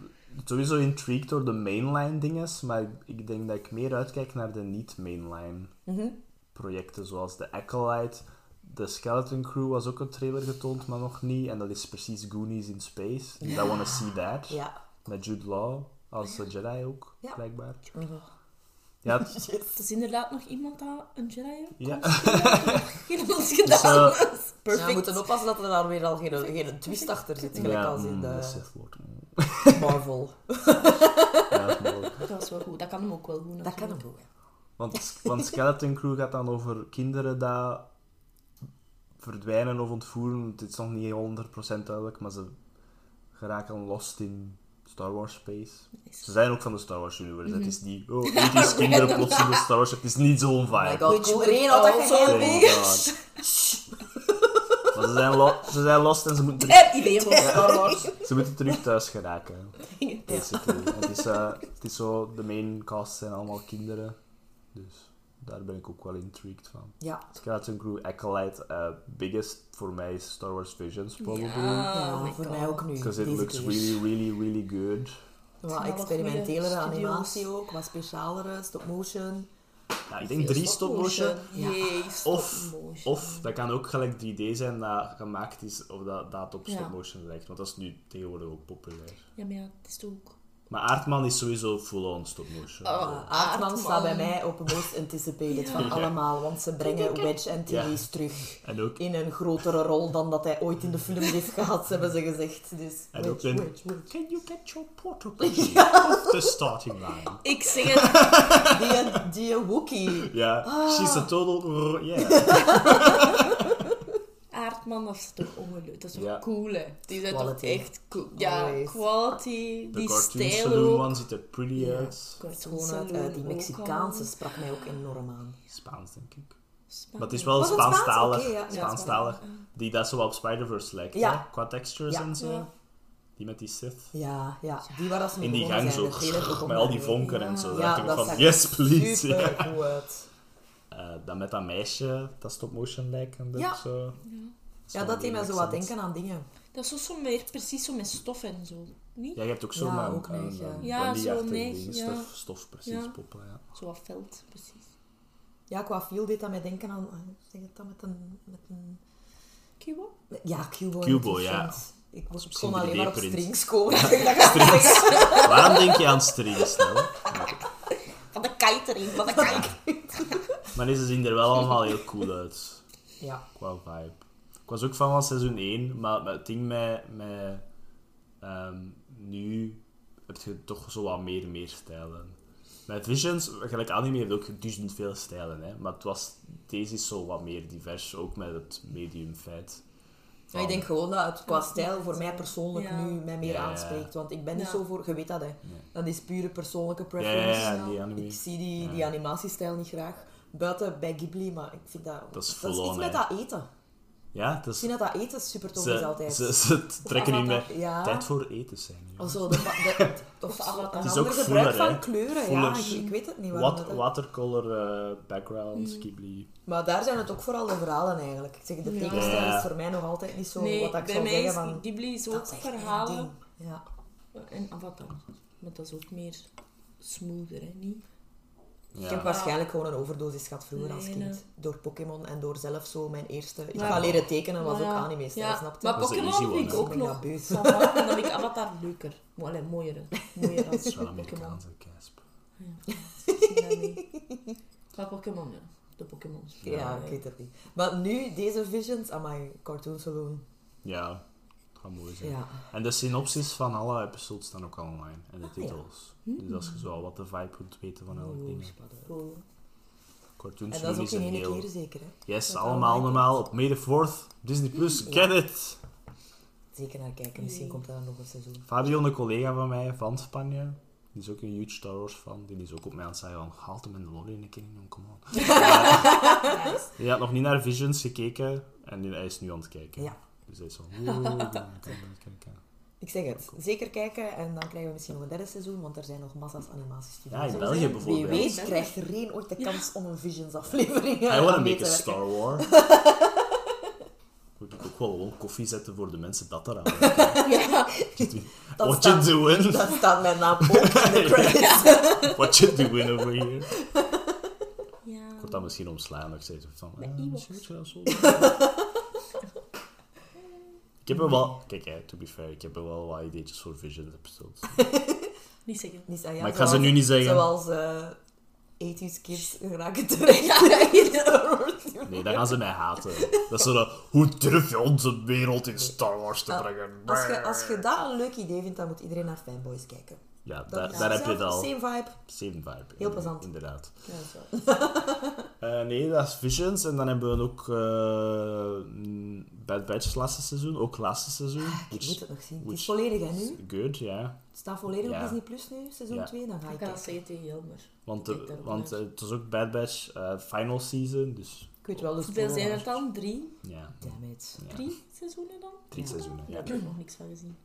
sowieso intrigued door de mainline dinges, maar ik, denk dat ik meer uitkijk naar de niet-mainline Mhm. projecten, zoals de Acolyte. De Skeleton Crew was ook een trailer getoond, maar nog niet. En dat is precies Goonies in Space. I wanna see that. Ja. Met Jude Law als Jedi ook, Ja. blijkbaar. Ja, [LAUGHS] het- Er is inderdaad nog iemand aan een Jedi ja. heeft [LAUGHS] ons [LAUGHS] Dus, gedaan. eh, Dat is Ja, Perfect. we moeten oppassen dat er daar weer al geen, geen twist achter zit, gelijk ja, als in mm, de de Sith Lord. Marvel. Ja, dat is mogelijk. Dat was wel goed. Dat kan hem ook wel goed. Dat kan hem ja. Want, want Skeleton Crew gaat dan over kinderen die verdwijnen of ontvoeren. Het is nog niet 100% duidelijk, maar ze geraken lost in Star Wars space. Nice. Ze zijn ook van de Star Wars universe. Mhm. [LAUGHS] Het is niet, oh, 80s kinderen plots in de Star Wars. Het is niet zo'n Oh my vibe. god, Which iedereen would had dat geheim. Oh god. [LAUGHS] [LAUGHS] Maar ze zijn, lo- ze zijn lost en ze moeten, terug, Het idee van Star Wars. ze moeten terug thuis geraken. Basically. Het, is, eh, het is zo, de main cast zijn allemaal kinderen. Dus daar ben ik ook wel intrigued van. Ja, Skeleton Crew, Acolyte, uh, biggest voor mij is Star Wars Visions, probably. Ja. ja Oh voor God. mij ook nu. Because it deze looks keer. really, really, really good. Wat experimentelere animatie ook, wat specialere, stop motion. Ja, ik denk drie stop motion. Ja. Of, of dat kan ook gelijk 3D zijn dat gemaakt is, of dat, dat op stop motion lijkt. Want dat is nu tegenwoordig ook populair. Ja, maar ja, het is toch ook... Maar Aardman is sowieso full-on stop motion. Oh. Aardman Aardman. staat bij mij op het most anticipated Ja. van allemaal, want ze brengen Wedge Antilles Ja. terug En ook, in een grotere rol dan dat hij ooit in de film heeft gehad, hebben ze gezegd. Dus en ook in, Wedge, Wedge. Can you get your portable [LAUGHS] off the starting line? Ik zeg het. [LAUGHS] Die, die Wookie. Ja, Ah. she's a total... Yeah. [LAUGHS] Aardman, dat is toch ongelooflijk. Dat is toch Ja. cool, hè? Die zijn Quality. toch echt cool. Ja, Always. quality, De die Cartoon stijl Saloon ook. one ziet er pretty Ja. uit. Cartoon Schoonheid, Saloon eh, die ook Mexicaanse al. sprak mij ook enorm aan. Spaans, denk ik. Maar het is wel Was het Spaans? Spaanstalig. Oké, ja. Ja, Spaanstalig. Die dat zo op Spider-Verse lijkt, Ja. hè? Qua textures Ja. en zo. Ja. Die met die Sith. Ja, ja, die waar dat ze mee In die begonnen gang zijn, zo. ook Met al die vonken en zo. Ja, dacht ik dat van, zag yes, please. super Ja. goed uit. Eh, dat met dat meisje, dat stop-motion lijkt en dat Ja. zo. Ja. Ja, dat deed mij zo wat denken aan dingen. Dat is ook zo meer precies zo met stof en zo. Niet? Ja, je hebt ook zo Ja, een, ook een, neig, ja. een Ja, brandy-achtig zo neig, ding, ja. stof, stof precies Ja. poppen, ja. Zo wat veld, precies. Ja, qua feel deed dat mij denken aan... eh, Zeg het dan met een... Met een Cubo? ja, Cubo. Cubo, ja. Ik was kon alleen maar op 3D-print. strings komen. [LAUGHS] Waarom denk je aan strings, nou? Van de catering, van de kite. [LAUGHS] Maar deze zien er wel allemaal heel cool uit. Ja. Qua vibe. Ik was ook fan van seizoen 1, maar, het ding met... met ehm, nu heb je toch zo wat meer, meer stijlen. Met Visions, gelijk anime heeft ook duizend veel stijlen, hè. Maar het was, deze is zo wat meer divers, ook met het medium feit. Ja, ik denk gewoon dat het qua stijl voor mij persoonlijk Ja. nu mij meer Ja, ja. aanspreekt. Want ik ben niet zo voor... Je weet dat, hè. Dat is pure persoonlijke Ja, preference. ja, ja, die anime. Ik zie die, Ja. die animatiestijl niet graag. Buiten bij Ghibli, maar ik vind dat... Dat is iets full-on, met dat eten. Ja, het Ik is... vind dat dat eten super tof is altijd. ze, ze trekken niet. Ja. Tijd voor eten zijn. Of zo, de, de, [LAUGHS] of Het is ook gebruik fuller, van kleuren. Fuller. Ja, ik, ik weet het niet waarom. Wat, dat- watercolor eh, backgrounds, Mm. Ghibli. Maar daar zijn het ook vooral de verhalen eigenlijk. Ik zeg, de Ja. tekenstijl Ja. is voor mij nog altijd niet zo nee, wat ik bij zou mij zeggen is van... Ghibli is ook Dat is verhalen. Ja. En Avatar. Maar dat is ook meer smoother, hè? Niet? Ja. Ik heb waarschijnlijk gewoon een overdosis gehad vroeger als kind. nee. Door Pokémon en door zelf zo mijn eerste... Ik ga leren tekenen was ook ja. anime-stijl, Ja, snap je? Maar Pokémon vind ik ook nog. dat waar, dan vind ik Avatar leuker. Maar allee, mooier. Mooier [LAUGHS] als Zo'n Pokémon. Ja. Maar Pokémon, ja. De Pokémons. Ja, ik weet het niet. Maar nu, deze Visions, amai, Cartoon Saloon. Ja, gaat mooi zijn. Ja. En de synopsis van alle episodes staan ook al online. En de ja. titels. Dus als je zo wat de vibe wilt weten van elk Oeh, ding. Cool. En dat is ook in één keer zeker, hè? Yes, Dat allemaal al normaal op May the 4th. Disney Plus, Ja. get it! Zeker naar kijken, misschien Nee. komt er dan nog een seizoen. Fabio, een collega van mij van Spanje, die is ook een huge Star Wars fan, die is ook op mij aan het zeggen van, haal de Mandalorian een keer in, kom on. [LAUGHS] Hij had nog niet naar Visions gekeken en hij is nu aan het kijken. Ja. Dus is zo, [LAUGHS] oeh, ik zeg het, zeker kijken en dan krijgen we misschien nog een derde seizoen, want er zijn nog massa's animatiestudios. Ja, in België zijn- bijvoorbeeld. Wie weet krijgt er één ooit de kans om een Visions aflevering I aan wanna mee make te a. Star War. [LAUGHS] Moet ik ook wel gewoon koffie zetten voor de mensen dat eraan [LAUGHS] Ja. Dat What staat- you doing? Dat staat mijn naam ook in de credits. What you doing over here? ja. Ik word dan misschien omslaan ik zeg van... Eh, misschien moet je dat zo doen. Ik heb er wel... [LAUGHS] Kijk, hè, to be fair, ik heb er wel wat ideetjes voor Vision episodes. [LAUGHS] Niet zeggen. Niet, ja, Maar ik ga ze nu niet zeggen. Zoals eh 80s kids Star Wars. Nee, dan gaan ze mij haten. Dat is zo dat, hoe durf je onze wereld in Star Wars te brengen? Als je, als je dat een leuk idee vindt, dan moet iedereen naar Fanboys kijken. Ja, Dat daar, daar heb je het al. Same vibe. Same vibe. Heel plezant. Inderdaad. Ja. [LAUGHS] Eh, nee, dat is Visions. En dan hebben we ook eh, mm, Bad Batch laatste seizoen. Ook laatste seizoen. Ah, Ik Which, moet het nog zien. Het is volledig, hè, nu? good, ja. Het staat volledig Ja. op Disney Plus nu, seizoen Ja. 2. Dan ga Ik ik kan dat zeggen tegen Jelmer. Want, de, daarop want eh, het was ook Bad Batch eh, final season. Dus Ik weet wel de Hoeveel zijn het dan? Drie? ja, Damn it. Drie seizoenen dan? Drie Ja. seizoenen. Daar Ja. heb ik nog niks van gezien.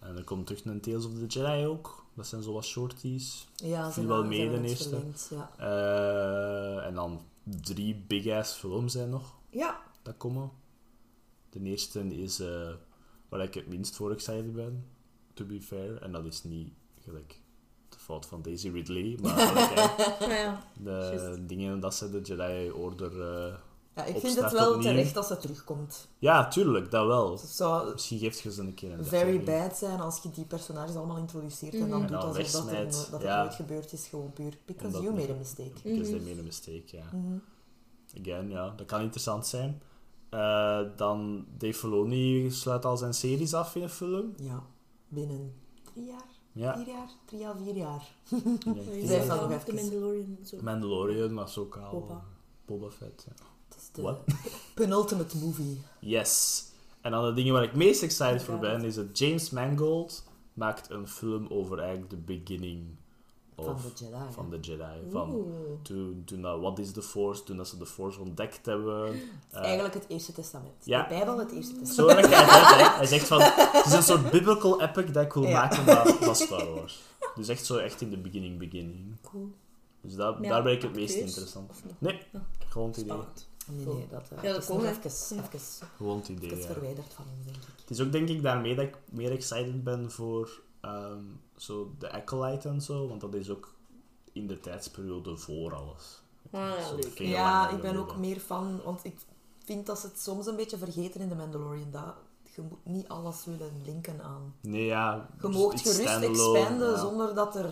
En er komt terug een Tales of the Jedi ook. Dat zijn zo wat shorties. Ja, ze wel mee de eerste. verlengd, Ja. Eh, en dan drie big-ass films zijn nog. ja, dat komen. De eerste is eh, waar ik het minst voor excited ben, to be fair. En dat is niet gelijk de fout van Daisy Ridley, maar [LAUGHS] ja, de dingen dat ze de Jedi Order... eh, ja, ik vind het wel opnieuw. terecht als ze terugkomt. Ja, tuurlijk, dat wel. Het zou Misschien geeft je ze een keer een very bad zijn als je die personages allemaal introduceert en dan Mhm. doet alsof dat, er, dat het Ja. nooit gebeurd is. Gewoon puur because Omdat you made a mistake. Because they Mhm. made a mistake, ja. Mhm. Again, ja, dat kan interessant zijn. Eh, dan Dave Filoni sluit al zijn series af in een film. Ja, binnen drie jaar, Ja. vier jaar, drie à vier jaar. Tien Zij van jaar. nog van de even. Mandalorian zo. Mandalorian was ook al. Boba. Boba Fett, ja. Het is de What? [LAUGHS] penultimate movie. Yes. En dan de dingen waar ik meest excited voor ben, is dat James Mangold maakt een film over eigenlijk de beginning Van of, de Jedi. van de Jedi. Van toen, toen dat What is the Force, toen dat ze de Force ontdekt hebben. Eh, eigenlijk het Eerste Testament. ja. De Bijbel, het Eerste Testament. Zo hij het uit, hè. Hij zegt van, het is een soort [LAUGHS] biblical epic dat ik wil Ja. maken van, van Star Wars. Dus echt zo echt in de beginning, beginning. Cool. Dus dat, Ja, daar ben ik het meest acteurs? interessant. Nee, gewoon het idee. Nee, nee, dat, eh, Ja, dat is nog even, Ja. even, Gewoon het idee, even ja. verwijderd van ons, denk ik. Het is ook denk ik daarmee dat ik meer excited ben voor ehm, zo de Acolyte en zo, want dat is ook in de tijdsperiode voor alles. Ah, ja, leuk. Ja, ik ben ook meer fan, want ik vind dat ze het soms een beetje vergeten in de Mandalorian. Dat je moet niet alles willen linken aan. Nee, ja. Je dus moogt gerust expanden ja. zonder dat er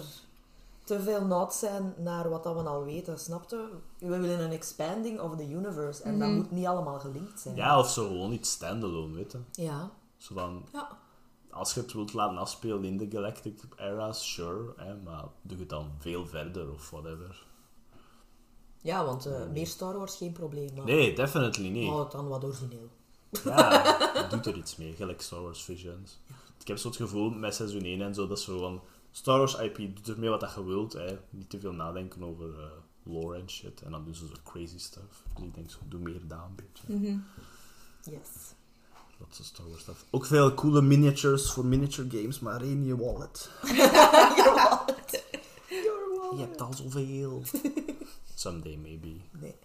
te veel nood zijn naar wat dat we al weten, snapte? We willen een expanding of the universe. En dat moet niet allemaal gelinkt zijn. Ja, of zo gewoon iets standalone, weet je. Ja. Zo van, Ja. als je het wilt laten afspelen in de Galactic Era's, sure, hè, maar doe het dan veel verder of whatever. Ja, want eh, meer Star Wars geen probleem. Maar Nee, definitely niet. hou het dan wat origineel. Ja, [LAUGHS] doet er iets mee, gelijk Star Wars Visions. Ik heb zo het gevoel met seizoen 1 en zo, dat zo van Star Wars IP doet ermee wat dat je wilt, hè. niet te veel nadenken over eh, lore en shit. En dan doen ze zo crazy stuff. Dus ik denk zo, doe meer daar een beetje. Yes. Dat is Star Wars stuff. Ook veel coole miniatures voor miniature games, maar in je wallet. [LAUGHS] Your wallet. Your wallet. Je hebt al zoveel. Someday, maybe. Nee.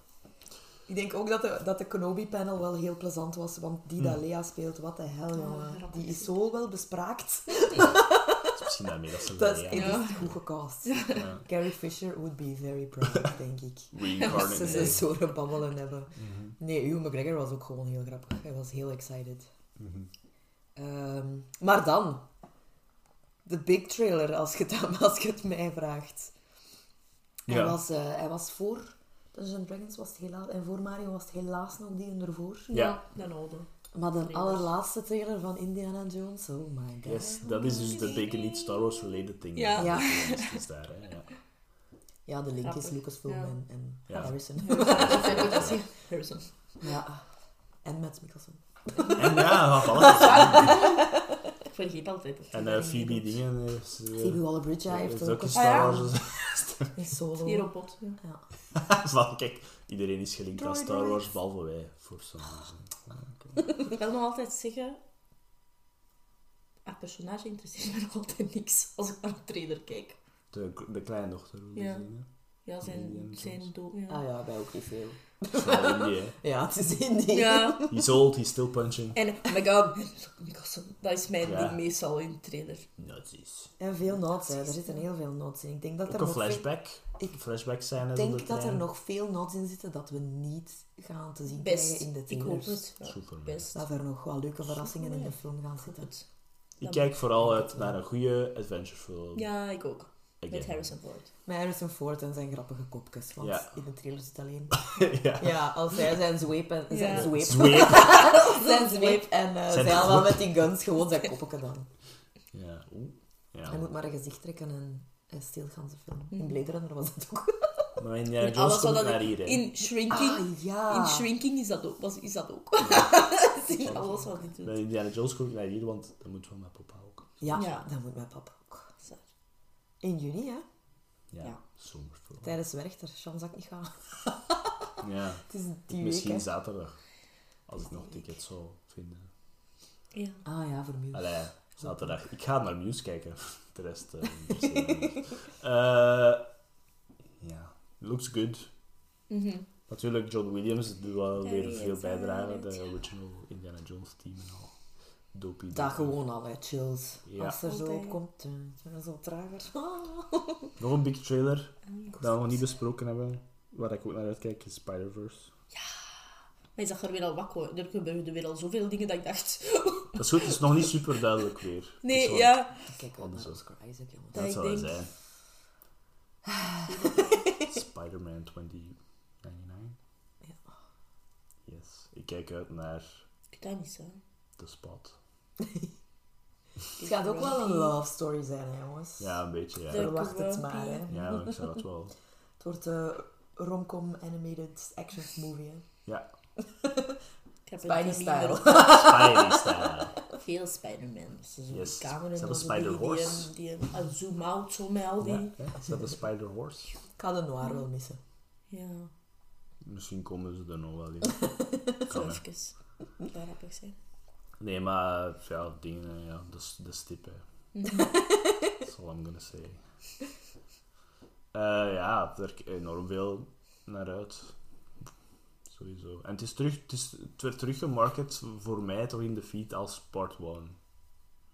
Ik denk ook dat de, dat de Kenobi-panel wel heel plezant was, want die dat Lea speelt, wat de hel, jongen. Die is zo wel bespraakt. [LAUGHS] misschien daarmee dat ze Dat is ja. goed gecast. Ja. Carrie Fisher would be very proud, [LAUGHS] denk ik. Reincarnate. Ze ze zo'n babbelen hebben. Mhm. Nee, Hugh McGregor was ook gewoon heel grappig. Hij was heel excited. Mhm. Ehm, maar dan, de big trailer, als je het, aan- [LAUGHS] als je het mij vraagt. Hij, Ja. was, eh, hij was voor Dungeons Dragons was het helaas, en voor Mario was het helaas nog die ervoor. Ja. Ja, de oude. Maar de allerlaatste trailer van Indiana Jones, oh my god. Yes, dat is dus de big niet Star Wars related thing. Ja. Ja. Dat is daar, hè. Ja. Ja, de link is. Lucasfilm Ja. en, en Ja. Harrison. Harrison. ja. En Matt Mikkelsen. En ja, voilà. Ik [LAUGHS] vergeet altijd. dat En eh, daarin Phoebe dingen is... eh, Phoebe Waller-Bridge ja, heeft ook een Star Ah, ja. Wars. in solo. Die robot. Ja. [LAUGHS] Ja. Van, kijk, iedereen is gelinkt aan Star droid. Wars, behalve wij, voor. [LAUGHS] [LAUGHS] Ik wil nog altijd zeggen... Haar personage interesseert me nog altijd niks als ik naar de trailer kijk. De, de kleindochter, Ja. Ja, zijn, zijn dood. Ja. Ah ja, wij ook niet veel. [LAUGHS] Ja, het is Indie. ja. He's old, he's still punching. En, oh my god. Dat is mijn Ja. ding meestal in de trailer. Nazis. En veel notes, hè. er zitten heel veel notes in. Ik denk dat Ook er een nog veel- flashback. Ik flashback zijn Ik denk dat er nog veel notes in zitten dat we niet gaan te zien Best. krijgen in de Ik trailers. hoop het. Ja, Super. best. Dat er nog wel leuke verrassingen in de film gaan zitten. Ik kijk vooral uit naar een goede adventure film. Ja, ik ook. Met Harrison Ford. Met Harrison Ford en zijn grappige kopjes, want Ja. in de trailer zit alleen... [LAUGHS] ja. Ja, als hij zijn zweep en... Zijn Ja. zweep. Zweep. [LAUGHS] zijn zweep en eh Zijn zij allemaal met die guns gewoon zijn koppetje dan. Ja, oeh. Ja. Hij moet maar een gezicht trekken en hij steelt gaan ze film. Mhm. In Blade Runner was dat ook. Maar Indiana In Jones alles komt dat naar hier, hè. In Shrinking. Ah, ja. In Shrinking is dat ook. Was, is dat ook. [LAUGHS] alles wat hij doet. Indiana Jones komt naar hier, want dat moet wel met papa ook. Ja, Ja. dat moet mijn papa. In juni, hè. Ja, Ja. Tijdens Werchter. Chance dat ik niet ga. Ja, [LAUGHS] Het is die misschien hè. zaterdag. Als ik nog tickets zou vinden. Ja. Ah ja, voor Muse. Allee, zaterdag. Ik ga naar Muse kijken. [LAUGHS] De rest... eh. [LAUGHS] Eh, Ja, looks good. Mhm. Natuurlijk, John Williams doet wel Ja, weer veel bijdragen. De original Indiana Jones team en al. Dopey. Dat dopey. gewoon al, hè. Chills. Ja. Als er zo op komt, uh, zo trager. [LAUGHS] Nog een big trailer Ah, dat we nog niet besproken hebben. Waar ik ook naar uitkijk is Spider-Verse. Maar je zag er weer al wakker. Er gebeurden weer al zoveel dingen dat ik dacht... [LAUGHS] Dat is goed, het is nog niet super duidelijk weer. Nee, ja. Kijk, Wat is naar dat? Oscar Isaac, jongens. Dat Dat ik zou denk- zijn. [LAUGHS] Spider-Man 2099. Ja. Yes. Ik kijk uit naar Ik kan niet zo. The Spot. [LAUGHS] Het gaat ook wel een love story zijn, hè, jongens. Ja, een beetje, ja. Verwacht het maar, hè. Ja, ik zou dat wel. [LAUGHS] Het wordt een romcom animated action movie, hè. Ja, Ik heb [LAUGHS] Spidey een style. Veel Spider-Man. Yes. zo die- Spider-Horse. Die, een zoom-out zo die... Ja. Is dat de Spider-Horse? Ik ga de noir wel missen. Ja. Misschien komen ze er nog wel in. Even. Zou grappig zijn. Nee, maar ja, dingen, ja, de, de stip, hè. Mhm. That's all I'm gonna say. Eh, ja, kijk enorm veel naar uit. Sowieso. En het, is terug, het, is, het werd teruggemarket voor mij toch in de feed als part 1.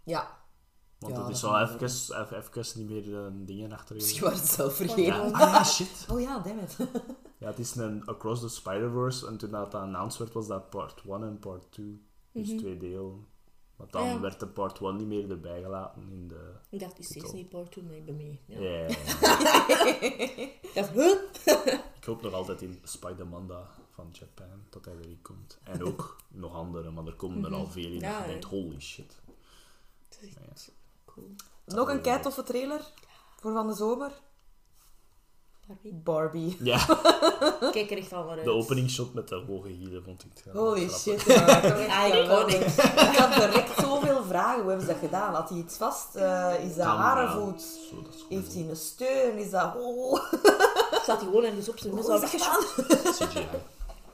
Ja. Want Ja, het is dat al even, even, even niet meer eh, dingen achter Misschien was het zelf vergeten. Ja, ah, ja, shit. [LAUGHS] Oh ja, damn it. Ja, het is een Across the Spider-Verse. En toen dat announced werd, was dat part 1 en part 2. Dus Mhm. twee delen. Want dan Ja. werd de part 1 niet meer erbij gelaten in de... Ik dacht, die is steeds niet part 2, maar ik ben mee. Ja. Ja, ja, ja. [LAUGHS] Ik dacht, huh? [LAUGHS] Ik hoop nog altijd in Spider-Manda van Japan dat hij erin komt. En ook [LAUGHS] nog andere, maar er komen er al veel in. Mhm. Ja, dat je hè. denkt, holy shit. Het is cool. Nog een kei toffe trailer voor van de zomer. Barbie. Barbie. Ja, Ik [LAUGHS] Kijk er echt al naar uit. de openingsshot met de hoge hielen vond ik het Holy grappig. shit. Iconic. geweldig. Ik had direct zoveel vragen. Hoe hebben ze dat gedaan? Had hij iets vast? Eh, is dat harenvoet? Heeft hij een steun? Is dat... Oh, Staat hij gewoon ergens op zijn dat gedaan? CGI.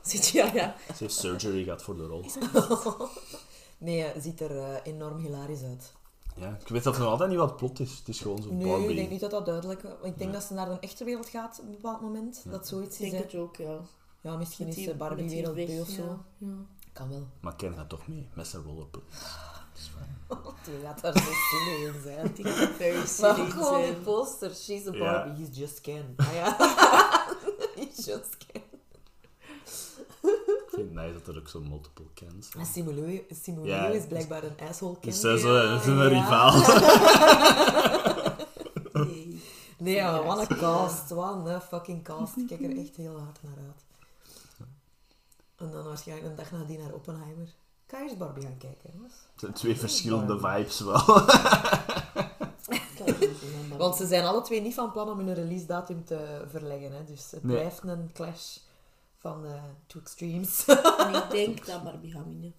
Zit je, ja. Ze heeft surgery gehad voor de rol. [LAUGHS] Nee, het ziet er eh, enorm hilarisch uit. Ja, ik weet dat nog altijd niet wat het plot is. Het is gewoon zo'n Nee, Barbie. ik denk niet dat dat duidelijk is. Ik denk Nee. dat ze naar de echte wereld gaat op een bepaald moment. Dat zoiets Ik is. denk hè. het ook, ja. Ja, misschien Met is de Barbie met die wereld weg, B of zo. Ja, ja. Kan wel. Maar Ken gaat toch mee met zijn rollerput. Dat is fijn. [LAUGHS] Die gaat daar zo stil in zijn. [LAUGHS] Die gaat very Maar silly gewoon die poster. She's a Ja. Barbie, he's just Ken. Ah ja. [LAUGHS] he's just Ken. Ik vind het nice dat er ook zo'n multiple Kens zijn. En Ja. is blijkbaar een asshole. Dus dat is een, dat is een Ja. rivaal. [LAUGHS] Nee. Nee, maar wat een cast. Wat een fucking cast. Ik kijk er echt heel hard naar uit. En dan waarschijnlijk een dag nadien naar Oppenheimer. Kan je eens Barbie gaan kijken, jongens? Het zijn twee verschillende vibes wel. [LAUGHS] Want ze zijn alle twee niet van plan om hun release datum te verleggen. Hè? Dus het Nee. blijft een clash van eh two extremes. En ik [LAUGHS] denk dat Barbie gaat winnen.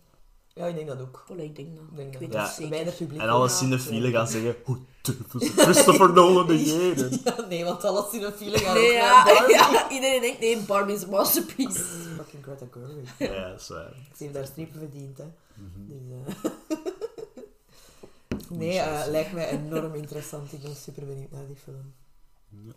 ja, ik denk dat ook. Voilà, ik denk dat. Ik denk Ik dat weet dat Ja. het zeker. bij de publiek. En alle cinefielen gaan zeggen, [LAUGHS] hoe durven ze Christopher Nolan [LAUGHS] negeren? Ja, nee, want alle cinefielen gaan Nee, ook ja, Barbie. ja, iedereen denkt, nee, Barbie is een masterpiece. Fucking Greta Gerwig. Ja, dat is waar. Ze heeft daar strepen verdiend, hè. Mhm. Dus, eh, nee, eh, lijkt mij enorm interessant. Ik ben super benieuwd naar die film. Ja.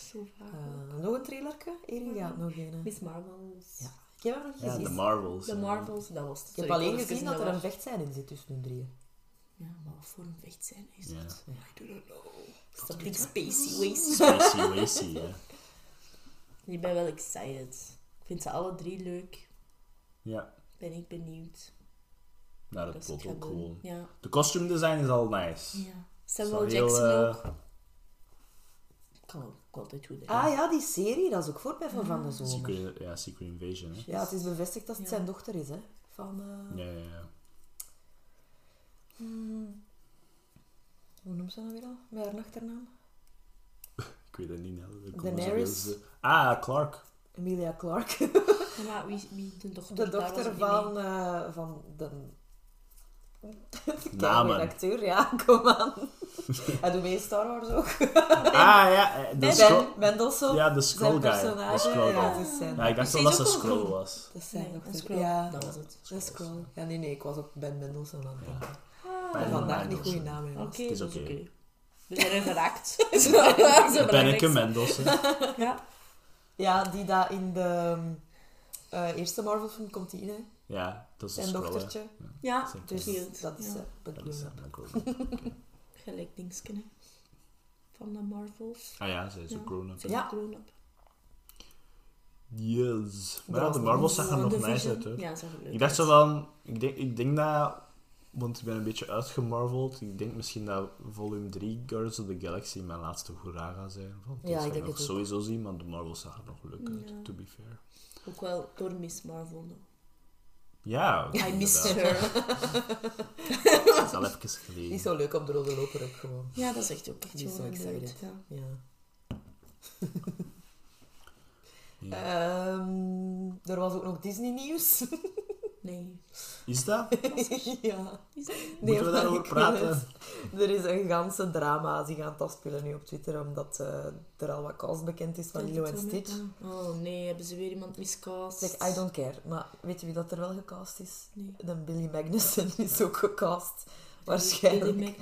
Zo vaak. Eh, nog een trailerke? Erin gaat nog een. Miss Marvels. Ja. Ik heb hem nog niet Ja, gezien. de Marvels. De ja. Marvels, dat was het. ik heb alleen gezien dat er een vechtscène in zit tussen hun drieën. Ja, maar wat voor een vecht zijn is Ja. het? I don't know. Something spacey ways. Spacey Wacy, ja. [LAUGHS] Ik ben wel excited. Ik vind ze alle drie leuk. Ja, Ben ik benieuwd. naar Dat het plot ook gewoon. Ja. De costume design is al nice. ja. Samuel Jackson eh, ook. Kan ook altijd goed. hè. Ah ja, die serie, dat is ook voorbij van Van de Zomer. Secret, ja, Secret Invasion, hè. Ja, het is bevestigd dat het Ja. zijn dochter is, hè. Van, eh, Ja, ja, ja. hmm, hoe noemt ze nou weer al? Met haar achternaam? [LAUGHS] Ik weet het niet, komen Daenerys? zoveel- Ah, Clark. Emilia Clarke. Ja, Maar wie, wie de dochter? De van, eh, van de... Namen. Kijk, acteur, ja, [LAUGHS] kom aan. Hij doet mee in Star Wars ook. Ah, ja. eh, De Ben Skrull... Mendelssohn, Ja, de Skrull zijn guy. De Skrull ja, guy. zijn, Ja, ik dacht wel dat ze ook Skrull groen. was. dat zijn Nee, dochter. een scroll. Ja, Dat was het. de Skrull. Ja, nee, nee, ik was op Ben Mendelssohn aan het denken. Ben En vandaag niet goede naam, jongens. Oké, Het is dat is oké. oké. We zijn er geraakt. Zo Benneke belangrijk. Mendelssohn. Ja. Ja, die daar in de eh, eerste Marvel-film komt die in, hè. Ja, dat is Zijn dochtertje. Ja. Dus Cute. dat is Ja. eh, Dat is McGregor. [LAUGHS] gelijk dingetje, hè. Van de Marvels. Ah ja, zij is Ja. ook grown-up. Ja. ja. grown-up. Yes. Maar ja, de nog Marvels niet zag er nog nice uit, hoor. Ja, zag er leuk Ik dacht zo van... Ik denk, ik denk dat... Want ik ben een beetje uitgemarveld. Ik denk misschien dat volume 3 Guardians of the Galaxy mijn laatste hoera gaat zijn. Van, Ja, ik zou denk nog het ook. sowieso zien, maar de Marvels zag er nog leuk uit, Ja. to be fair. Ook wel door Miss Marvel. no. Ja, I missed her. [LAUGHS] Dat is al even geleden. Niet zo leuk op de rode loper ook gewoon. Ja, dat is echt ook echt gewoon zo excited. Ja. Ja. [LAUGHS] Ja. Ehm, er was ook nog Disney-nieuws. [LAUGHS] Nee. Is dat? [LAUGHS] ja. Is dat Nee, Moeten we maar daarover praten? het. Er is een ganse drama die gaan afspelen nu op Twitter, omdat eh, er al wat cast bekend is van Lilo en Stitch. Oh nee, hebben ze weer iemand miscast? Zeg, I don't care. Maar weet je wie dat er wel gecast is? Nee. De Billy Magnussen [LAUGHS] is ook gecast. Waarschijnlijk. Nee,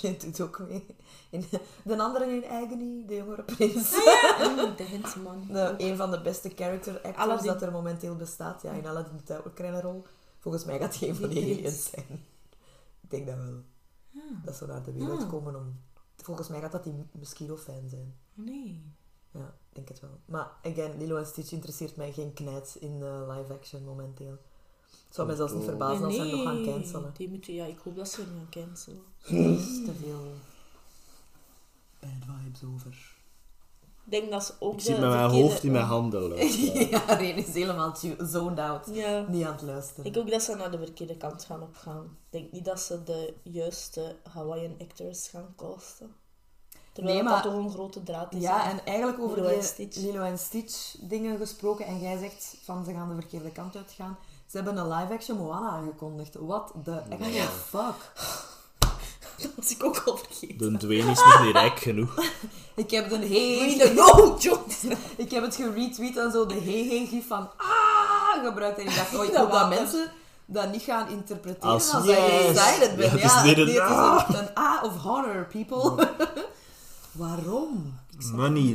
die doet ook mee. In, de andere in Agony, de jongere prins. [LAUGHS] Mm, de Hensman. De, een van de beste character actors Aladdin. dat er momenteel bestaat. Ja, in Aladdin doet hij ook een kleine rol. Volgens mij gaat hij een van prins. aliens zijn. Ik denk dat wel. Ah, Dat ze naar de wereld Ah. komen om... Volgens mij gaat dat die Mosquito-fan zijn. nee. Ja, ik denk het wel. Maar again, Lilo en Stitch interesseert mij geen knijt in eh, live action momenteel. Het zou mij zelfs niet verbazen als ze hem nog gaan cancelen. Die moeten, ja, ik hoop dat ze hem gaan cancelen. [LAUGHS] Er is te veel bad vibes over. Ik denk dat ze ook Ik de zit met mijn verkeerde- hoofd in mijn handen. [LAUGHS] luisteren. ja, Reen is helemaal zoned out. Ja. Niet aan het luisteren. Ik ook dat ze naar de verkeerde kant gaan opgaan. Ik denk niet dat ze de juiste Hawaiian actors gaan casten. Terwijl Nee, dat toch een grote draad is. Ja, hè. en eigenlijk over Lilo en Stitch. Lilo en Stitch dingen gesproken. En jij zegt van ze gaan de verkeerde kant uitgaan. Ze hebben een live-action Moana aangekondigd. What the fuck? [LAUGHS] Dat was ik ook al vergeten. De Dwayne is nog niet rijk genoeg. [LAUGHS] Ik heb de hey, de no, Johnson. ik heb het geretweet en zo de hey hey gif van ah gebruikt. En ik dacht, [LAUGHS] oh, ik Dat hoop dat mensen dat niet gaan interpreteren Als als, yes. ik excited ben. Ja, het Ja, is niet een nee, het is ah. een, een A of horror, people. Waarom? Money.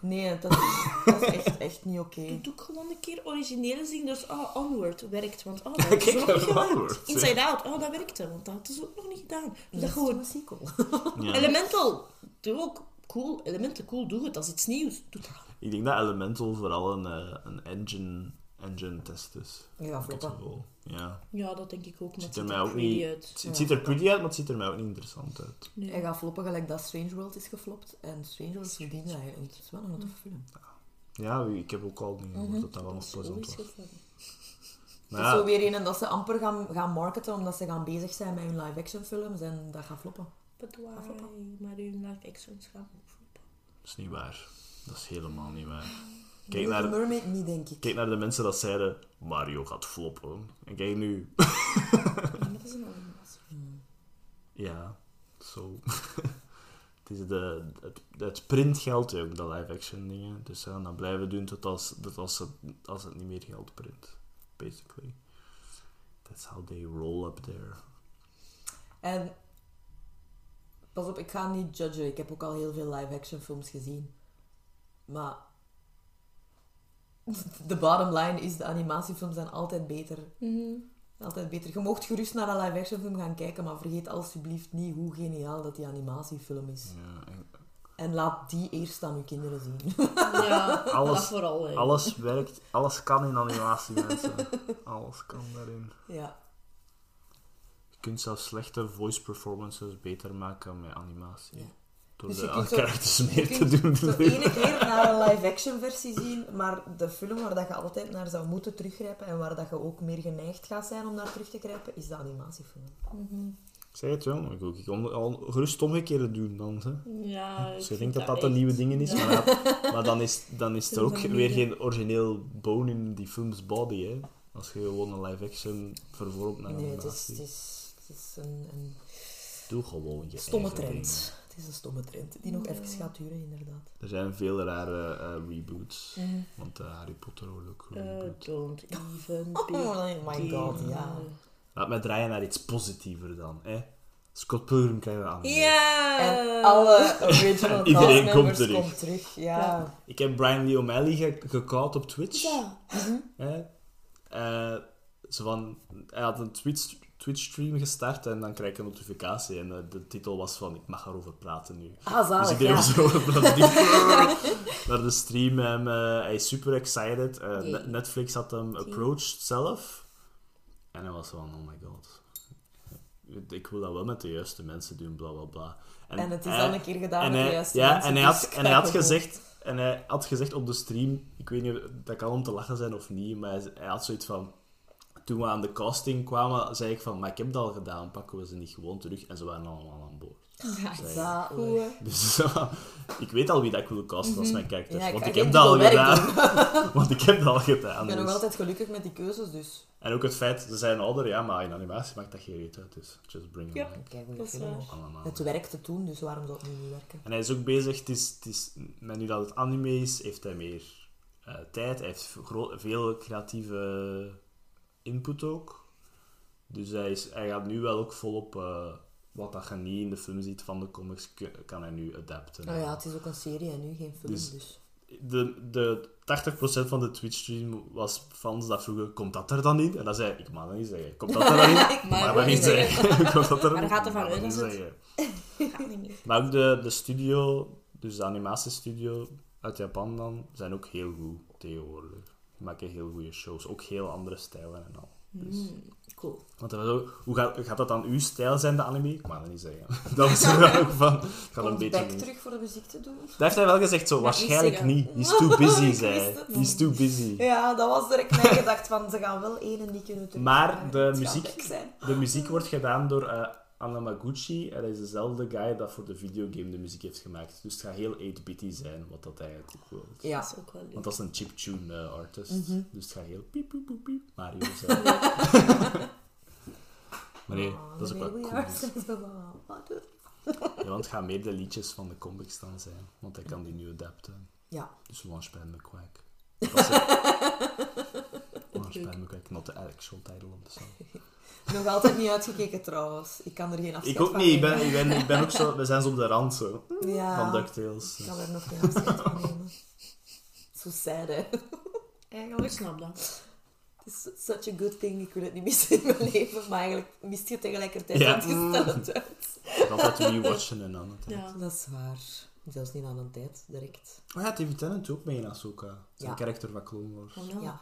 Nee, dat is, dat is echt, echt niet oké. [LAUGHS] Doe ook gewoon een keer originele zingen. Dus, ah, Onward werkt. Want, ah, [LAUGHS] dat Kijk, is ook niet gedaan. Onward. Inside Out, ah, dat werkte. Want dat hadden ze ook nog niet gedaan. Dus dat is gewoon... een sequel. [LAUGHS] Ja. Elemental, doe ook cool. Elemental, cool, doe het. Dat is iets nieuws. Doe dat. Ik denk dat Elemental vooral een, eh, een engine, engine test is. Ja, Het geval. Ja. Ja, dat denk ik ook. Maar Het het ziet er mij er ook pretty niet... uit. Het, ziet er pretty uit, maar het ziet er mij ook niet interessant uit. Nee. Hij gaat floppen gelijk dat Strange World is geflopt. En Strange World verdiende eigenlijk. Het is wel een toffe film. Ja, ik heb ook al niet gehoord Mhm. dat dat wel nog plezant is was. [LAUGHS] Maar Het is zo weer een dat ze amper gaan, gaan marketen omdat ze gaan bezig zijn met hun live-action films en dat gaat floppen. But why? Maar uw live actions gaan ook floppen. dat is niet waar. Dat is helemaal niet waar. [LAUGHS] Kijk naar, Mermaid niet, denk ik. kijk naar de mensen dat zeiden Mario gaat floppen. En kijk nu... [LAUGHS] Dat is een. Ja, zo. [LAUGHS] het is de, het, het print geldt ook, de live-action dingen. Dus ze gaan dat blijven doen tot als, tot als, het, als het niet meer geld print. Basically. That's how they roll up there. En pas op, ik ga niet judgen. Ik heb ook al heel veel live-action films gezien. Maar [LAUGHS] de bottom line is, de animatiefilms zijn altijd beter. Altijd beter. Je mocht gerust naar een live-action film gaan kijken, maar vergeet alsjeblieft niet hoe geniaal dat die animatiefilm is. Ja, en En laat die eerst aan uw kinderen zien. Ja, [LAUGHS] Alles- dat vooral. hè. alles werkt, alles kan in animatie, mensen. Alles kan daarin. ja. Je kunt zelfs slechte voice performances beter maken met animatie. Ja. Door Dus de je meer te doen. zo ene keer naar een live-action versie zien, maar de film waar dat je altijd naar zou moeten teruggrijpen en waar dat je ook meer geneigd gaat zijn om naar terug te grijpen, is de animatiefilm. Ik zeg het wel, maar ik ook. Ik kan al gerust omgekeerd doen dan. Hè. Ja, ik Dus je dat dat de echt- nieuwe dingen is, Ja. maar, dat- maar dan is, dan is [LAUGHS] er ook een weer geen origineel bone in die film's body. Hè. Als je gewoon een live-action vervormt naar Nee, het is, animatie. het is, het is een, een Doe gewoon je stomme trend. Is een stomme trend, die nog even gaat duren, inderdaad. Er zijn veel rare eh, reboots. Want eh, Harry Potter wordt ook Uh, reboot. don't even [LAUGHS] Oh my god, ja. Laat mij draaien naar iets positiever dan. Hè. Scott Pilgrim krijgen we aan. Ja! En alle original [LAUGHS] Iedereen komt terug. komt terug. Ja. Ik heb Brian Lee O'Malley ge op Twitch. Ja. Hè? Eh, zo van, hij had een Twitch, Twitch-stream gestart en dan krijg ik een notificatie. En eh, de titel was van, ik mag erover praten nu. Ah, Dus zalig, iedereen ja. zo [LAUGHS] [LAUGHS] naar de, stream. En, eh, hij is super excited. Eh, Netflix had hem approached zelf. En hij was van, oh my god. Ik wil dat wel met de juiste mensen doen, bla bla bla. En het is hij- dan een keer gedaan en met de juiste ja, mensen, en hij, had, dus en hij had gezegd, en hij had gezegd op de stream, ik weet niet, dat kan om te lachen zijn of niet, maar hij, hij had zoiets van, toen we aan de casting kwamen, zei ik van, maar ik heb dat al gedaan, pakken we ze niet gewoon terug? En ze waren allemaal aan boord. Ja. Dus [LAUGHS] ik weet al wie dat ik wil casten als mijn Mhm. Ja, ik want ik heb dat al gedaan. [LAUGHS] want ik heb dat al gedaan. Ik ben nog dus. altijd gelukkig met die keuzes, dus... En ook het feit, ze zijn ouder, ja, maar in animatie maakt dat geen reet uit, dus just bring Ja. Kijk, Dat is. Allemaal. Het werk te doen, dus waarom zou het nu niet werken? En hij is ook bezig, het is, het is, met nu dat het anime is, heeft hij meer eh, tijd. Hij heeft veel creatieve input ook. Dus hij, is, hij gaat nu wel ook volop, eh, wat dat je niet in de film ziet van de comics, kan hij nu adapten. Nou ja, het is ook een serie en nu geen film, Dus- dus... De, de 80% van de Twitch-stream was fans dat vroegen, komt dat er dan in? En dan zei ik, ik mag dat niet zeggen. Komt dat er dan in? [LAUGHS] Ik mag dat niet zeggen. [LAUGHS] Komt dat er Maar dan gaat in? ervan Ik mag uit dat het- zeggen. [LAUGHS] Gaat niet meer. Maar ook de, de studio, dus de animatiestudio uit Japan dan, zijn ook heel goed tegenwoordig. Maken heel goede shows, ook heel andere stijlen en al. Hmm, cool. Want dat was ook, hoe gaat, gaat dat dan uw stijl zijn, de anime? Ik mag dat niet zeggen. [LAUGHS] Dat was er wel ook van. Ik ga een beetje... back terug voor de muziek te doen. Dat heeft hij wel gezegd, zo waarschijnlijk niet. He's too [LAUGHS] busy, zei hij. He's too busy. Ja, dat was direct mijn gedacht van, ze gaan wel één en die kunnen terug. Maar de gaat muziek-. De muziek wordt gedaan door eh Anamaguchi. Dat is dezelfde guy dat voor de videogame de muziek heeft gemaakt. Dus het gaat heel 8-bitty zijn, wat dat eigenlijk ook wil. Ja. Dat is ook wel leuk. Want dat is een chiptune eh, artist. Mhm. Dus het gaat heel piep, piep, piep, piep. Mario [LAUGHS] zijn. [LAUGHS] maar nee, Ah, dat is ook wel cool. water. [LAUGHS] Ja, want het gaan meer de liedjes van de comics dan zijn. Want hij kan die nu adapten. Ja. Dus Launchpad McQuack. Dat het. Launchpad McQuack, not the actual title of the [LAUGHS] song. Nog altijd niet uitgekeken trouwens. Ik kan er geen afscheid Ik ook van niet. Ik ben, nemen. ik, ben, ik ben ook zo... [LAUGHS] We zijn zo op de rand, zo. Ja, Van DuckTales. ik kan er nog geen afscheid van nemen. Zo sad, hè. Ik Eigenlijk. snap dat. Het is such a good thing. Ik wil het niet missen in mijn leven. Maar eigenlijk mist je tegelijkertijd Ja. wat je stelt uit. Altijd rewatchen en dan. het- Ja. Dat is waar. Zelfs niet aan een tijd, direct. Oh ja, David Tennant doet ook mee in Ahsoka. Zijn Ja. karakter van Clone Wars. Oh, no. Ja.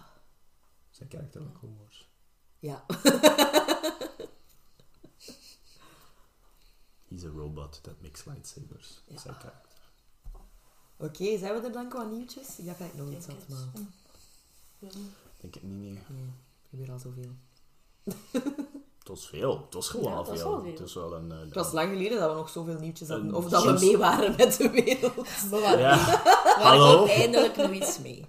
Zijn karakter van Clone Wars. Ja. [LAUGHS] He's a robot that makes lightsabers. Ja. Zijn karakter. Oké, zijn we er dan qua nieuwtjes? Ik dacht dat ik nog iets Denk had, het. maar... Ja. Denk het niet, nee. Nee, ik heb weer al zoveel. [LAUGHS] Het was veel. Het was gewoon Ja, al het was veel. wel veel. Het was wel een... eh, Het was lang geleden dat we nog zoveel nieuwtjes hadden. Of dat we mee waren met de wereld. Maar Ja. [LAUGHS] waar komt eindelijk nog iets mee.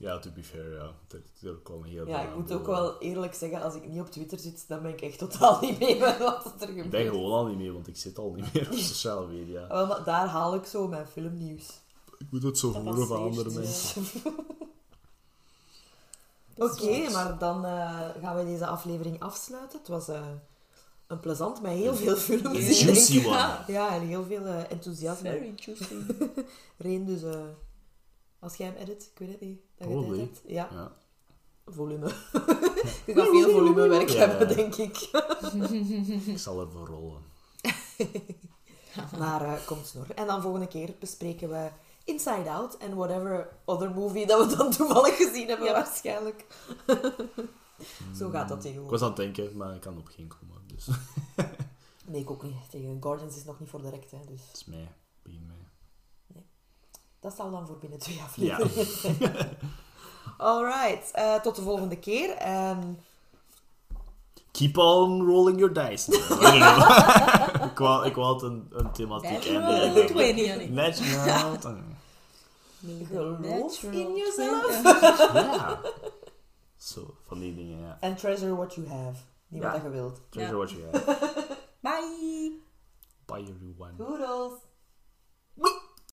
Ja, to be fair, ja. Er, er kwam heel Ja, ik moet ook wel eerlijk zeggen, als ik niet op Twitter zit, dan ben ik echt totaal niet mee met wat er gebeurt. Ik ben gewoon al niet meer, want ik zit al niet meer op [LAUGHS] sociale media. Wel, maar daar haal ik zo mijn filmnieuws. Ik moet het zo Dat horen van andere ja. mensen. [LAUGHS] Dat is Oké, maar dan eh, gaan we deze aflevering afsluiten. Het was eh, een plezant met heel veel films. Een juicy one. Ja, en heel veel eh, enthousiasme. Very juicy. [LAUGHS] Reen, dus eh, als jij hem edit, ik weet het niet. Dat je Probably. hebt. Ja, Ja. volume. [LAUGHS] je gaat veel volumewerk Ja, hebben, ja. denk ik. Ik zal ervoor rollen. [LAUGHS] Maar eh komt snor. En dan volgende keer bespreken we Inside Out en whatever other movie dat we dan [LAUGHS] toevallig gezien hebben, Ja. waarschijnlijk. Zo gaat dat Ik tegenwoordig. was aan het denken, maar ik kan op geen komen. Dus het Nee, ik ook niet. Tegen Guardians is nog niet voor direct, hè, dus is mij. Begin mij. Dat zal dan voor binnen twee [LAUGHS] Ja. afleveringen. Alright, eh, tot de volgende keer. En Keep on rolling your dice. [LAUGHS] Ik, wou, ik wou het een, een thematiek Natural. 20. Natural. [LAUGHS] geloof in jezelf. 20. Ja. Zo, van die dingen, ja. And treasure what you have. Niet Ja. wat je wilt. Treasure Ja. what you have. Bye. Bye everyone. Doodles.